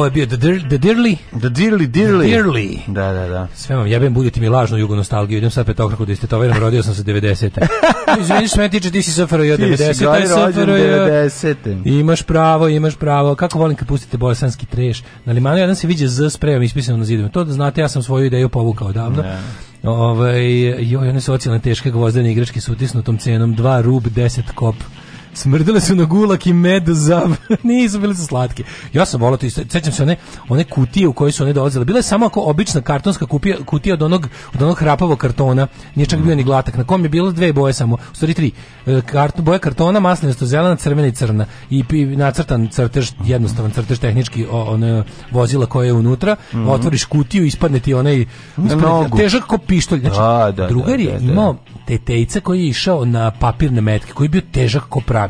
ovo je bio The, dir, the Dirly. The Dirly, Dirly. The dirly. Da, da, da. Sve vam jebem, budete mi lažnu jugu nostalgiju. Idem sad petokraku da istetoviram, rodio sam se 90. Izvini što me tiče, ti si safaro i 90. Ti si rođen 90. Imaš pravo, imaš pravo. Kako volim kad pustite bosanski treš. Na limanu jedan se viđe Z sprejom ispisano na zidu. To da znate, ja sam svoju ideju povukao davno. Ne. Ove, ovaj, joj, one socijalne teške gvozdene igračke s utisnutom cenom 2 rub 10 kop Smrdile su na gulak i med za... Nisu, bile su slatke. Ja sam volao to isto. Sećam se one, one kutije u koje su one dolazile. Bila je samo ako obična kartonska kutija, kutija od onog, od onog hrapavog kartona. Nije čak bio ni glatak. Na kom je bilo dve boje samo. U stvari tri. E, kart, boje kartona, maslinasto zelena, crvena i crna. I, i nacrtan crtež, jednostavan crtež tehnički on, vozila koje je unutra. Mm Otvoriš kutiju, ispadne ti onaj... Ispadne, težak ko pištolj. Znači, da, da, drugar da, je da, da. imao tetejca koji je išao na papirne metke, koji je bio težak ko pravi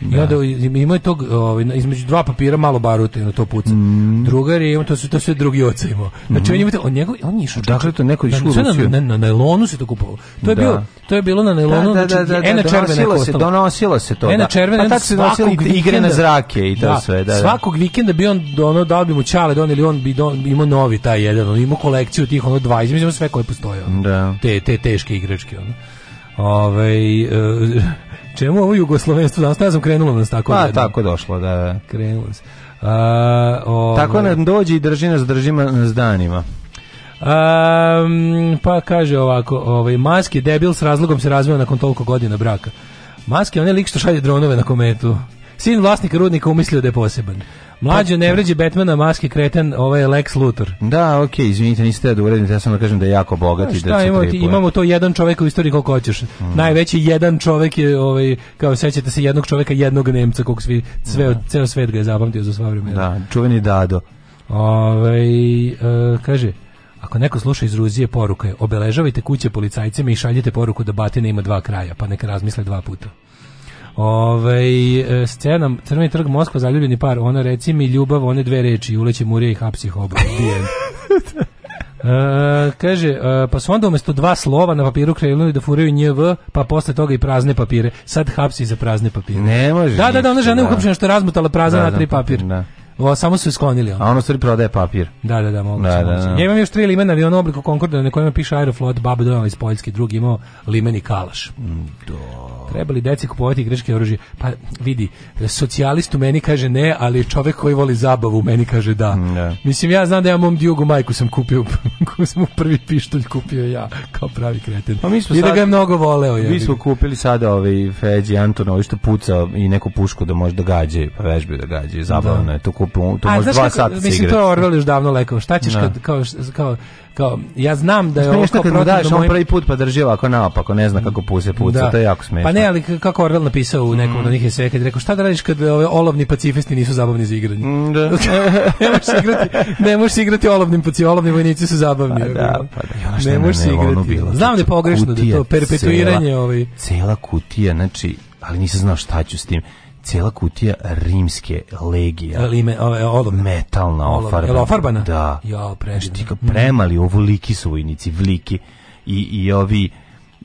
Da. I onda imao je tog, ovaj, između dva papira malo baruta i na to puca. Mm. Drugar je imao, to su, to sve drugi oca imao. Znači, mm. on, imate, on, njegov, on je išao... Dakle, to neko išao na, na, na, na nailonu se to kupovalo. To je, da. bio, to je bilo na da, nailonu, da, znači, da, da, znači, ena da, červena je kostala. Donosilo se to, ena da. červena, da. Pa tad se donosili igre na zrake i to da, sve, da, da. Svakog vikenda bi on, ono, dao bi mu čale, doneli on bi don, imao novi taj jedan, on ima kolekciju tih, ono, 20 između sve koje postoje, da. te, te teške igračke, ono. Ovaj e, čemu ovo jugoslovenstvo danas ja sam krenulo nas tako. Pa tako došlo da da. Krenulo se. A, ovaj, tako nam dođe i drži nas držima nas danima. Um, pa kaže ovako, ovaj maski debil s razlogom se razvio nakon toliko godina braka. Maski on je lik što šalje dronove na kometu. Sin vlasnika rudnika umislio da je poseban. Mlađe ne vređi Batmana, maske kreten, ovaj je Lex Luthor. Da, okej, okay, izvinite, niste da uredim, ja sam da kažem da je jako bogat i da se imamo, imamo to jedan čovek u istoriji koliko hoćeš. Mm. Najveći jedan čovek je ovaj kao sećate se jednog čoveka, jednog Nemca kog svi sve da. ceo svet ga je zapamtio za sva vremena. Da, čuveni Dado. Ovaj uh, kaže Ako neko sluša iz Ruzije poruke, obeležavajte kuće policajcima i šaljite poruku da batina ima dva kraja, pa neka razmisle dva puta. Ovaj e, scena Crveni trg Moskva zaljubljeni par, ona reci mi ljubav, one dve reči, uleće murija i hapsi hoba. E, kaže, e, pa su onda umjesto dva slova na papiru krenuli da furaju njv, pa posle toga i prazne papire. Sad hapsi za prazne papire. Ne može. Da, da, da, ona žena je da. uhapšena što je razmutala prazan da, na tri da, papir. Da. O, samo su isklonili. Ono. A ono stvari prodaje papir. Da, da, da, moguće. Da, da, da. Ja imam još tri limena aviona u obliku Concorda na kojima piše Aeroflot, Baba Dojana iz Poljske, drugi imao limeni kalaš. Mm, Do. Trebali deci kupovati igračke oružje. Pa vidi, socijalist u meni kaže ne, ali čovjek koji voli zabavu u meni kaže da. Ne. Mm, da. Mislim, ja znam da ja mom Diogu majku sam kupio, koju sam mu prvi pištolj kupio ja, kao pravi kreten. Pa mi smo I da sad, da ga je mnogo voleo. je Mi smo kupili sada ovaj Feđi Antonovi što puca i neku pušku da može da gađa pa vežbe da gađe. Zabavno da. je, to kupimo, to može dva sata Mislim, to je Orwell još davno lekao. Šta ćeš da. kad, kao, kao kao ja znam da je ovo kao protivno daješ, mojim... on prvi put pa drži ovako naopako, ne zna kako puse puca, da. to je jako smešno Pa ne, ali kako Orwell napisao u nekom mm. od njih eseja, kad je rekao šta da radiš kad ove olovni pacifisti nisu zabavni za igranje. Mm, da. ne možeš igrati, ne možeš igrati olovnim pacifisti, olovni vojnici su zabavni. Pa, da, pa da. Ne, ne možeš igrati. znam da je znači, pogrešno da kutija, da je to perpetuiranje, cela, ovaj. Cela kutija, znači, ali nisi znao šta ću s tim cela kutija rimske legije. Ali ime, ove, ove, metalna ofarbana. ofarbana? Da. Ja, preština. premali, mhm. ovo liki su vojnici, vliki. I, i ovi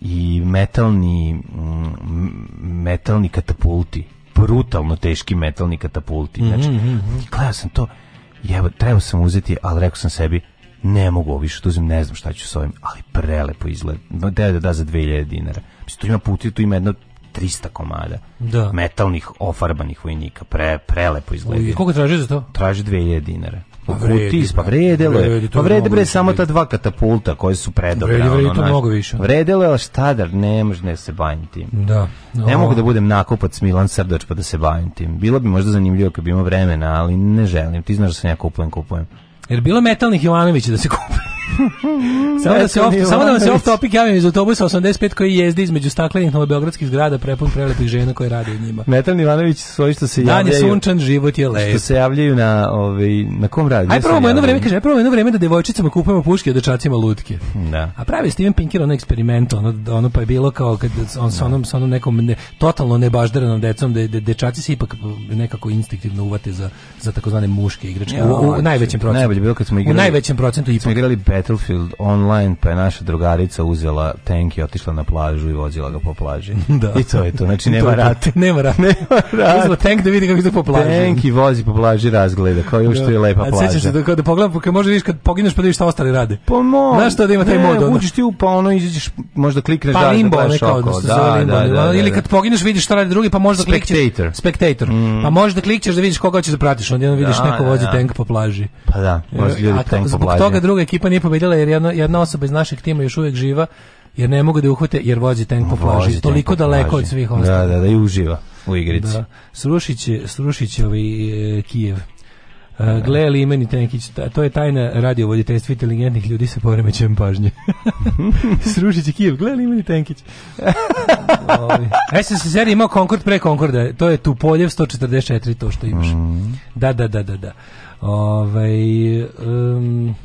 i metalni mm, metalni katapulti brutalno teški metalni katapulti znači mm -hmm. gledao sam to jebo trebao sam uzeti ali rekao sam sebi ne mogu ovo više da uzmem ne znam šta ću s ovim ali prelepo izgleda da da, da za 2000 dinara mislim tu ima puti tu ima jedno 300 komada da. metalnih ofarbanih vojnika. Pre, prelepo izgleda. Koliko traži za to? Traži 2000 dinara. Pa U kutiji, pa, pa vredelo je. Vredi, pa vrede bre samo ta dva katapulta koje su predobra. Vredi, vredi to naš, mnogo više. Vredelo je, ali šta da, ne može ne se bavim tim. Da. No. Ne mogu da budem nakupac Milan Srdoč pa da se bavim tim. Bilo bi možda zanimljivo kad bi imao vremena, ali ne želim. Ti znaš da se ja kupujem, kupujem. Jer bilo metalnih Jovanovića da se kupe samo, da se off, samo da vam se off topic javim iz autobusa 85 koji jezdi između staklenih novobeogradskih zgrada prepun prelepih žena koje rade u njima. Metan Ivanović svoji što se javljaju. Dan je sunčan, život je lep. Što se javljaju na, ovaj, na kom radiju? Aj probamo jedno vreme, kaže, aj probamo jedno vreme da devojčicama kupujemo puške, od dečacima lutke. Da. A pravi Steven Pinker onaj eksperiment, ono, ono pa je bilo kao kad on sa da. onom, sa onom nekom ne, totalno nebažderenom decom, da de, de, dečaci se ipak nekako instinktivno uvate za, za takozvane muške igračke. Ja, u, u, u, najvećem procentu. Najbolje bilo kad smo igrali. U najvećem procentu ipak. Smo igrali Battlefield online, pa je naša drugarica uzela tank i otišla na plažu i vozila ga po plaži. da. I to je to, znači nema rate. nema rate. nema rate. Uzela tank da vidi kako se po plaži. Tank i vozi po plaži razgleda, kao još što je da. lepa plaža. A sećaš se da, da pogledam, kad možeš vidiš kad pogineš pa da vidiš šta ostali rade. Pa mo. Znaš što da ima taj ne, mod. Ne, uđeš ti u pa ono izađeš, možda klikneš pa, da, limbo, da gledaš oko. Da, da, limbo, da, da, da, Ili da. kad pogineš vidiš šta rade drugi, pa možda klikćeš. Spectator. Spectator. Mm. Pa možda klikćeš da vidiš koga hoćeš da pratiš, onda vidiš da, neko vozi tank po plaži. Pa da, vozi e, ljudi tank po plaži. Zbog toga druga ekipa nije nije pobedila jer jedna, jedna osoba iz našeg tima još uvijek živa jer ne mogu da uhvate jer vozi tank po flaži toliko daleko od svih da, ostalih. Da, da, da i uživa u igrici. Da. Srušit će, srušit će ovaj, e, Kijev. Uh, gle li imeni Tenkić, ta, to je tajna radio voditeljstva inteligentnih ljudi sa poremećajem pažnje. Srušit će Kijev, gle li imeni Tenkić. Ovaj. SSSR e, imao Konkord pre Konkorda, to je Tupoljev 144, to što imaš. Mm. Da, da, da, da, da. Ove, ovaj, um,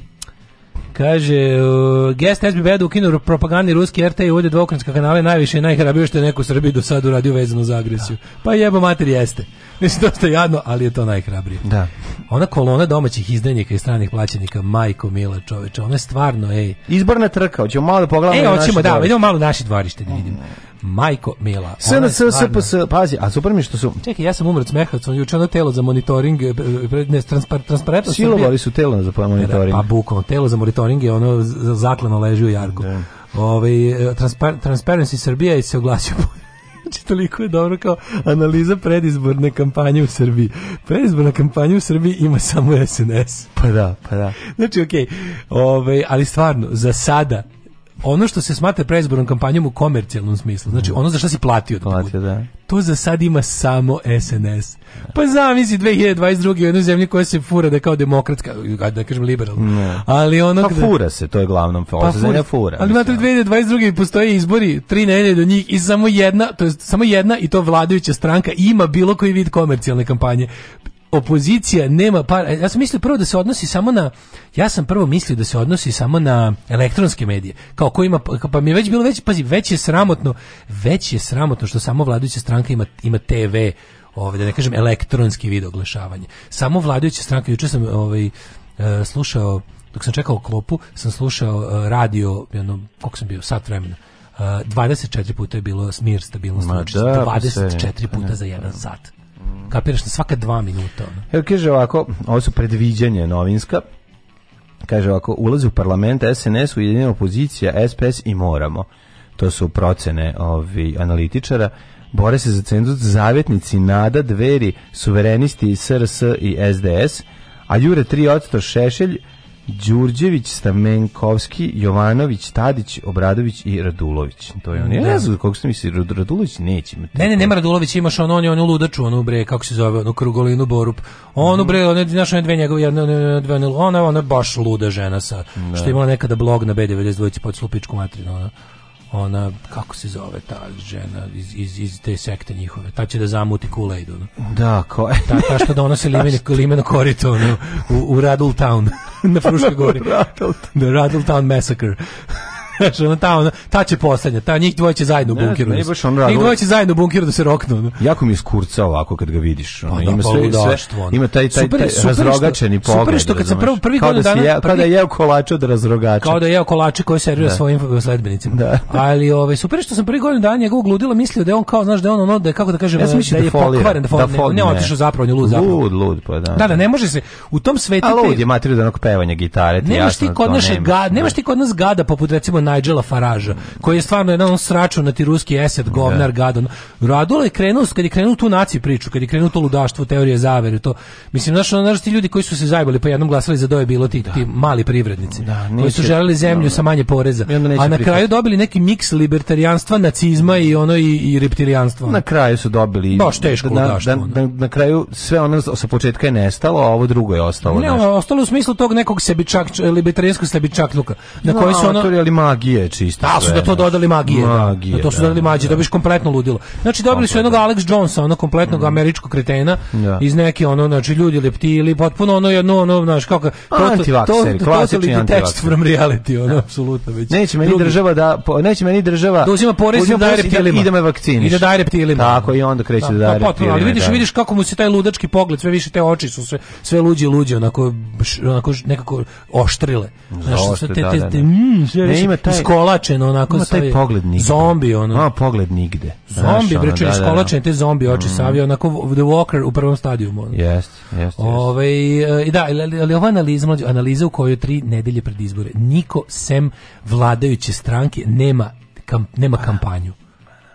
Kaže, uh, guest SBB da ukinu propagandi ruski RT i uvode dva kanale najviše i najhrabio što je neko u Srbiji do sad uradio vezano za agresiju. Pa jebo mater jeste. Mislim, dosta jadno, ali je to najhrabrije. Da. Ona kolona domaćih izdanjika i stranih plaćenika, majko mila čoveče, ona je stvarno, ej. Izborna trka, hoćemo malo da pogledamo. Ej, hoćemo, da, idemo malo naše dvorište da vidimo. Mm. Majko mila. SNS, SPS, pazi, a super mi što su... Čekaj, ja sam umrat smehac, on juče ono telo za monitoring, e, e, ne, transpar, transparentno... Silovali su telo za e, da, monitoring. Da, pa bukvalno, telo za monitoring je ono zaklano leži u jarku. Da. Ove, ovaj, Transparency Srbija i se oglasio znači, toliko je dobro kao analiza predizborne kampanje u Srbiji. Predizborna kampanja u Srbiji ima samo SNS. Pa da, pa da. Znači, okej, okay, ovaj, ali stvarno, za sada ono što se smatra preizbornom kampanjom u komercijalnom smislu, znači ono za što si platio, da platio da. to za sad ima samo SNS. Pa zamisli 2022. u jednoj zemlji koja se fura da kao demokratska, da kažem liberalna. Ali ono pa kada, fura se, to je glavnom. Pa fura, fura. Ali imate 2022. postoje izbori, tri nedelje do njih i samo jedna, to je samo jedna i to vladajuća stranka ima bilo koji vid komercijalne kampanje opozicija nema para. E, ja sam mislio prvo da se odnosi samo na ja sam prvo mislio da se odnosi samo na elektronske medije. Kao ko ima pa mi je već bilo već pazi već je sramotno, već je sramotno što samo vladajuća stranka ima ima TV ovdje, da ne kažem elektronski video oglašavanje. Samo vladajuća stranka juče sam ovaj e, slušao dok sam čekao klopu, sam slušao e, radio, ono, koliko sam bio, sat vremena. 24 puta je bilo smir, stabilnost, Ma znači, da, 24 pa puta pa za jedan pa sat. Kapiraš na svaka dva minuta. Ono. Evo kaže ovako, ovo su predviđanje novinska, kaže ovako, ulazi u parlament SNS, ujedinjena opozicija, SPS i moramo. To su procene ovi analitičara. Bore se za cenzus zavjetnici, nada, dveri, suverenisti, SRS i SDS, a jure 3 odsto šešelj, Đurđević, Stamenkovski, Jovanović, Tadić, Obradović i Radulović. To je on. Ja ne da. znam kako se misli, Radulović neće imati. Ne, ne, nema Radulović, imaš on, on je on ludaču, onu bre, kako se zove, onu krugolinu Borup. Onu mhm. bre, one, znaš, one dve njegove, jedna, dve, ona, ona baš luda žena sa, da. što je imala nekada blog na B92, pod slupičku materinu, ona ona kako se zove ta žena iz, iz, iz te sekte njihove ta će da zamuti Kool-Aid da ko je ta, ta što donosi limene, limeno korito ono, u, u Radul Town na Fruškoj gori da Radul Town Massacre ono, ta, ono, ta će poslednja, ta njih dvoje će zajedno u bunkiru. Ne, ne, da baš on rad, njih dvoje će zajedno u bunkiru da se roknu. No. Jako mi je skurca ovako kad ga vidiš. Ono, pa, da, ima pa sve, da, sve, ono. ima taj, taj, super, taj super razrogačeni pogled. Super što kad sam prvi, prvi godin dana... Je, prvi, kao da, da je jeo kolače od razrogača. Kao da je jeo kolače koje servira da. svojim sledbenicima. Da. Ali ovaj, super što sam prvi godin dana njegovog gludilo mislio da je on kao, znaš, da je on ono, da je, kako da kažem, ja da, da je pokvaren, da, da ne, ne, otišao zapravo, on je lud zapravo. Lud, lud, pa da. Da, da, ne može se, u tom svetu... A lud je materiju da onog pevanja gitare, ti jasno, to nemaš ti kod nas gada poput recimo Nigela Faraža, koji je stvarno jedan on sraču na ti ruski eset, govnar, da. gadon. Radula je krenuo, kad je krenuo tu naci priču, kad je krenuo to ludaštvo, teorije zavere, to, mislim, znaš, ono, znaš, ti ljudi koji su se zajbali, pa jednom glasali za doje bilo ti, da. ti mali privrednici, da, neće, koji su želeli zemlju no, da, sa da. manje poreza, a na prihvat. kraju dobili neki miks libertarijanstva, nacizma i ono i, i reptilijanstva. Na kraju su dobili... Baš teško da, da, na, na kraju sve ono sa početka je nestalo, a ovo drugo je ostalo. Ne, ono, ostalo u smislu tog nekog sebičak, libertarijanskog sebičakluka, na no, koji su ono magije čista. Da su da to dodali magije. magije da, to su dodali magije, da. dobiš kompletno ludilo. Znači dobili su jednog Alex Jonesa, ono kompletnog američkog kretena iz neke ono znači ljudi leptili, potpuno ono jedno ono znaš kako antivakseri, klasični antivakseri. from reality, ono apsolutno već. Neće meni država da neće meni država. Da uzima porez da daje reptilima. Idemo vakciniš. I da daje reptilima. Tako i onda kreće da da reptilima. Ali vidiš, vidiš kako mu se taj ludački pogled, sve više te oči su sve sve luđi luđi onako onako nekako oštrile. Znaš, sve te, te, te, te, te, te, te, te, taj iskolačeno onako sa taj pogled nigde. Zombi ono. a pogled nigde. Zombi bre ono, da, da, da. iskolačen te zombi oči mm. savio onako The Walker u prvom stadijumu. Ono. Yes, yes, Ove, i da, ali, ali ova analiza, analiza u kojoj tri nedelje pred izbore niko sem vladajuće stranke nema kam, nema pa, kampanju.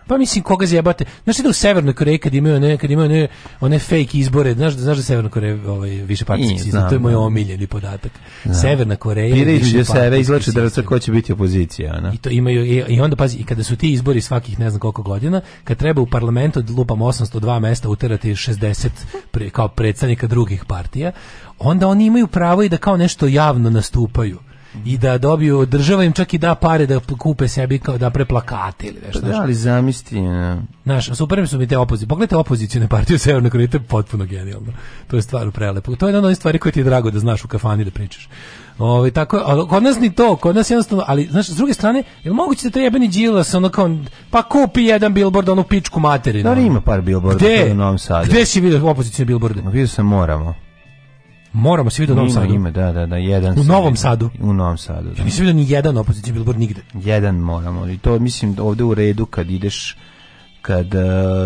Pa mislim koga zjebate. Znaš da u Severnoj Koreji kad imaju one kad imaju one, one fake izbore, znaš da znaš da Severna Koreja ovaj više partijski to je moj omiljeni podatak. Znam. Severna Koreja Pire više sebe izlače da ko će biti opozicija, ona. I to imaju i, i, onda pazi i kada su ti izbori svakih ne znam koliko godina, kad treba u parlamentu od lupam 802 mesta uterati 60 pre, kao predstavnika drugih partija, onda oni imaju pravo i da kao nešto javno nastupaju Mhm. i da dobiju država im čak i da pare da kupe sebi kao da preplakate ili nešto. Pa da, ali zamisli. E. Naš super su mi te opozicije. Pogledajte opozicione partije u Severnoj Koreji, to je potpuno genijalno. To je stvar prelepo. To je jedna od stvari koje ti je drago da znaš u kafani da pričaš. Ove, ovaj, tako, ali kod nas ni to, kod nas jednostavno, ali znaš, s druge strane, je li moguće da trebeni Đilas, ono kao, pa kupi jedan billboard, onu pičku materinu. Da li ima par billboarda u Novom Sadu? Gde si vidio opozicijne billboarde? Vidio sam Moramo. Moramo se videti da u Novom ima, Sadu. Ima, da, da, da, jedan. U Novom Sadu. U Novom Sadu. Da. nisam vidio da ni jedan opozicijski bilbor nigde. Jedan moramo. I to mislim ovde u redu kad ideš kad uh,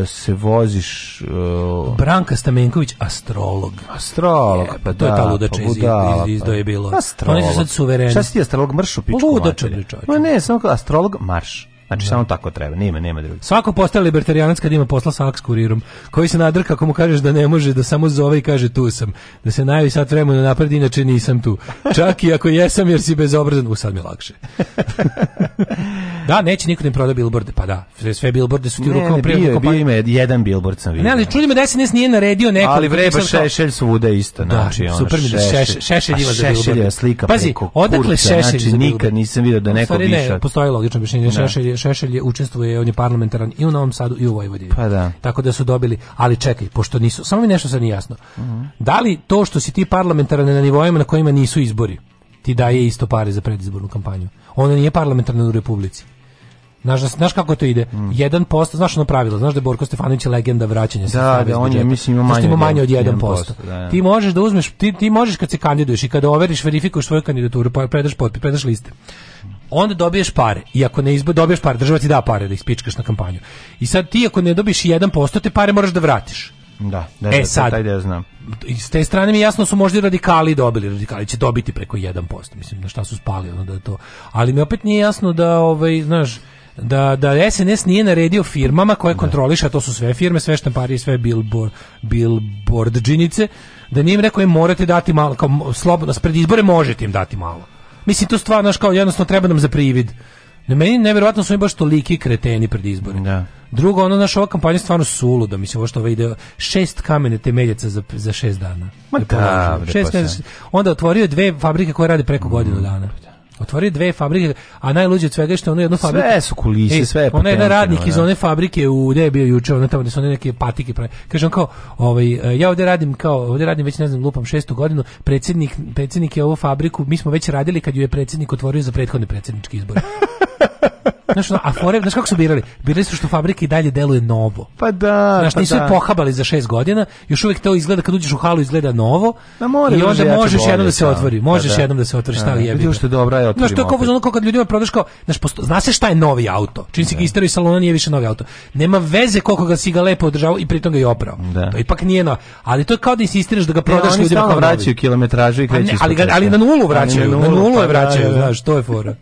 se voziš uh, Branka Stamenković astrolog astrolog je, pa to da, je ta pa ludača iz, iz, pa iz, je bilo astrolog. oni su sad suvereni šta si ti astrolog marš pičku ludača ma ne samo astrolog marš Znači da. samo tako treba, nema nema drugi. Svako postaje libertarijanac kad ima posla sa aks kurirom, koji se nadrka kako mu kažeš da ne može, da samo zove i kaže tu sam, da se najavi sad vremena napred inače nisam tu. Čak i ako jesam jer si bezobrazan, u sad mi lakše. da, neće niko ne da proda billboarde, pa da. Sve, sve bilborde su ti ne, rukom prije kompanije. Ne, bio jedan bilbord sam vidio. Ne, ali čudi me da SNS nije naredio neko. Ali vreba šešelj svuda isto, da, znači ono. Super mi da šešelj, šešelj ima za billboard. slika Pazi, odakle šešelj znači, nikad nisam video da neko više. Ne, postoji logično objašnjenje da. šešelj Šešelj je učestvuje, on je parlamentaran i u Novom Sadu i u Vojvodini. Pa da. Tako da su dobili, ali čekaj, pošto nisu, samo mi nešto sad nije jasno. Uh -huh. Da li to što si ti parlamentaran na nivoima na kojima nisu izbori, ti daje isto pare za predizbornu kampanju? Ona nije parlamentarna u Republici. Znaš, da znaš kako to ide? Mm. 1%, znaš ono pravilo, znaš da je Borko Stefanović je legenda vraćanja Da, da, on je, mislim, ima da manje, ima manje od 1%. 1% da, da. Ti možeš da uzmeš, ti, ti možeš kad se kandiduješ i kada overiš, verifikuješ svoju kandidaturu, pa predaš potpis, predaš liste onda dobiješ pare. I ako ne izbo, dobiješ pare, država ti da pare da ispičkaš na kampanju. I sad ti ako ne dobiš 1%, te pare moraš da vratiš. Da, da, da e, da, sad, taj deo znam. S te strane mi jasno da su možda radikali dobili, radikali će dobiti preko 1%, mislim, na šta su spali, ono da to. Ali mi opet nije jasno da, ovaj, znaš, da, da SNS nije naredio firmama koje da. a to su sve firme, sve štamparije, sve billboard, billboard džinice, da nije im rekao, je, morate dati malo, kao slobodno, pred izbore možete im dati malo. Mislim, to stvarno, znaš, kao jednostavno treba nam za privid. Na meni nevjerojatno su mi baš toliki kreteni pred izbore. Da. Drugo, ono, naša ova kampanja je stvarno suluda. Mislim, ovo što ovaj ide, šest kamene temeljaca za, za šest dana. Ma da, da šest, pa onda otvorio dve fabrike koje rade preko mm. godinu dana. Pa da. Otvorio dve fabrike, a najluđe od svega je što ono jednu fabriku. Sve su kulise, sve je Ona je radnik da. iz one fabrike u gde je bio juče, ona tamo gde su one neke patike prave. Kaže on kao, ovaj e, ja ovde radim kao, ovde radim već ne znam, lupam šestu godinu, predsednik, predsjednik je ovu fabriku, mi smo već radili kad ju je predsednik otvorio za prethodne predsjedničke izbore znaš, no, a fore, znaš kako su birali? Birali su što fabrika i dalje deluje novo. Pa da, znaš, pa nisu da. pohabali za šest godina, još uvijek to izgleda, kad uđeš u halu izgleda novo, Na more, i da onda ja možeš bolje, jednom da se da. otvori, pa možeš pa da. jednom da se otvori, šta da, je jebi. što dobra je Znaš, to je kako, ono, kao kad ljudima prodaš kao, znaš, posto, zna se šta je novi auto, čim si ga isterao iz salona nije više novi auto. Nema veze koliko ga si ga lepo održavao i pritom ga i oprao. Da. To ipak nije no, ali to je kao da insistiraš da ga prodaš ne, ljudima kao vraćaju kilometražu i pa kreću. Ali, ali na nulu vraćaju, na nulu je pa vraćaju, znaš, to je fora.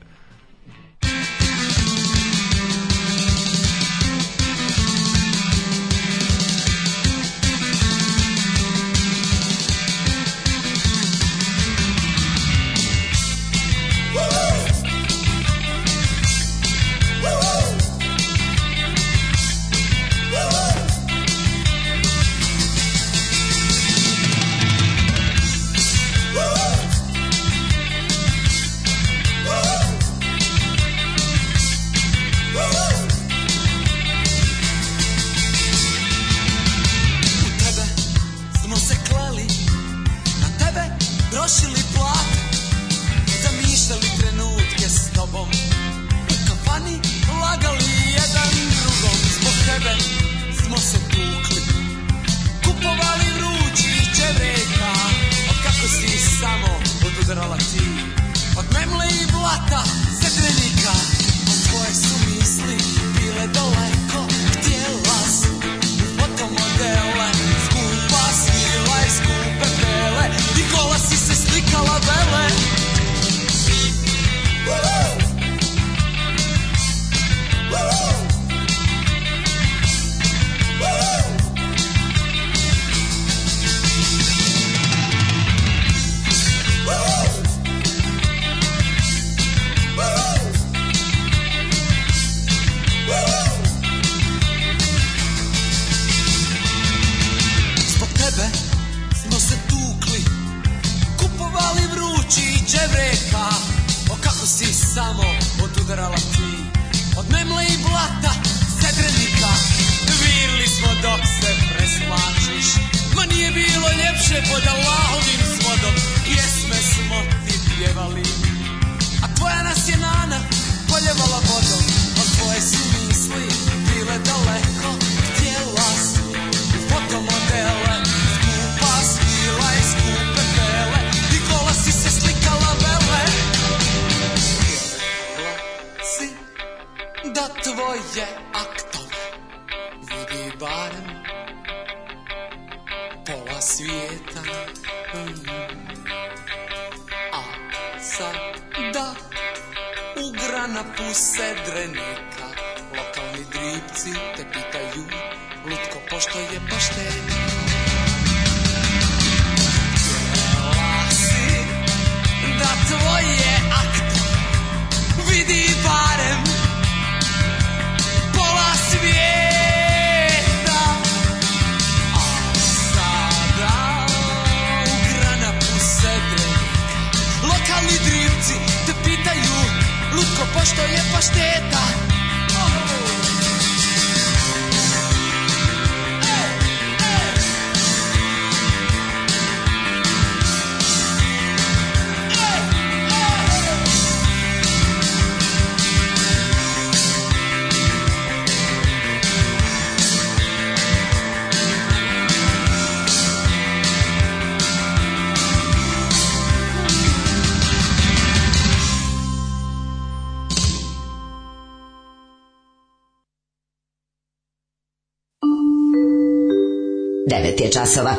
9 je časova.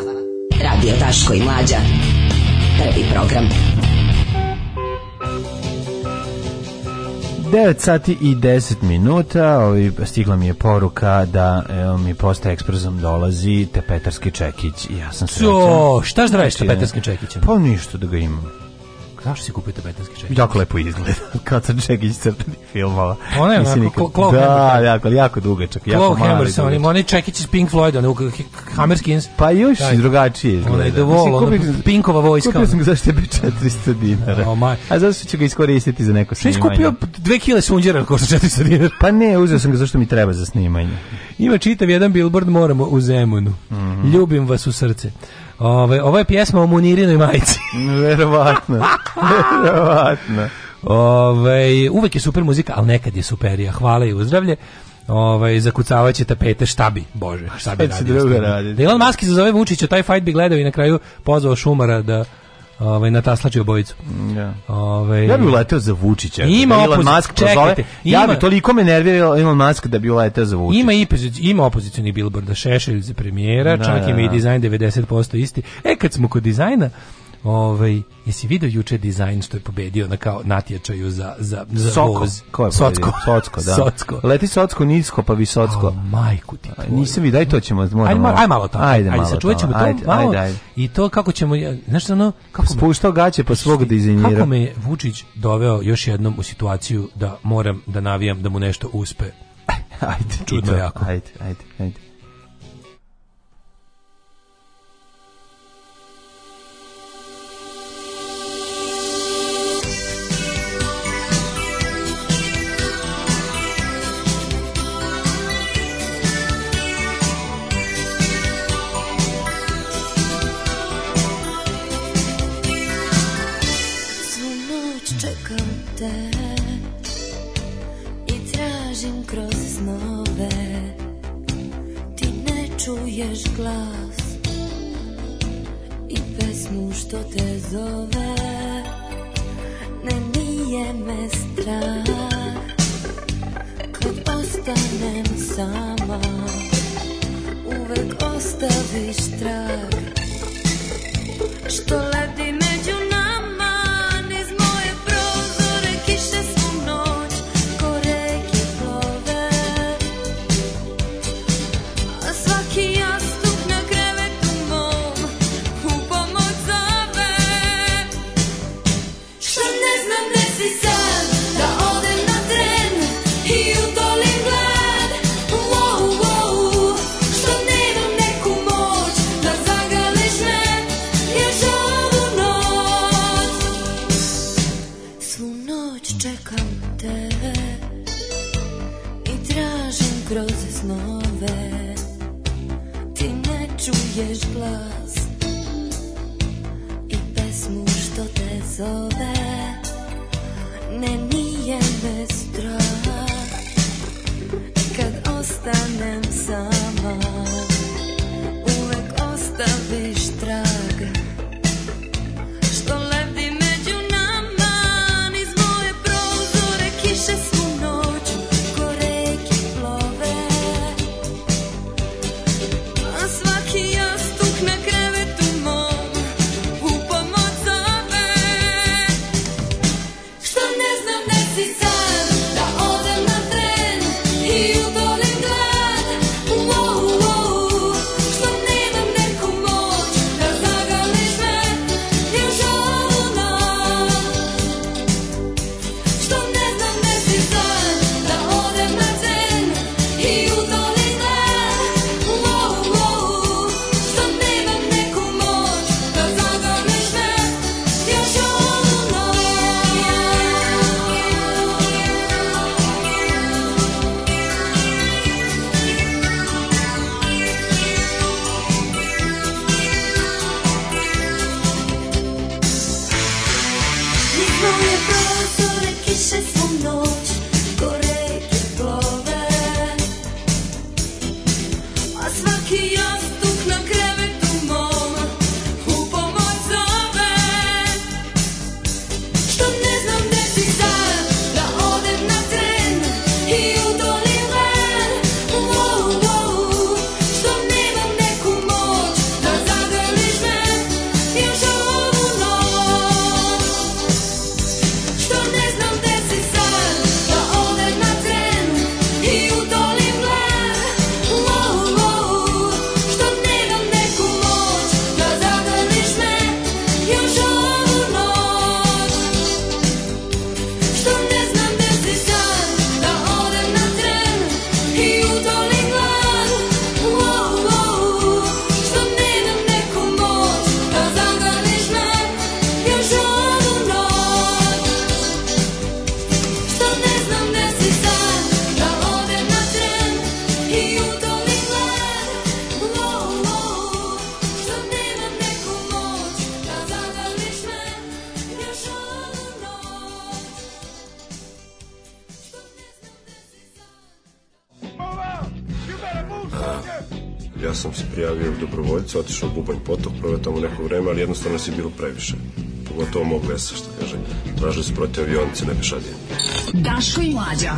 Radio Daško i Mlađa. Prvi program. 9 sati i 10 minuta, ovi, stigla mi je poruka da evo, mi posta ekspresom dolazi tepetarski čekić i ja sam srećan. Jo, šta zdraješ znači, tepetarski čekićem? Pa ništa da ga imam. Zašto si kupio te betanske čekiće? Jako lepo izgleda, kao sam čekić crtani filmova. Ona je onako, nikad... Claw Da, jako, jako dugačak. Claw Hammer sa onim, onaj čekić iz Pink Floyd, onaj Hammerskins. Pa još i drugačije izgleda. Onaj The Wall, ono, Pinkova vojska. Kupio sam ga zašto je 400 dinara. Oh, my. A zašto ću ga iskoristiti za neko snimanje? Nisi kupio dve kile sunđera ko sa 400 dinara? Pa ne, uzeo sam ga zašto mi treba za snimanje. Ima čitav jedan billboard moramo u Zemunu. Mm -hmm. Ljubim vas u srce. Ove, ovo je pjesma o Munirinoj majici. verovatno, verovatno. Ove, uvek je super muzika, ali nekad je superija. Hvala i uzdravlje ovaj zakucavaće tapete štabi, bože, šta bi radio. Da Elon Musk se zove Vučić, taj fight bi gledao i na kraju pozvao Šumara da ovaj na taslači obojicu. Mm, ja. Ovaj Ja bih uleteo za Vučića. Ima Elon Musk čekajte, Ima... Ja bih toliko me nervirao Elon Musk da bi uleteo za Vučića. Ima i ima opozicioni bilbord da Šešelj za premijera, da, čak da, da. ima i dizajn 90% isti. E kad smo kod dizajna, Ovaj jesi video juče dizajn što je pobedio na kao natječaju za za za Soko. voz. Ko Socko. Socko, da. Socko. Leti Socko nisko pa visocko. Oh, majku ti. Tvoju. Nisam vidio, aj to ćemo, moramo. Aj, malo, aj malo to. Ajde, ajde, malo. Ajde, to, ajde, malo. Ajde, ajde. I to kako ćemo, znaš ono, kako spuštao gaće po pa svog dizajnera. Kako me Vučić doveo još jednom u situaciju da moram da navijam da mu nešto uspe. ajde, čudno jako. Ajde, ajde, ajde. što te zove Ne nije me strah Kad ostanem sama Uvek ostaviš trag Što ledi 走。dobrovoljca, otišao u Bubanj potok, proveo tamo neko vreme, ali jednostavno se je bilo previše. Pogotovo mog vesa, što kaže. Tražili se protiv avionice na pešadije. Daško i mlađa.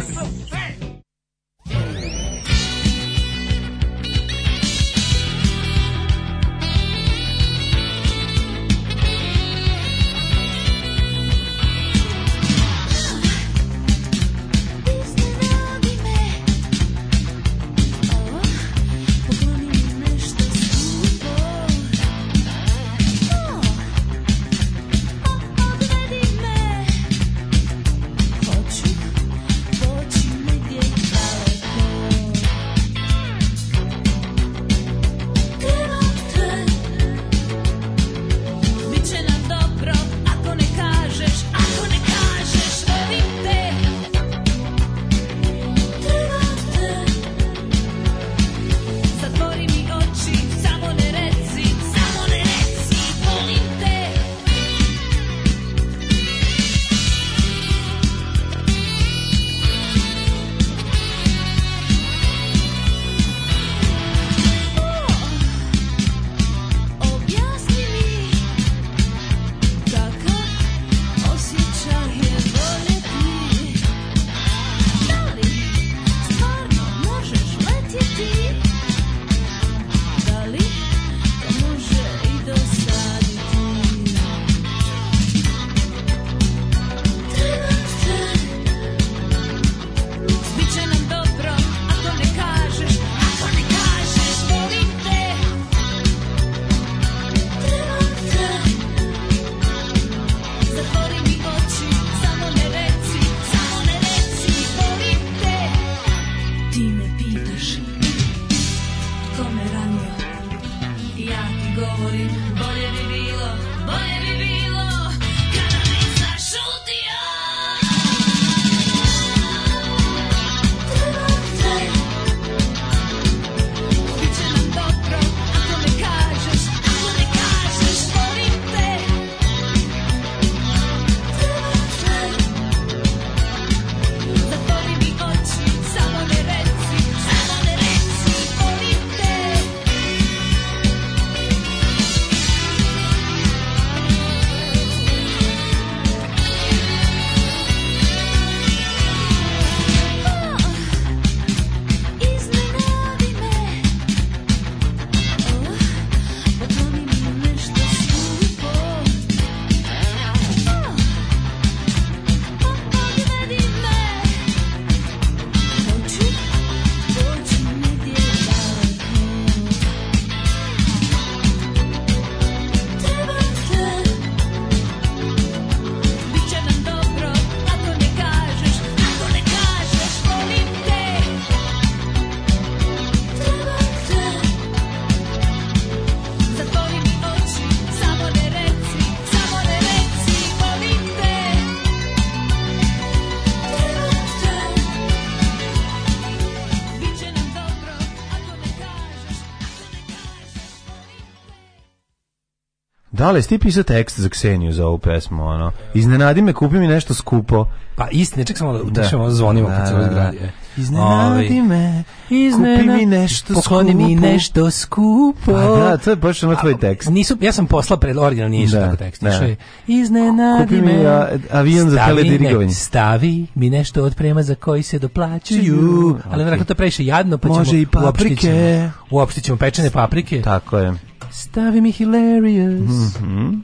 Dale, sti pisao tekst za Kseniju za ovu pesmu, ono. Iznenadi me, kupi mi nešto skupo. Pa istine, ček samo da, da. utišemo, zvonimo da, po celoj da, zgradi. Da. E. Iznenadi ovaj, me, iznenadi, kupi mi nešto pokloni skupo. mi nešto skupo. Pa da, to je baš ono tvoj tekst. Nisu, ja sam posla pred original, nije išao tako tekst. Da. Je, iznenadi kupi me, a, avion za teledirigovanje. Stavi mi nešto od prema za koji se doplaćuju. Okay. Ali vjerojatno to previše jadno, pa Može ćemo i paprike. Uopštit ćemo, uopštit ćemo pečene paprike. Tako je. Stavi mi hilarious. Mm -hmm.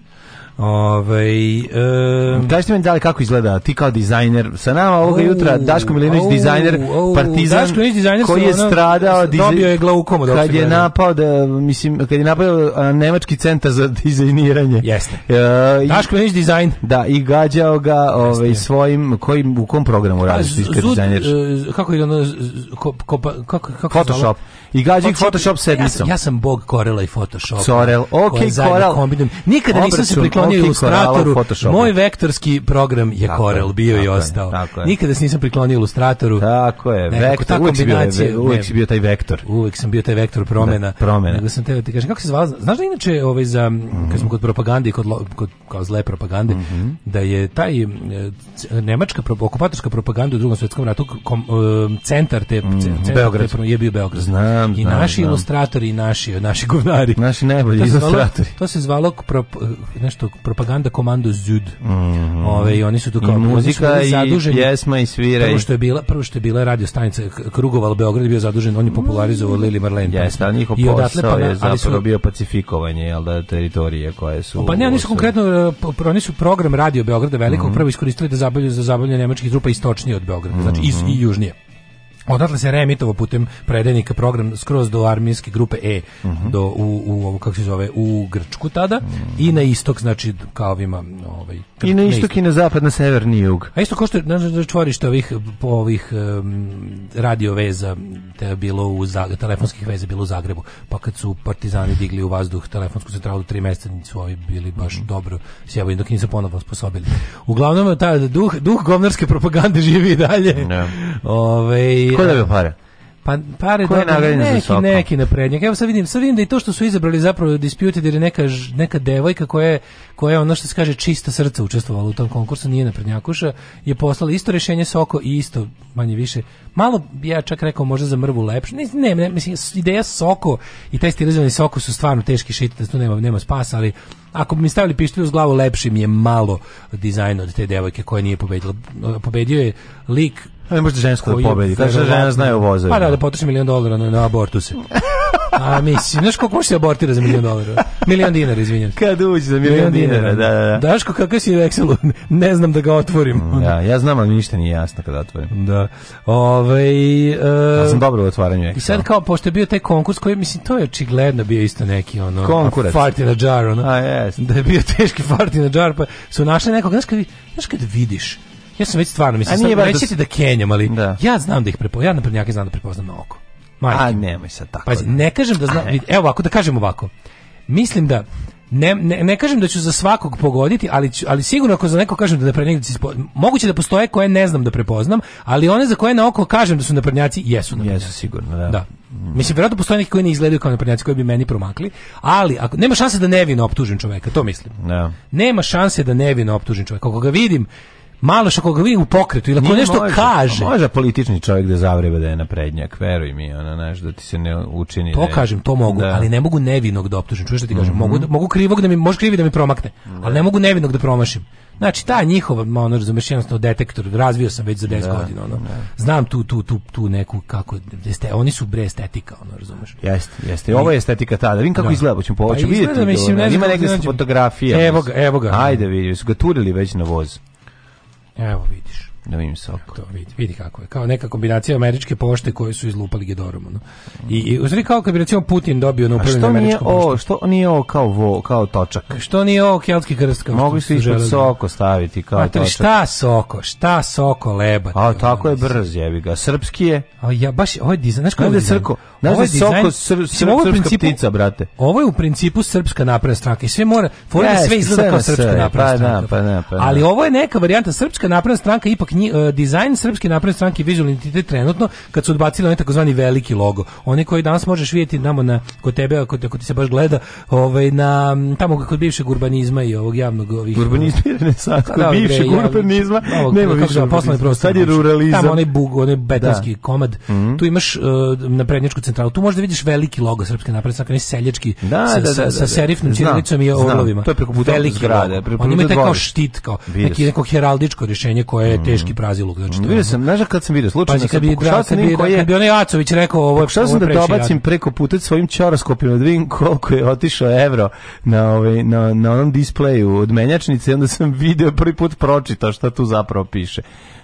Ovaj um, Kažite mi da li kako izgleda ti kao dizajner sa nama ovoga oh, jutra Daško Milinović oh, dizajner oh, Partizan Daško Milinović dizajner koji je stradao dobio je glaukom od kad je napao da mislim kad je napao nemački centar za dizajniranje jeste uh, Daško Milinović dizajn da i gađao ga ovaj svojim kojim u kom programu radiš pa, ti dizajner e, kako je ono pa, kako kako Photoshop i gađa ih Photoshop sedmicom. Ja, ja sam bog Corel i Photoshop. Corel, da, ok, Corel. Nikada Obračun, nisam se priklonio okay, ilustratoru. Corelu, Moj vektorski program je tako Corel, bio tako i ostao. Tako je. Nikada se nisam priklonio ilustratoru. Tako je, Nekako, vektor, ta uvijek, bio, uvijek si bio taj vektor. Uvek sam bio taj vektor promjena. Da, promjena. Nego sam tebe, ti kažem, kako se zvala, znaš da inače, ovaj, za, mm -hmm. kad smo kod propagande i kod, lo, kod kao zle propagande, mm -hmm. da je taj e, nemačka okupatorska propaganda u drugom svjetskom ratu kom, e, centar te, mm, centar Beograd. Te, je bio Beograd. Zna znam, I naši znam, ilustratori i naši, naši govnari. Naši najbolji to ilustratori. Zvalo, to se zvalo pro, nešto, propaganda komando Zud. Mm -hmm. Ove, I oni su tu kao... I muzika i pjesma i svira. Prvo što je bila, prvo što je bila radio stanica Krugoval Beograd je bio zadužen, on je popularizovao Lili Marlene. Jeste, ali njihov posao pa je zapravo su, bio pacifikovanje jel da, teritorije koje su... Pa ne, oni su konkretno, e, oni su program radio Beograda velikog mm -hmm. prvo iskoristili da zabavljaju za zabavljanje nemačkih trupa istočnije od Beograda, znači iz, mhm. i južnije. Odatle se reemitovo putem predajnika program skroz do armijske grupe E uh mhm. -huh. do u u kako se zove u Grčku tada uh -huh. i na istok znači kao ovima ovaj kad, i na istok, na istok i na zapad na severni jug. A isto što znači čvorište ovih po ovih um, radio veza te bilo u telefonskih veza bilo u Zagrebu. Pa kad su partizani digli u vazduh telefonsku centralu 3 mjeseca su ovi bili baš uh mhm. -huh. dobro sjebali dok nisu ponovo sposobili. Uglavnom taj duh duh govnarske propagande živi dalje. ne. Da. Ovaj Ko da bi pare? Pa pare Ko je dobio, neki, za soko? neki naprednjak. Evo sad vidim, sad vidim da i to što su izabrali zapravo Disputed jer je neka, neka devojka koja je, koja je ono što se kaže čista srca učestvovala u tom konkursu, nije naprednjakuša, je poslala isto rešenje Soko i isto manje više. Malo bi ja čak rekao možda za mrvu lepše. Ne, ne, ne, mislim, ideja Soko i taj stilizovani Soko su stvarno teški šit, da tu nema, nema spasa, ali ako bi mi stavili pištolj uz glavu, lepši mi je malo dizajn od te devojke koja nije pobedila. Pobedio je lik Ne može žensko da pobedi. Kaže žena zna o vozu. Pa da, da potroši milion dolara na, na abortuse. A mislim, znaš koliko može se abortira za milion dolara? Milion dinara, izvinjam. Kad uđe za milion, milion dinara, da, da, da. Daško, kakav si u Excelu? Ne znam da ga otvorim. Mm, ja, ja znam, ali ništa nije jasno kada otvorim. Da. Ove, uh, eh, ja sam dobro u otvaranju Excela. I sad kao, pošto je bio taj konkurs koji, mislim, to je očigledno bio isto neki, ono, Konkurac. farti na džar, ono. A, yes. Da je bio teški farti na džar, pa su našli nekog, znaš kad, znaš kad vidiš, Ja sam već stvarno, mislim, sad, da reći ti da Kenjam, ali da. ja znam da ih prepoznam, ja na prnjake znam da prepoznam na oko. Majke. A nemoj sad tako. Pazi, da. ne kažem da znam, evo ovako, da kažem ovako. Mislim da, ne, ne, ne, kažem da ću za svakog pogoditi, ali, ću, ali sigurno ako za neko kažem da da naprednjaci moguće da postoje koje ne znam da prepoznam, ali one za koje na oko kažem da su naprednjaci, jesu naprednjaci. Jesu sigurno, da. da. Mislim, vjerojatno postoje neki koji ne izgledaju kao naprednjaci, koji bi meni promakli, ali ako, nema šanse da nevino optužim čoveka, to mislim. Da. Nema šanse da nevino optužim čoveka. Ako ga vidim, malo što koga vidi u pokretu ili ako nešto može, kaže. Pa može politični čovjek da zavreba da je naprednjak, veruj mi, ona znaš da ti se ne učini. To ne, da kažem, to mogu, da. ali ne mogu nevinog da optužim. Čuješ da ti kažem, mm -hmm. mogu da, mogu krivog da mi može krivi da mi promakne, da. ali ne mogu nevinog da promašim. Znači ta njihova ono razumeš jednostavno detektor razvio sam već za 10 da, godina ono. Da. Znam tu tu tu tu neku kako jeste, oni su bre estetika ono razumeš. Jeste, jeste. Ovo je estetika tada. Vidim kako da. izgleda, hoćemo povući pa vidite. Mislim, da, ne ima negde fotografija. Evo ga, evo ga. Ajde vidi, su ga turili već na voz. Evo vidiš na vim To vidi, vidi kako je. Kao neka kombinacija američke pošte koje su izlupali Gedorom. No. I, i uzri kao kad bi recimo Putin dobio na upravljanje američkom poštom. Što nije ovo kao, vo, kao točak? Što nije ovo keltski krst? Kao Mogu se ispod soko staviti kao Mater, točak. Šta soko? Šta soko leba? A tako je brz, jebi ga. Srpski je. A ja baš, ovo je dizajn. Znaš kako je crko? Znaš da, da soko sr, sr, srpska ptica, brate? Ovo je u principu srpska napredna stranka i sve mora, sve izgleda kao srpska napredna pa stranka. Pa pa Ali ovo je neka varijanta srpska napredna stranka ipak knji, e, dizajn Srpske napredne stranke vizualni identitet trenutno kad su odbacili onaj takozvani veliki logo. onaj koji danas možeš vidjeti namo na kod tebe ako, ako ti se baš gleda, ovaj na tamo kod bivšeg urbanizma i ovog javnog ovih urbanizma renesans, pa kod da, bivšeg javni, urbanizma, ovog, nema više da, poslovni prostor. Sad je ruralizam. Tamo onaj bug, onaj da. betonski da. komad. Mm -hmm. Tu imaš uh, na prednjačku centralu. Tu možda vidiš veliki logo Srpske napredne stranke, seljački da, da, sa, da, da, sa, sa serifnom ćirilicom i orlovima. To je preko puta veliki zgrade, preko puta. Oni imaju kao štit kao neki neko heraldičko rešenje koje je mhm. teško teški da. praziluk. Znači, to vidio sam, znaš kad sam vidio, slučajno pa, kad bi, da, kad bi, je... Kad bi onaj Acović rekao ovo je Pokušao sam da dobacim preko puta svojim čaraskopima da vidim koliko je otišao evro na, ovaj, na, na onom displeju od menjačnice onda sam video prvi put pročitao šta tu zapravo piše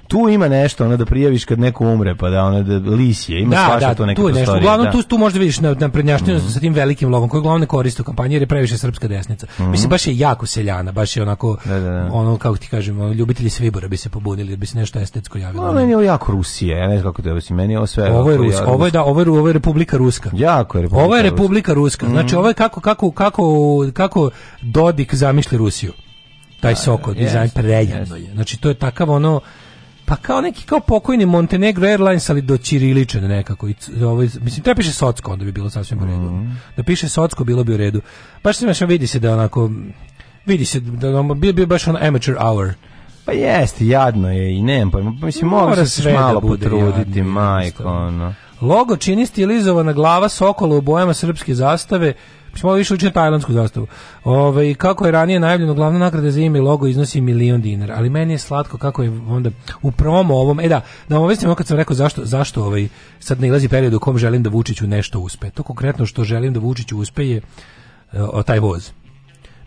tu ima nešto ono da prijaviš kad neko umre pa da ono da lisje ima da, svašta da, to neka tu nešto. Uglavnom da. tu tu možda vidiš na na prednjaštinu mm -hmm. sa tim velikim logom koji glavne koriste u kampanji jer je previše srpska desnica. Mm -hmm. Mislim baš je jako seljana, baš je onako da, da, da. ono kako ti kažemo ljubitelji Svibora bi se pobunili, bi se nešto estetsko javilo. No, meni je ovo jako Rusije, ja ne znam kako to je, meni je ovo sve. Ovo je Rus, ja, ovo je da, ovo je, ovo je Republika Ruska. Jako je Republika. Ovo je Republika Ruska. Ruska. Mhm. Znači ovo je kako kako kako kako Dodik zamišli Rusiju taj da, soko, yes, da, dizajn, prejedno yes. je. Znači, to je takav ono, pa kao neki kao pokojni Montenegro Airlines ali do ćiriličan nekako i ovaj mislim da piše socsko onda bi bilo sasvim u redu. Mm -hmm. Da piše socsko bilo bi u redu. pa što se vidi se da onako vidi se da ono, bio bi baš on amateur hour. Pa jeste, jadno je i nemam pojma. Pa mislim, mogu se sve da malo potruditi, majko, ono. Logo čini stilizovana glava sokola u bojama srpske zastave Mislim, ovo više uči tajlandsku zastavu. Ove, ovaj, kako je ranije najavljeno, glavna nagrada za ime i logo iznosi milion dinara, ali meni je slatko kako je onda u promo ovom, e da, da vam obestim kad sam rekao zašto, zašto ovaj, sad nalazi period u kom želim da Vučiću nešto uspe. To konkretno što želim da Vučiću uspe je eh, o, taj voz.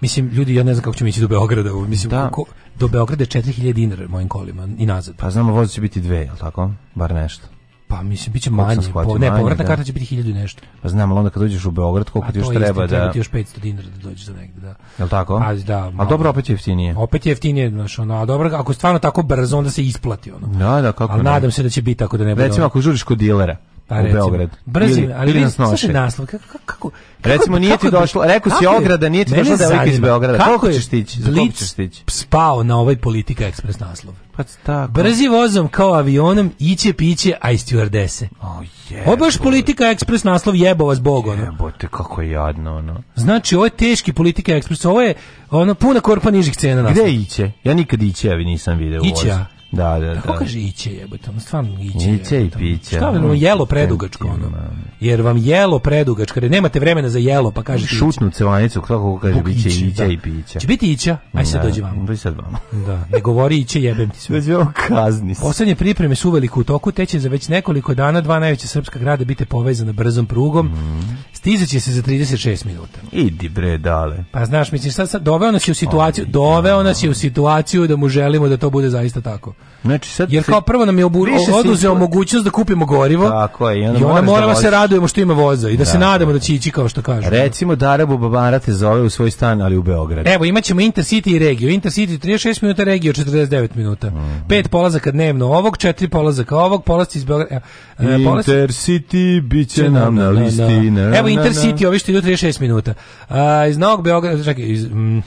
Mislim, ljudi, ja ne znam kako ćemo ići do Beograda. Mislim, da. Kako, do Beograda je 4000 dinara mojim kolima i nazad. Pa znamo, voz će biti dve, je tako? Bar nešto. Pa mislim biće manje, po, ne, povratna da. karta će biti 1000 nešto. Pa znam, ali onda kad dođeš u Beograd, koliko ti još treba da treba ti još 500 dinara da dođeš do negde, da. Jel tako? A da. Malo. A dobro opet je jeftinije. Opet je jeftinije, znači ono, a dobro, ako stvarno tako brzo onda se isplati ono. Da, da, kako. Ali nadam se da će biti tako da ne bude. Recimo ako žuriš kod dilera pa, u Beograd. Brzim, ali ili nas noše. naslov, kako, kako, kako, recimo nije kako, ti došla, rekao si Ograda, nije ti došla da devojka iz Beograda. Kako koliko ćeš stići? Za koliko ćeš stići? Spao na ovaj Politika Ekspres naslov. Pa tako. Brzi vozom kao avionom iće piće, a i stewardese. Oh, ovo Politika Ekspres naslov jebo vas Bog. Ono. Jebote, kako je jadno. Ono. Znači, ovo je teški Politika Ekspres, ovo je ono, puna korpa nižih cena naslov. Gde iće? Ja nikad iće, ja nisam video. Iće, Da, da, da. Kako kaže iće jebote, ono stvarno iće. Iće i piće. Šta vam jelo predugačko ono? Da, da. Jer vam jelo predugačko, jer nemate vremena za jelo, pa kažete iće. Šutnu cevanicu, kako kaže biće iće, iće da. i piće. Će biti ića, aj sad da, dođi vam. Dođi sad vam. Da, ne govori iće, jebem ti sve. Dođi vam kazni. Poslednje pripreme su uveliko u toku, teče za već nekoliko dana, dva najveća srpska grada bite povezana brzom prugom. Mm. Stizaće se za 36 minuta. Idi bre, dale. Pa znaš, mislim, sad, sad doveo nas je u situaciju, doveo da. nas je u situaciju da mu želimo da to bude zaista tako. Znači sad Jer kao prvo nam je obu, oduzeo mogućnost da kupimo gorivo. Tako je, i onda, i onda da moramo da se radujemo što ima voza i da, da, se nadamo da. da će ići kao što kaže. Recimo Dara Bubamara te zove u svoj stan, ali u Beograd. Evo, imaćemo Intercity i Regio. Intercity 36 minuta, Regio 49 minuta. Mm -hmm. Pet polazaka dnevno ovog, četiri polazaka ovog, polasci iz Beograda. E, e Intercity biće nam na listi. Na, na, na. Evo Intercity, ovi što idu 36 minuta. A, iz Novog Beograda, čekaj, iz... Mm,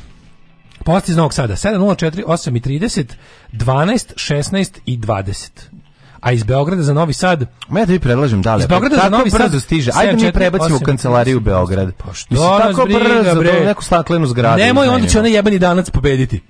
Posti iz Novog Sada, 704, 8 i 30, 12, 16 i 20 a iz Beograda za Novi Sad. Ma ja tebi da predlažem da Iz Beograda za Novi Sad stiže. Ajde mi prebacimo 8, kancelariju u Beograd. Pa što tako brzo, bre. Da neku staklenu zgradu. Nemoj, onda će onaj jebeni danac pobediti.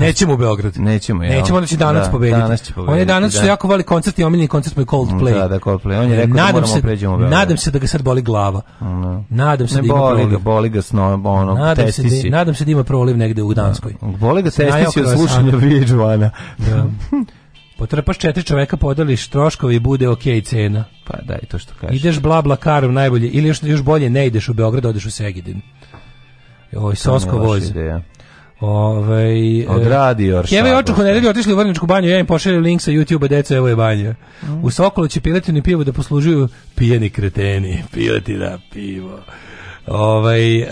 Pa, nećemo u Beograd. Nećemo, ja. Nećemo, onda će danas da, pobediti. Danas će pobediti. On je danas da. što jako voli koncert i omiljeni koncert moj Coldplay. Da, da, Coldplay. On je rekao da nadam da moramo pređi pređemo u Beograd. Nadam se da ga sad boli glava. No. Nadam se ne da ima boli Ga, boli ga sno, ono, nadam testisi. Se da, nadam se da ima proliv negde u Danskoj. Da. Boli ga testisi od slušanja Vijeđvana. Da. Potrpaš četiri čoveka, podeliš troškovi i bude okej okay cena. Pa da, i to što kažeš. Ideš bla bla karom najbolje, ili još, još bolje ne ideš u Beograd, odeš u Segedin. Oj, Sosko voz. Ideja. Ovaj e, odradi or. Keva i Očuho otišli u Vrničku banju, ja im pošaljem link sa YouTubea deca evo je banja. Mm. U Sokolu će piletinu pivo da poslužuju pijeni kreteni, piletina pivo. Ovaj uh,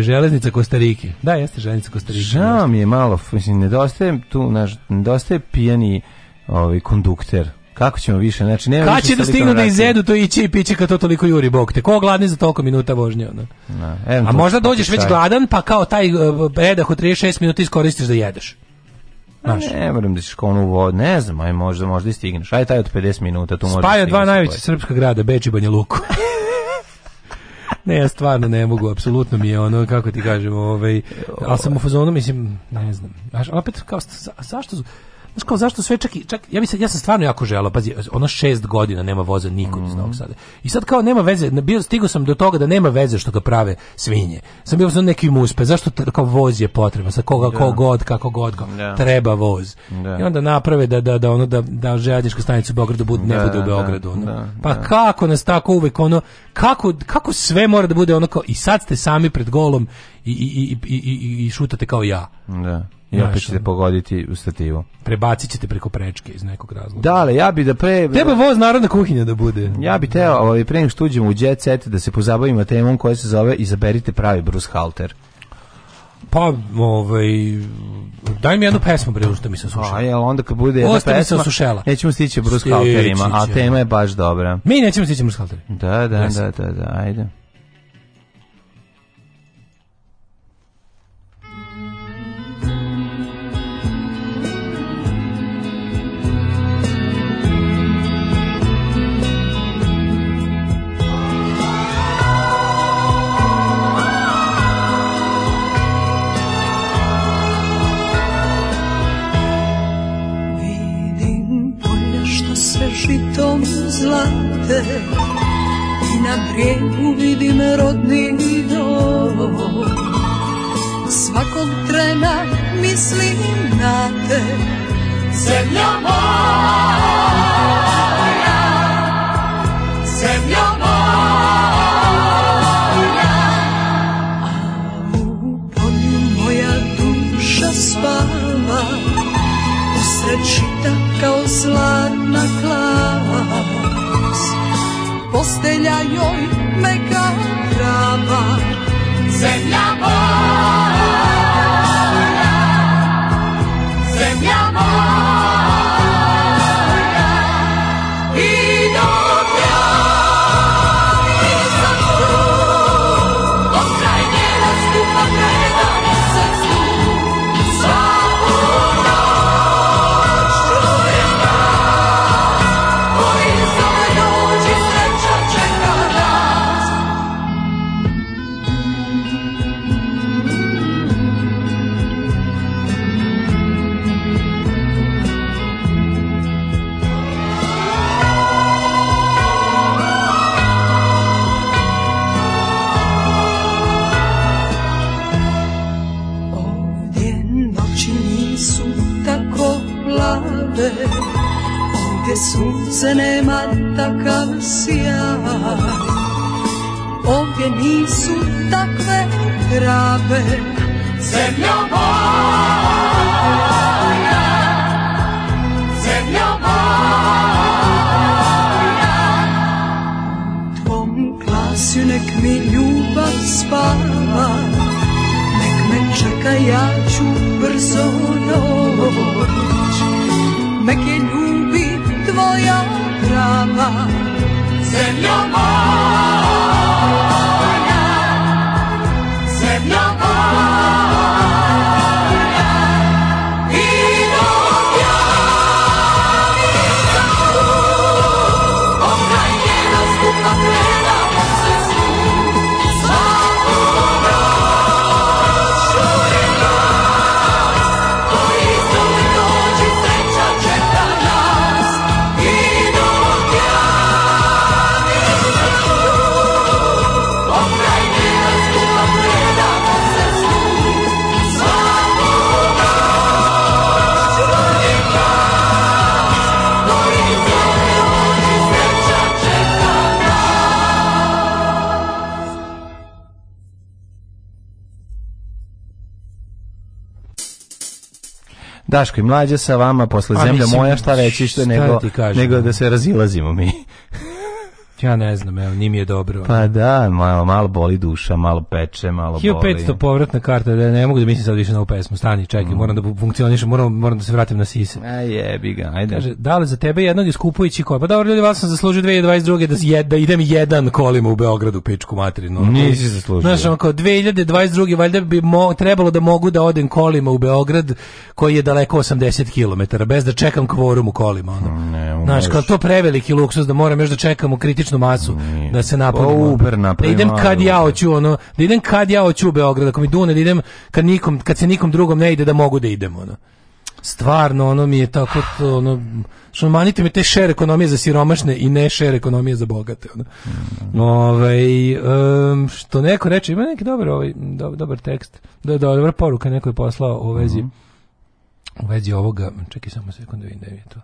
železnica Kostarike. Da, jeste železnica Kostarike. Žao mi je malo, mislim nedostaje tu naš nedostaje pijani ovaj kondukter Kako ćemo više? Znači nema Kad će da stignu da izjedu to ići i piće kad to toliko juri bok te. Ko gladni za toliko minuta vožnje onda? Na, A možda dođeš već gladan pa kao taj e, redah od 36 minuta iskoristiš da jedeš. Znaš. Ne moram da ćeš konu vod, ne znam, aj možda, možda i stigneš. Aj taj od 50 minuta, tu možda Spaja dva da najveća srpska grada, Beč i Banja Luku. ne, ja stvarno ne mogu, apsolutno mi je ono, kako ti kažem, ovaj, ali sam u fazonu, mislim, ne znam. Znaš, opet, kao, zašto su, Znaš kao zašto sve čak, i, čak ja bi se ja sam stvarno jako želao, pazi, ono šest godina nema voza niko mm -hmm. iz mhm. Novog Sada. I sad kao nema veze, bio stigao sam do toga da nema veze što ga prave svinje. Sam bio za neki muspe, zašto kao voz je potreban, sa koga da. ko god, kako god, ko, da. treba voz. Da. I onda naprave da da da ono da da željadnička stanica u Beogradu bude ne da, bude u da, Beogradu, ono. Pa kako nas tako uvek ono kako kako sve mora da bude ono kao i sad ste sami pred golom i, i i i i, i šutate kao ja. Da i Znaš, opet ćete pogoditi u stativu. Prebacit ćete preko prečke iz nekog razloga. Da, ali ja bi da pre... Treba voz narodna kuhinja da bude. Ja bi teo, ovaj, pre nego što uđemo u jet set, da se pozabavimo temom koja se zove Izaberite pravi Bruce Halter. Pa, ovaj, daj mi jednu pesmu bre što mi se sušala. Aj, je, onda kad bude jedna Osta pesma, mi se Nećemo stići Bruce Halterima, a tema je baš dobra. Mi nećemo stići Bruce Halterima. Da, da, da, da, da, ajde. tebe I na brijegu vidim rodni dom Svakog trena mislim na te Zemlja moja Zemlja moja A u polju moja duša spava Usred kao zlatna klava postelja joj meka trava Zemlja moja ljude Gdje sunce nema takav sjaj Ovdje nisu takve grabe Zemlja moja Zemlja moja Tvom glasu nek mi ljubav spava Nek me čeka ja ću brzo doći neke ljubi tvoja prava Zemlja moja Daško i mlađa sa vama posle zemlja moja šta reći što nego da nego da. da se razilazimo mi. Ja ne znam, evo, njim je dobro. Pa da, malo, malo boli duša, malo peče, malo 1500 boli. 1500 povratna karta, da ne mogu da mislim sad više na ovu pesmu. Stani, čekaj, mm. moram da funkcionišem, moram, moram da se vratim na sise. A jebi ga, ajde. Kaže, da li za tebe jednog iskupujući koja? Pa dobro, ljudi, vas sam zaslužio 2022. Da, jed, da idem jedan kolima u Beogradu, pičku materinu. Nisi zaslužio. Znaš, onako, 2022. valjda bi mo, trebalo da mogu da odem kolima u Beograd koji je daleko 80 km, bez da čekam kvorum u kolima. Ne, Znaš, kao to preveliki luksus da moram još da čekam u kritičnom kritičnu masu mm. da se napravim. Pa Uber Da idem kad ja hoću ono, da idem kad ja hoću u Beograd, ako mi dune, da idem kad nikom, kad se nikom drugom ne ide da mogu da idem ono. Stvarno ono mi je tako to, ono što manite mi te šer ekonomije za siromašne i ne šer ekonomije za bogate ono. Mm. Ove, ovaj, um, što neko reče, ima neki dobar ovaj dobar, dobar tekst. Da, da, dobra poruka neko je poslao u vezi mm. u vezi ovoga, čekaj samo sekund vidim da je to.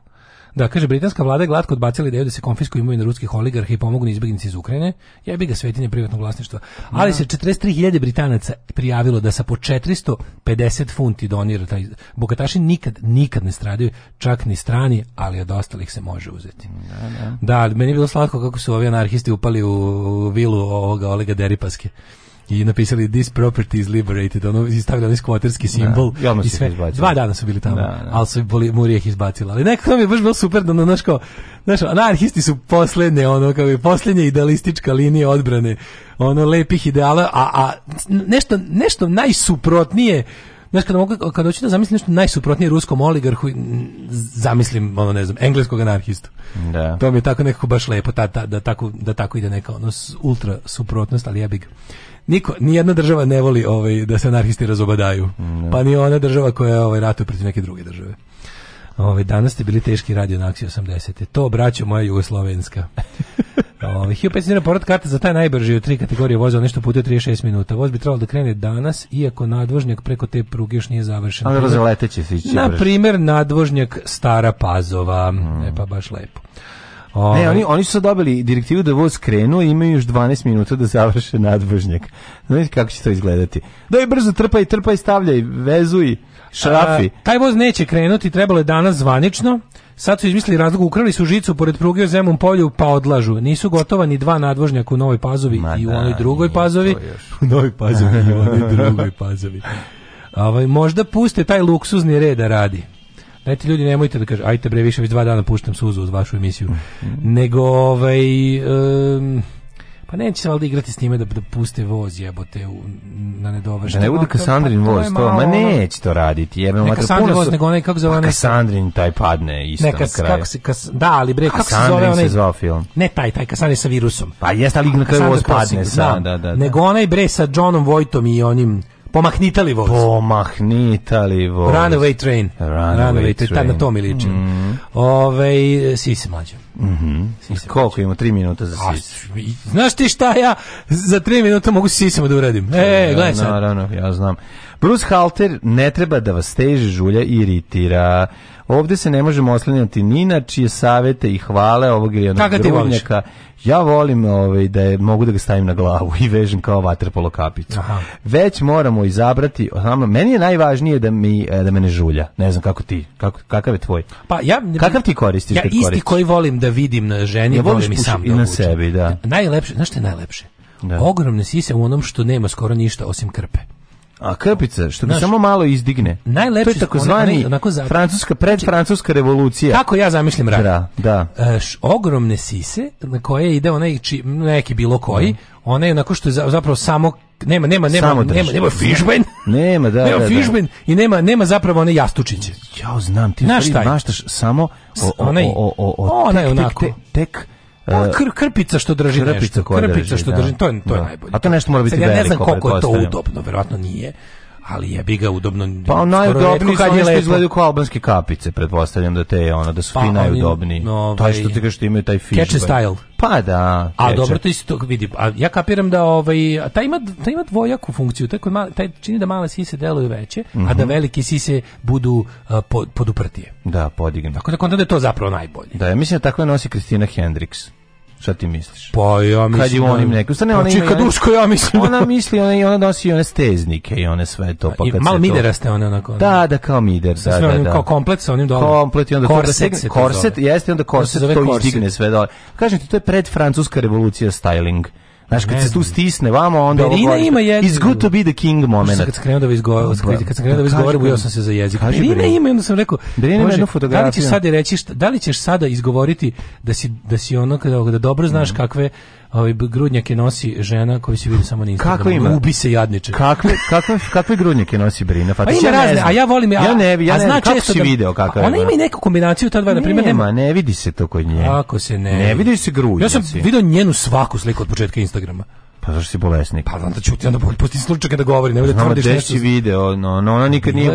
Da, kaže, britanska vlada je glatko odbacila ideju da se konfiskuju imovine ruskih oligarha i pomognu izbjegnici iz Ukrajine. Jebi ga svetinje privatnog vlasništva. Ali da. se 43.000 Britanaca prijavilo da sa po 450 funti donira taj... Bogataši nikad, nikad ne stradaju, čak ni strani, ali od ostalih se može uzeti. Da, da. da meni je bilo slatko kako su ovi anarhisti upali u vilu ovoga Olega Deripaske i napisali this property is liberated, ono i stavili onaj skvoterski da, simbol da, i, i sve. Dva dana su bili tamo, da, da. ali su boli, Murija ih izbacila. Ali nekako mi je baš bilo super, da, znaš kao, znaš, anarhisti su poslednje, ono, kao je poslednje idealistička linija odbrane, ono, lepih ideala, a, a nešto, nešto najsuprotnije, Znaš, kada, mogu, kada hoću da zamislim nešto najsuprotnije ruskom oligarhu, zamislim, ono, ne znam, engleskog anarhistu. Da. To mi je tako nekako baš lepo, ta, ta, da, tako, da tako ide neka ono, ultra suprotnost, ali ja bih niko, ni jedna država ne voli ovaj, da se anarhisti razobadaju. Mm. Pa ni ona država koja ovaj, ratuje protiv neke druge države. Ove, ovaj, danas ste bili teški radio na akciji 80. To, braćo moja Jugoslovenska. Ove, 1500 dinara povrat karta za taj najbrži u tri kategorije vozao nešto putuje 36 minuta. Voz bi trebalo da krene danas, iako nadvožnjak preko te pruge još nije završen. Ali razleteće se ići. Na primjer, nadvožnjak Stara Pazova. Mm. E pa baš lepo. Ove. Ovaj. Ne, oni, oni su sad dobili direktivu da voz krenu i imaju još 12 minuta da završe nadvožnjak. Znaš kako će to izgledati? Daj brzo trpaj, trpaj, stavljaj, vezuj, šrafi. A, taj voz neće krenuti, trebalo je danas zvanično. Sad su izmislili razlog, ukrali su žicu pored pruge u Zemom polju, pa odlažu. Nisu gotova ni dva nadvožnjaka u Novoj Pazovi Ma i u da, onoj drugoj Pazovi. U Novoj Pazovi i u onoj drugoj Pazovi. Ovaj možda puste taj luksuzni red da radi. Ajte ljudi, nemojte da kaže, ajte bre, više već dva dana puštam suzu od vašu emisiju. Mhm. Nego, ovaj... Um, pa neće se valjda igrati s time da, da puste voz jebote u, na nedovršeno. Da ne bude Kasandrin pa, voz, to, ma neće to raditi. Jer ne Kasandrin voz, nego onaj, kako zove onaj... Kasandrin taj padne isto ne, na kraju. Kako se, kas, da, ali bre, kako se zove onaj... se zvao film. Ne taj, taj Kasandrin sa virusom. Pa jeste, ali na kraju voz padne. Da, da, da, da, da, Nego onaj bre sa Johnom Vojtom i onim Pomahnitali voz. Pomahnitali voz. Runaway train. Runaway, Runaway train. Tad na to mi ličim. Mhm. Mm. Ove, sise mlađo. Mm -hmm. Koliko imamo? Tri minuta za sise. Znaš ti šta ja za tri minuta mogu sisama da uradim? E, gledaj sad. Naravno, ja znam. Bruce Halter ne treba da vas teži, žulja i iritira. Ovde se ne možemo oslanjati ni na čije savete i hvale ovog ili onog grunjaka. Ja volim ovaj, da je, mogu da ga stavim na glavu i vežem kao vaterpolo kapicu. Aha. Već moramo izabrati, meni je najvažnije da, mi, e, da mene žulja. Ne znam kako ti, kako, kakav je tvoj. Pa ja, kakav ti koristiš? Ja isti koristiš? koji volim da vidim na ženi, ja volim i sam i da na obučen. sebi, da. Najlepše, znaš što je najlepše? Da. Ogromne sise u onom što nema skoro ništa osim krpe. A krpica, što ga samo malo izdigne. Najlepši to je takozvani francuska, znači, predfrancuska revolucija. Kako ja zamišljam rak? Da, da. E, š, ogromne sise na koje ide onaj či, neki bilo koji, mm. Da. ona je onako što je zapravo samo nema nema nema Samo nema nema fižben. Nema da. Nema da, da. fižben da. i nema nema zapravo one jastučiće. Ja znam ti znaš šta, samo o, o, o, o, o, o, o, o, o, o, o, o, o, o, o, o, Ona kr, krpica što drži krpica nešto. krpica drži, što da. drži, to je, to je da. najbolje. A to nešto mora biti Sad, veliko. Ja ne znam pa koliko je to udobno, verovatno nije ali jebi ga udobno. Pa najudobnije kad je lepo izgledaju kao albanske kapice, pretpostavljam da te ona da su pa, i udobni No, taj što ovaj, ti kažeš što imaju taj fish. Catch style. Pa da. A catcher. dobro to isto vidi. A ja kapiram da ovaj taj ima taj ima dvojaku funkciju. Taj kod male, taj čini da male sise deluju veće, mm -hmm. a da mhm. veliki sise budu uh, pod, poduprtije. Da, podignu. Tako da onda da je to zapravo najbolje. Da, ja mislim da takve nosi Kristina Hendricks. Šta ti misliš? Pa ja mislim. Da- znači, kad je onim nekim. Stane ona ima. Da- Čeka duško ja mislim. Ona misli ona i ona nosi one steznike i one sve to pa kad. Malo midera ste one onako. Da, da kao mider, da, da, da. kao komplet sa onim dole. Komplet i onda da korset, korset, jeste onda korset to izdigne sve dole. Kažem ti to je pred francuska revolucija styling. Znaš, kad ne se tu stisne vamo, onda Berina ovo ima jedan... It's good to be the king moment. Kad sam krenuo da, pa, pa da izgovorim, kad pa krenuo da izgovori, bio sam se za jezik. Berina, Berina ima, onda sam rekao, Berina ima jednu fotografiju. Da li ćeš sada reći, šta, da li ćeš sada izgovoriti da si, da si ono, kada, da dobro znaš mm. kakve ovaj grudnjake nosi žena koju se vidi samo na Instagramu. Kako ima? Ubi se jadniče. Kakve kakve kakve grudnjake nosi Brina Fatić? Pa ima razne, a ja volim ja. Ja ne, ja a ne, zna kako si da, video kakav. Ona ima i neku kombinaciju ta dva, na primer. nema, ne vidi se to kod nje. Kako se ne? Ne vidi se grudnjaci. Ja sam video njenu svaku sliku od početka Instagrama. Pa zašto si bolesnik? Pa onda ćuti, onda pusti slučaj kada govori, ne bude da tvrdiš nešto. Znamo video, no, no, ona nikad nije,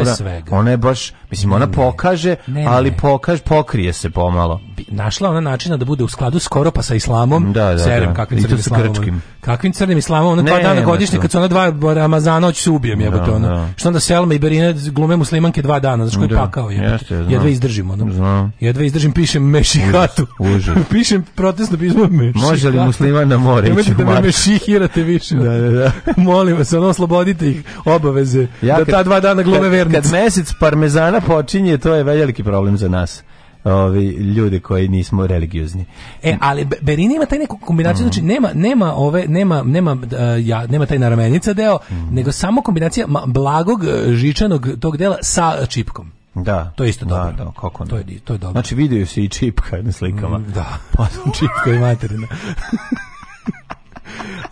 ona je baš, mislim, ona ne, pokaže, ne, ne, ali pokaže, pokrije se pomalo. Našla ona načina da bude u skladu skoro pa sa islamom, da, da, serem, da. kakvim I to sa grčkim. Kakvim crnim islamom? Ono dva dana godišnje, kad su ona dva Ramazana, hoću da se ubijem, da, jebote, ono. Da. Što onda Selma i Berine glume muslimanke dva dana, znaš koji da. pakao je. Jedva izdržim, ono. Znam. Jedva izdržim, pišem mešihatu. Užas, pišem protestno pismo mešihatu. Može li musliman na da more ići u da me mešihirate više. Da, da, da. Molim vas, ono, oslobodite ih obaveze ja, da ta dva dana glume vernice. Kad mesec parmezana počinje, to je veliki problem za nas ovi ljudi koji nismo religiozni. E, ali Berini ima taj neku kombinaciju, mm. znači nema nema ove nema nema uh, ja nema taj naramenica deo, mm. nego samo kombinacija blagog e, žičanog tog dela sa čipkom. Da. To je isto da, dobro. Da, kako ne. To je, to je dobro. Znači vidio se i čipka na slikama. Mm, da. Pa znači, čipka i materina.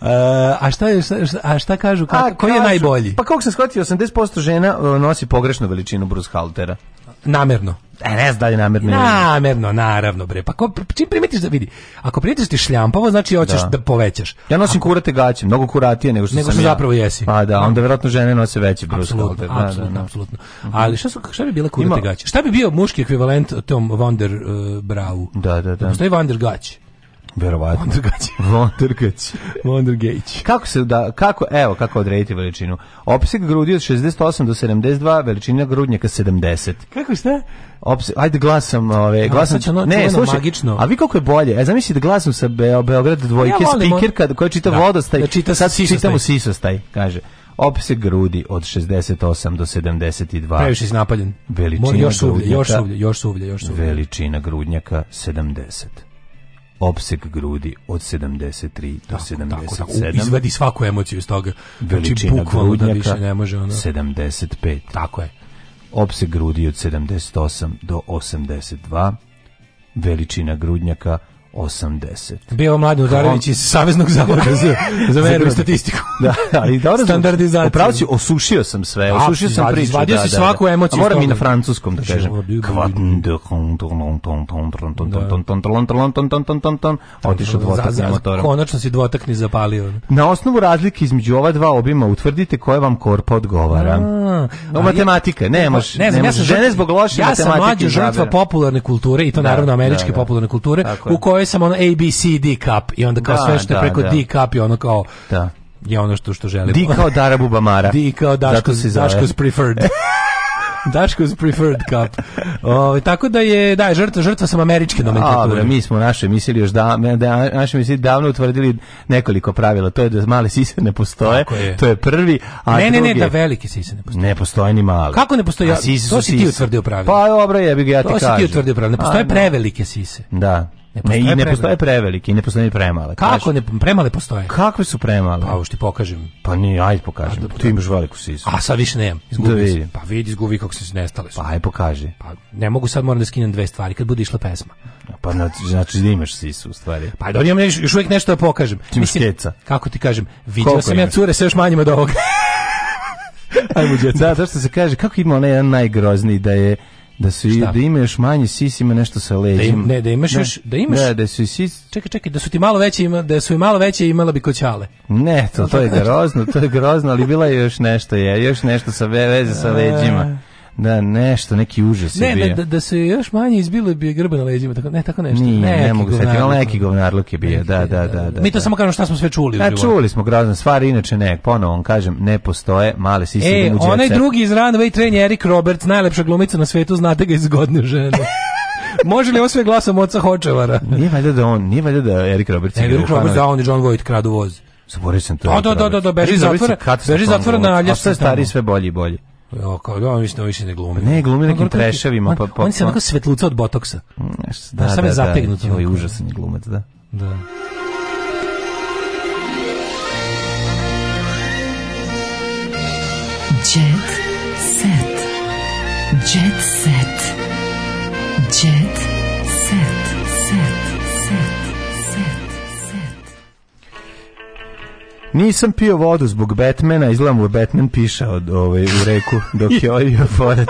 Uh, a šta je šta, šta kažu kako, koji kažu, je najbolji? Pa kako se skotio 80% žena nosi pogrešnu veličinu brushaltera. Namerno. E, ne znam da li namerno. Namerno, naravno, bre. Pa ko, čim primetiš da vidi? Ako primetiš da ti šljampavo, znači hoćeš da, da povećaš. Ja nosim Ako... kurate gaće, mnogo kuratije nego što nego sam što ja. zapravo jesi. Pa da, da. onda verovatno žene nose veće bruske. Apsolutno, da, apsolutno, apsolutno. Mhm. Ali šta, su, šta bi bile kurate Ima... gaće? Šta bi bio muški ekvivalent tom Wonder uh, Brau? Da, da, da. Šta je Wonder gaće? Verovatno. Vondergać. Vondergać. Vondergać. Kako se da kako evo kako odrediti veličinu? Opseg grudi od 68 do 72, veličina grudnjaka 70. Kako šta? Opseg ajde glasam, ove, glasam. A, ono, ne, slušaj, magično. A vi kako je bolje? E zamislite da glasam sa Beo, Beograd dvojke ja, speaker kad čita da, vodostaj. Da čita sad sisostaj. čitamo sisostaj, kaže. Opseg grudi od 68 do 72. Previše si napaljen. Veličina Mor, još grudnjaka. Suvlje, još suvlje, još suvlje, još suvlje. Veličina grudnjaka 70 opseg grudi od 73 do tako, 77. Tako, tako. svaku emociju iz toga. Znači, Veličina znači, grudnjaka da više ne može ono. 75. Tako je. Opseg grudi od 78 do 82. Veličina grudnjaka 80. Bio mladi Udarević iz Saveznog zavoda za, za veru statistiku. da, ali dobro standardizaciju. Upravo si, osušio sam sve, osušio sam priču. Izvadio si svaku emociju. Moram i na francuskom da kažem. Otišao dvotakni motorom. Konačno si dvotakni zapalio. Na osnovu razlike između ova dva obima utvrdite koje vam korpa odgovara. O matematika, ne možeš. Ne znam, ja sam žene zbog loše matematike. Ja sam mlađa žrtva popularne kulture i to naravno američke popularne kulture u kojoj zove samo ono ABCD cup i onda kao da, sve što je da, preko da. D cup i ono kao da. je ono što što želimo. D kao Darabu Bamara. D kao Daško, Daško's preferred. Daško's preferred cup. O, tako da je, da, žrtva, žrtva sam američke nomenklature. Dobro, mi smo naše mislili još da, da, da naše mislili davno utvrdili nekoliko pravila. To je da male sise ne postoje, je. to je prvi, a Ne, ne, ne, da velike sise ne postoje. Ne postoje ni male. Kako ne postoje? A, to si sise. ti utvrdio pravilo. Pa dobro, je, bi ga ja ti kažem. To si ti utvrdio pravilo. Ne postoje a, da. prevelike sise. Da. Ne, postoje ne, i ne postoje prevelike i ne postoje premale. Kako ne premale postoje? Kakve su premale? Pa ti pokažem. Pa ne, ajde pokažem. Pa, da, ti da. imaš veliku sisu. A sad više nemam. Izgubio da Pa vidi izgubi kako se nestale su. Pa aj pokaži. Pa ne mogu sad moram da skinem dve stvari kad bude išla pesma. Pa znači da imaš sisu u stvari. Pa da imam još, još uvijek nešto da pokažem. Ti Mislim, kako ti kažem, vidio sam imaš? ja cure sve još manjim od ovoga. Ajmo, da, zašto se kaže, kako ima onaj jedan najgrozniji da je da su Šta? da ima manje sis ima nešto sa leđima. Da im, ne, da imaš ne. još da imaš. Ne, da su sis. Čekaj, čekaj, da su ti malo veće ima, da su i malo veće imala bi koćale. Ne, to, to je grozno, to je grozno, ali bila je još nešto, je, još nešto sa veze sa leđima. E da nešto neki užas ne, je bio. Ne, da, da se još manje izbilo bi grba na leđima, tako ne tako nešto. Nije, neki ne mogu setiti, ali neki govnarluk je bio. Neki, da, da, da, da, Mi to da. samo kažemo šta smo sve čuli da, u životu. čuli smo grozne stvari, inače ne, ponovo kažem, ne postoje male sisi e, da onaj drugi iz Runway Train Eric Roberts, najlepša glumica na svetu, znate ga iz godine žene. Može li ovo sve glasom oca Hočevara? Nije valjda da on, nije valjda da Erik Roberts Erik Roberts, Roberts, da on i John Voight kradu voz. Zaboravio sam to. da, da, da, da, beži zatvora, beži zatvora na Aljaški. A sve stari sve bolji i bolji. O, kao da on više, više ne glumi. Ne, glumi nekim treševima. Pa, pa, on se onako svetluca od botoksa. Da, da, da. Zategnuto. užasan je glumac, da. Da. Jet set. Jet set. Jet set. Nisam pio vodu zbog Batmana, izgleda mu Batman piša od, ovaj, u reku dok je odio ovaj pored.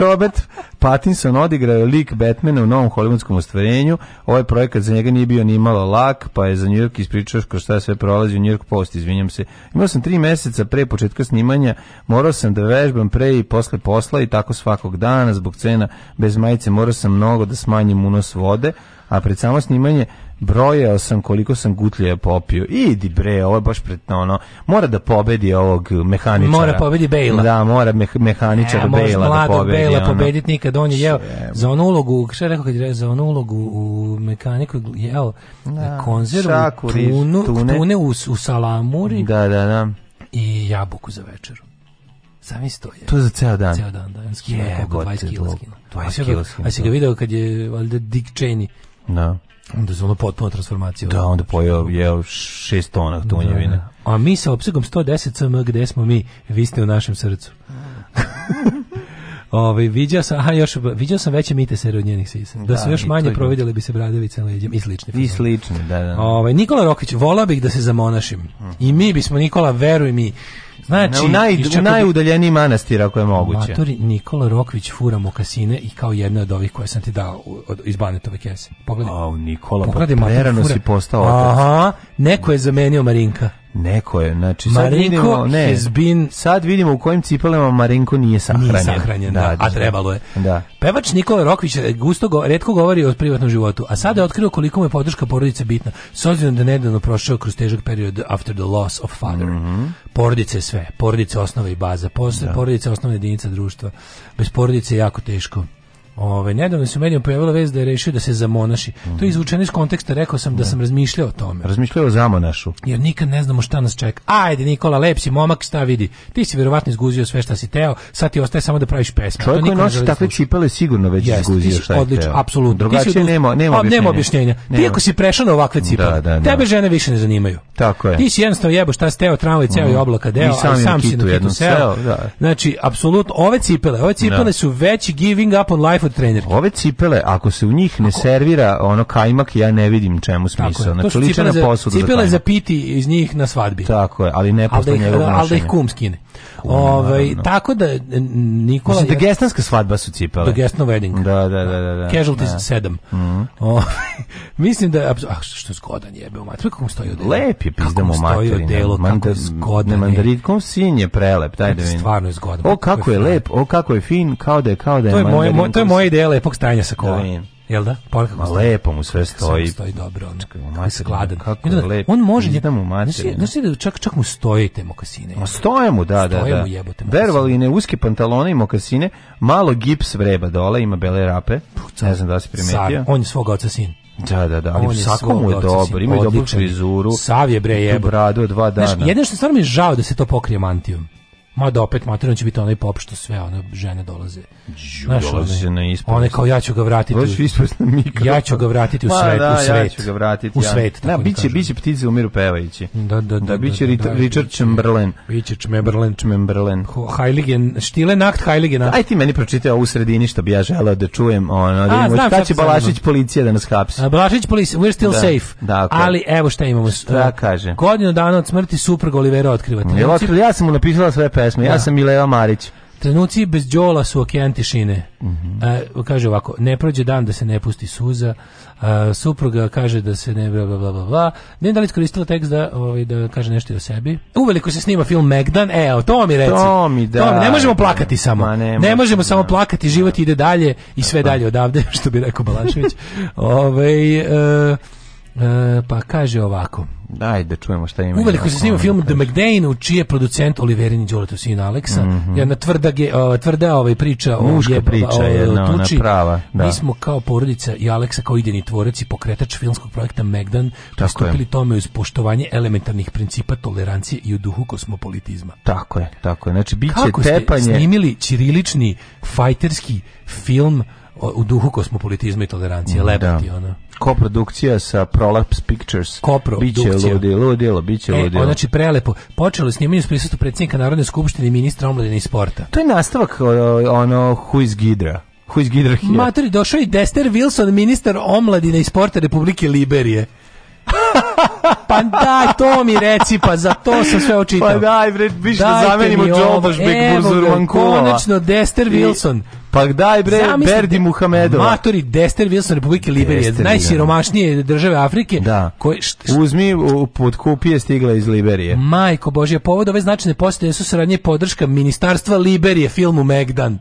Robert Pattinson odigrao lik Batmana u novom hollywoodskom ostvarenju. Ovaj projekat za njega nije bio ni malo lak, pa je za New York ispričao kroz šta sve prolazi u New York Post, izvinjam se. Imao sam tri meseca pre početka snimanja, morao sam da vežbam pre i posle posla i tako svakog dana, zbog cena bez majice morao sam mnogo da smanjim unos vode, a pred samo snimanje brojao sam koliko sam gutlje popio. Idi bre, ovo je baš pretno, ono. Mora da pobedi ovog mehaničara. Mora pobedi Bejla. Da, mora meh, mehaničara e, Bejla da pobedi. Bejla ono. pobedit nikad. On je jeo za onu ulogu, šta je rekao kad je za onu ulogu u mehaniku jeo da, konzervu, tunu, tune, tune u, u salamuri. Da, da, da. I jabuku za večeru. Sam to je. To je za ceo dan. Ceo dan, da. Skino, yeah, 20 kila skina. A si ga video kad je valjda Dick Cheney. Da. No Onda je ono potpuno transformacija. Da, onda znači, pojeo je šest tona tunjevine. Da, da. a mi sa opsegom 110 cm, gde smo mi? Vi ste u našem srcu. Ovaj viđao sam, aha, još viđao sam veće mite sere od njenih sisa. Da, da su još manje providjele bi se bradavice na leđima i slične. I slične, da, da, da. Ovaj Nikola Rokvić, volao bih da se zamonašim. Mm. I mi bismo Nikola, veruj mi, Znači, u, naj, u najudaljeniji manastir, ako je moguće. Matori Nikola Rokvić fura mokasine i kao jedna od ovih koje sam ti dao iz Banetove kese. Pogledaj. A, Nikola, Pogledaj, pa si postao otac. Aha, neko je zamenio Marinka. Neko je, znači Marinko sad vidimo, ne, been, sad vidimo u kojim cipelama Marinko nije sahranjen. Nije sahranjen, da, da, da a da. trebalo je. Da. Pevač Nikola Rokvić gusto go, redko govori o privatnom životu, a sada je otkrio koliko mu je podrška porodice bitna, s obzirom da nedavno prošao kroz težak period after the loss of father. Mm -hmm. Porodice sve, porodice osnova i baza, posle da. porodice osnovna jedinica društva. Bez porodice je jako teško. Ove, nedavno se u medijima pojavila vez da je rešio da se zamonaši. Mm. To je izvučeno iz konteksta, rekao sam da, sam razmišljao o tome. Razmišljao o zamonašu. Jer nikad ne znamo šta nas čeka. Ajde Nikola, lep si momak, šta vidi. Ti si vjerovatno izguzio sve šta si teo, sad ti ostaje samo da praviš pesme. Čovjek koji nosi takve cipele sigurno već yes, izguzio šta je odlično, apsolutno. Drugačije ti si, nema, nema, objašnjenja. nema objašnjenja. Nema. Ti ako si prešao na ovakve da, cipele, da, da, da. tebe žene više ne zanimaju. Tako je. Ti si jednostavno jebo šta si teo, tramvaj, ceo mm. i mhm. oblaka deo, sam, sam si na kitu seo. Da. Znači, apsolutno, ove cipele, ove cipele da. su veći giving up on life kod trenerke. Ove cipele, ako se u njih ne ako... servira ono kajmak, ja ne vidim čemu smisla. Tako je. Znači, liče na posudu za Cipele za piti iz njih na svadbi. Tako je, ali ne posle da njegovog nošenja. Ali da ih kum skine. Ovaj, tako da Nikola... Mislim, Dagestanska svadba su cipele. The Dagestan wedding. Da, da, da. da, da. Casualties da. 7. Mm. Ovaj, mislim da... A što zgodan jebe, mater. Kako mu stoji odelo? Lep je pizdamo materina. Delo, Mandar, zgodan ne, mandarinkom sin je prelep, daj da vidim. Stvarno je zgodan. O, kako je lep, o, kako je fin, kao da je, kao da je to je moje, moje moja ideja lepog stanja sa kola. Da Jel da? Pogledaj pa Lepo mu sve stoji. Sve stoji dobro. Ono. Čekaj, kako se gladan. Kako je lep. On može... Idem mu materinu. Znaš li, da čak, čak mu stoje te mokasine. Ma stoje mu, da, da. da. Stoje mu jebote mokasine. ne uske pantalone i mokasine, malo gips vreba dole, ima bele rape. Ne znam da se primetio. Sad, on je svog oca sin. Da, da, da, ali sako mu je dobro, ima i dobru frizuru. Sav je bre jebote. Bradu dva dana. Znaš, jedno što stvarno mi je žao da se to pokrije mantijom. Mada opet materijalno će biti onaj pop što sve one žene dolaze. Žu, Znaš, dolaze one, na ispust. One kao ja ću ga vratiti. U, ja ću ga vratiti u Ma, svet. Da, u svet. Ja ću ga vratiti. U svet. Ja. Da, na, da biće, biće ptice u miru pevajući. Da, da, da. da biće da, da, da, Richard Chamberlain. Biće Chamberlain. Chamberlain. Heiligen, štile nakt Heiligen. Aj ti meni pročitaj u sredini što bi ja želeo da čujem. Ono, da A, znam, šta će Balašić policija da nas hapsi? Balašić policija, we're still da, safe. Da, Ali evo šta imamo. Šta kaže? Godinu dana od smrti suprug Olivera otkrivate. Ja sam mu napisala sve pesme pesma. Ja, ja. Da. sam Mileva Marić. Trenuci bez đola su okean tišine. Mm -hmm. e, kaže ovako, ne prođe dan da se ne pusti suza, e, supruga kaže da se ne bla bla bla bla Ne da li iskoristila tekst da, ovaj, da kaže nešto o sebi. Uveliko se snima film Megdan, evo, to mi reci. To mi, da. To mi, ne možemo plakati samo. Ma ne, ne možemo da. samo plakati, život ide dalje i sve dalje odavde, što bi rekao Balašević. ovaj, e, e, pa kaže ovako. Ajde, da čujemo šta ima. Uveliko se snima film da The McDane, u čiji je producent Oliverini Đoratu sin Aleksa. Mm -hmm. Jedna tvrda, ge, o, tvrda ovaj priča o Muška jeba, priča o, tuči. prava. Da. Mi smo kao porodica i Aleksa kao idejni tvorac i pokretač filmskog projekta Megdan pristupili tome uz poštovanje elementarnih principa tolerancije i u duhu kosmopolitizma. Tako je, tako je. Znači, bit će tepanje... Kako ste snimili ćirilični fajterski film u duhu kosmopolitizma i tolerancije, da. lebati ono. Koprodukcija sa Prolapse Pictures. Koprodukcija. Biće ludi, ludilo, biće e, ludilo. Znači, prelepo. Počelo snimanje s prisustvu predsjednika Narodne skupštine i ministra omladine i sporta. To je nastavak ono Who is Gidra. Who is Gidra here? Materi, došao i Dester Wilson, ministar omladine i sporta Republike Liberije. Pa daj to mi reci, pa za to sam sve očitao. Pa daj, bre, više da zamenimo Džobošbek Burzurmankova. Konačno, Dester Wilson. Pa daj bre, Zamislim, Berdi Muhamedova. Matori Dester Wilson Republike Liberije, najsiromašnije da. države Afrike. Da. Koje, Uzmi, podkupi je stigla iz Liberije. Majko Božja, povod ove značajne posete su saradnje podrška Ministarstva Liberije filmu Megdan.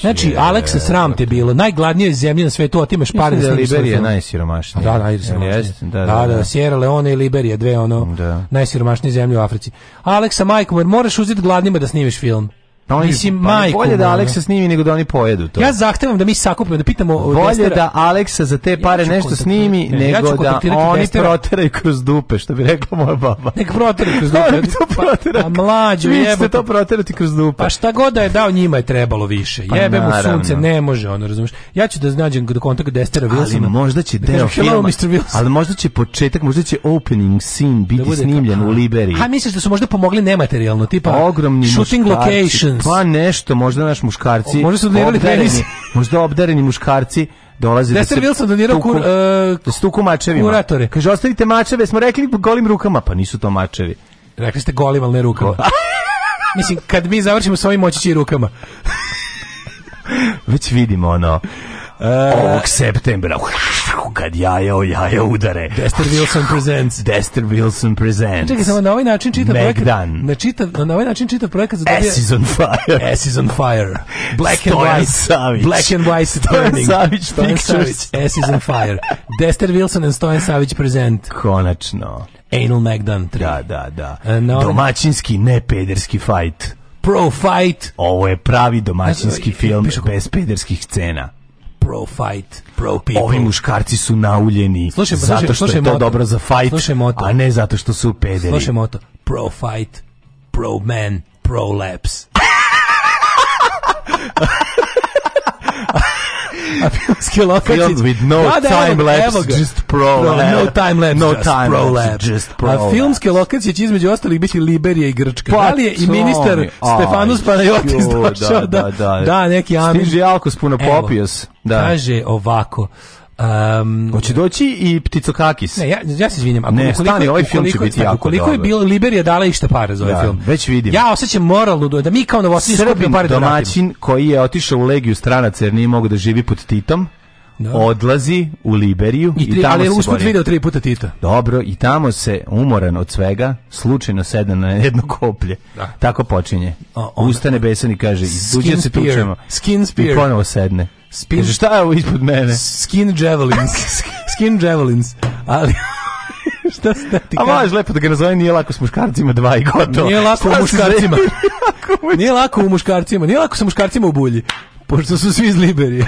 Znači, Aleksa, sram te bilo. Najgladnije zemlje na svetu, a ti imaš pare da snimiš. Liberija najsiromašnija. Da, najsiromašnija. Da, Jest, da da, da, da, da, Sierra Leone i Liberija, dve ono da. najsiromašnije zemlje u Africi. Aleksa, majko, moraš uzeti gladnima da snimiš film. Pa oni, Mislim, pa majko, bolje da Aleksa snimi nego da oni pojedu to. Ja zahtevam da mi sakupimo, da pitamo Bolje testera. da Aleksa za te pare ja nešto snimi ne, nego ja da oni testera. proteraju kroz dupe, što bi rekla moja baba. Nek proteraju kroz dupe. to Pa, a mlađu jebe. Vi to proterati kroz dupe. Pa šta god da je dao njima je trebalo više. Pa, jebe mu sunce, ne može ono, razumeš. Ja ću da nađem do kontakta Destera Wilsona. Ali možda će da deo filma, ali možda će početak, možda će opening scene da biti snimljen u Liberiji. A misliš da su možda pomogli nematerijalno, tipa ogromni shooting location Balance. Pa nešto, možda naš muškarci. O, možda su donirali tenis. možda obdareni muškarci dolaze da se Wilson donirao kur, uh, da se tuku mačevima. Kuratore. Kaže, ostavite mačeve, smo rekli golim rukama. Pa nisu to mačevi. Rekli ste golim, ali ne rukama. Mislim, kad mi završimo s ovim moći rukama. Već vidimo ono, uh, ovog septembra kako kad jaja o jaja udare. Dexter Wilson presents. Dexter Wilson presents. Čekaj, samo na ovaj način čitav projekat. Na, čita, na ovaj način čita projekat zadobija... S is on fire. S is on fire. Black Stojan and white. Savić. Black and white Stojan Savić Stojan Savić. S is on fire. Dexter Wilson and Stojan Savić present. Konačno. Anal Magdan 3. Da, da, da. E, na ovaj... Domaćinski, ne pederski fight. Pro fight. Ovo je pravi domaćinski film bez pederskih scena pro fight, pro people. Ovi muškarci su nauljeni slušaj, zato što slušaj, je to dobro za fight, moto. a ne zato što su pederi. Slušaj moto, pro fight, pro man, pro lapse. A filmski Lokačić. with no da, time lapse, just pro No time lapse, no just time pro lapse. Just pro između ostalih biće Liberija i Grčka. Pa, da li je i ministar mi? Stefanus Panajotis došao da, da, da, da, neki amin. Stiže Alkos puno popijos. Da. Kaže ovako. Um, Hoće doći i pticokakis. Ne, ja, ja se izvinjam. Ako ne, ukoliko, stani, ovaj film ukoliko, će biti jako Ukoliko je bilo, Liberija dala išta para za ovaj da, film. Već vidim. Ja osjećam moralnu, da mi kao novosti skupimo pare da domaćin da koji je otišao u legiju stranaca jer nije mogo da živi pod Titom, da. odlazi u Liberiju i, tri, i tamo ali se usput video tri puta Tita. Dobro, i tamo se umoran od svega, slučajno sedne na jedno koplje. Da. Tako počinje. A, Ustane besan i kaže, izduđe se tučemo. Skin spear. I ponovo sedne. Spin... Kaže, šta je ovo ispod mene? Skin javelins. Skin javelins. Ali... šta ste da ti A možeš lepo da ga nazove, nije lako s muškarcima dva i gotovo. Nije lako šta u muškarcima. nije lako u muškarcima. Nije lako sa muškarcima u bulji. Pošto su svi iz Liberije.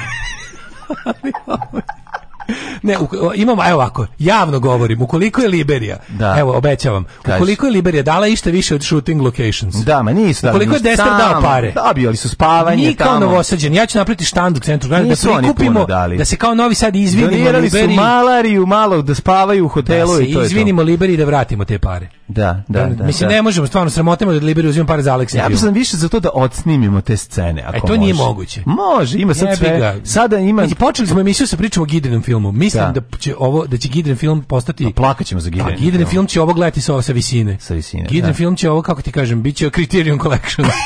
ne, u, imamo, evo ovako, javno govorim, ukoliko je Liberija, da. evo, obećavam, ukoliko je Liberija dala ište više od shooting locations. Da, ma nisu dali. Ukoliko je Dester dao pare. Da, bili su spavanje tamo. Mi kao novosađeni, ja ću napraviti štand u centru grada da prikupimo, da se kao novi sad izvinimo Donirali Liberiji. su malariju malo, da spavaju u da hotelu da, i to je izvinimo Liberiji da vratimo te pare. Da, da, da. da mislim, da. ne možemo, stvarno, sramotimo da Liberiju uzimamo pare za Aleksa. Ja bi sam više za to da odsnimimo te scene, ako e, to može. nije moguće. Može, ima sad sve. Sada ima... Znači, počeli smo emisiju sa pričom o Gidenom filmu filmu. Mislim da, da će ovo da će Gideon film postati A da, plakaćemo za pa Gideon. Gideon film će ovo gledati sa sa visine. Sa visine. Gideon da. film će ovo kako ti kažem biće Criterion Collection.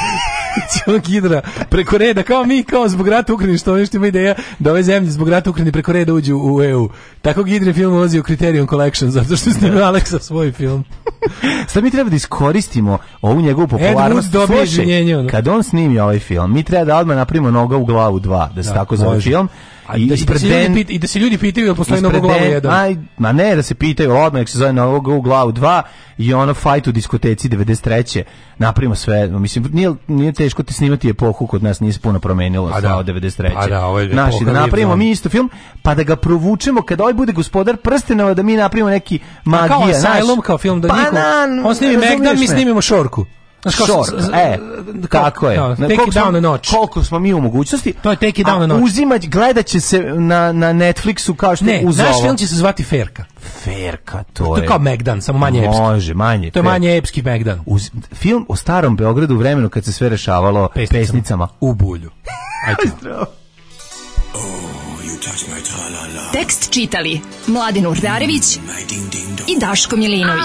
Ćemo Gidra preko reda, kao mi, kao zbog rata u Ukrajini, što nešto ima ideja da ove zemlje zbog rata u Ukrajini preko reda uđu u EU. Tako Gidren film ulazi u Criterion Collection, zato što snimio da. Aleksa svoj film. Sad mi treba da iskoristimo ovu njegovu popularnost. Slušaj, kad on snimi ovaj film, mi treba da odmah napravimo noga u glavu 2, da se da, tako zove film A I, da, ispred da pit, I da se ljudi pitaju da postoji novo glavu 1. Aj, ma ne, da se pitaju odmah, nek se zove novo glavu 2 i ono fight u diskoteci 93. Napravimo sve, mislim, nije, nije teško ti snimati epohu kod nas, nije se puno promenilo pa sa da, od 93. Pa da, ovo Naši, da napravimo mi isto film, pa da ga provučemo, kada ovaj bude gospodar prstenova, da mi napravimo neki magija. A kao Asylum, kao film, da pa niko, on snimi Megdan, mi snimimo Šorku. Šork, e, tako je. No, take it down na noć. Koliko smo mi u mogućnosti. To je take it down a notch. Uzimać, gledat će se na, na Netflixu kao što ne, uz naš film će se zvati Ferka. Ferka, to, to je. To kao Megdan, samo manje može, epski. Može, manje. To je manje epski Megdan. Uz, film o starom Beogradu u vremenu kad se sve rešavalo pesnicama. pesnicama. U bulju. Ajde. oh, Tekst čitali Mladin Urdarević i Daško Milinović.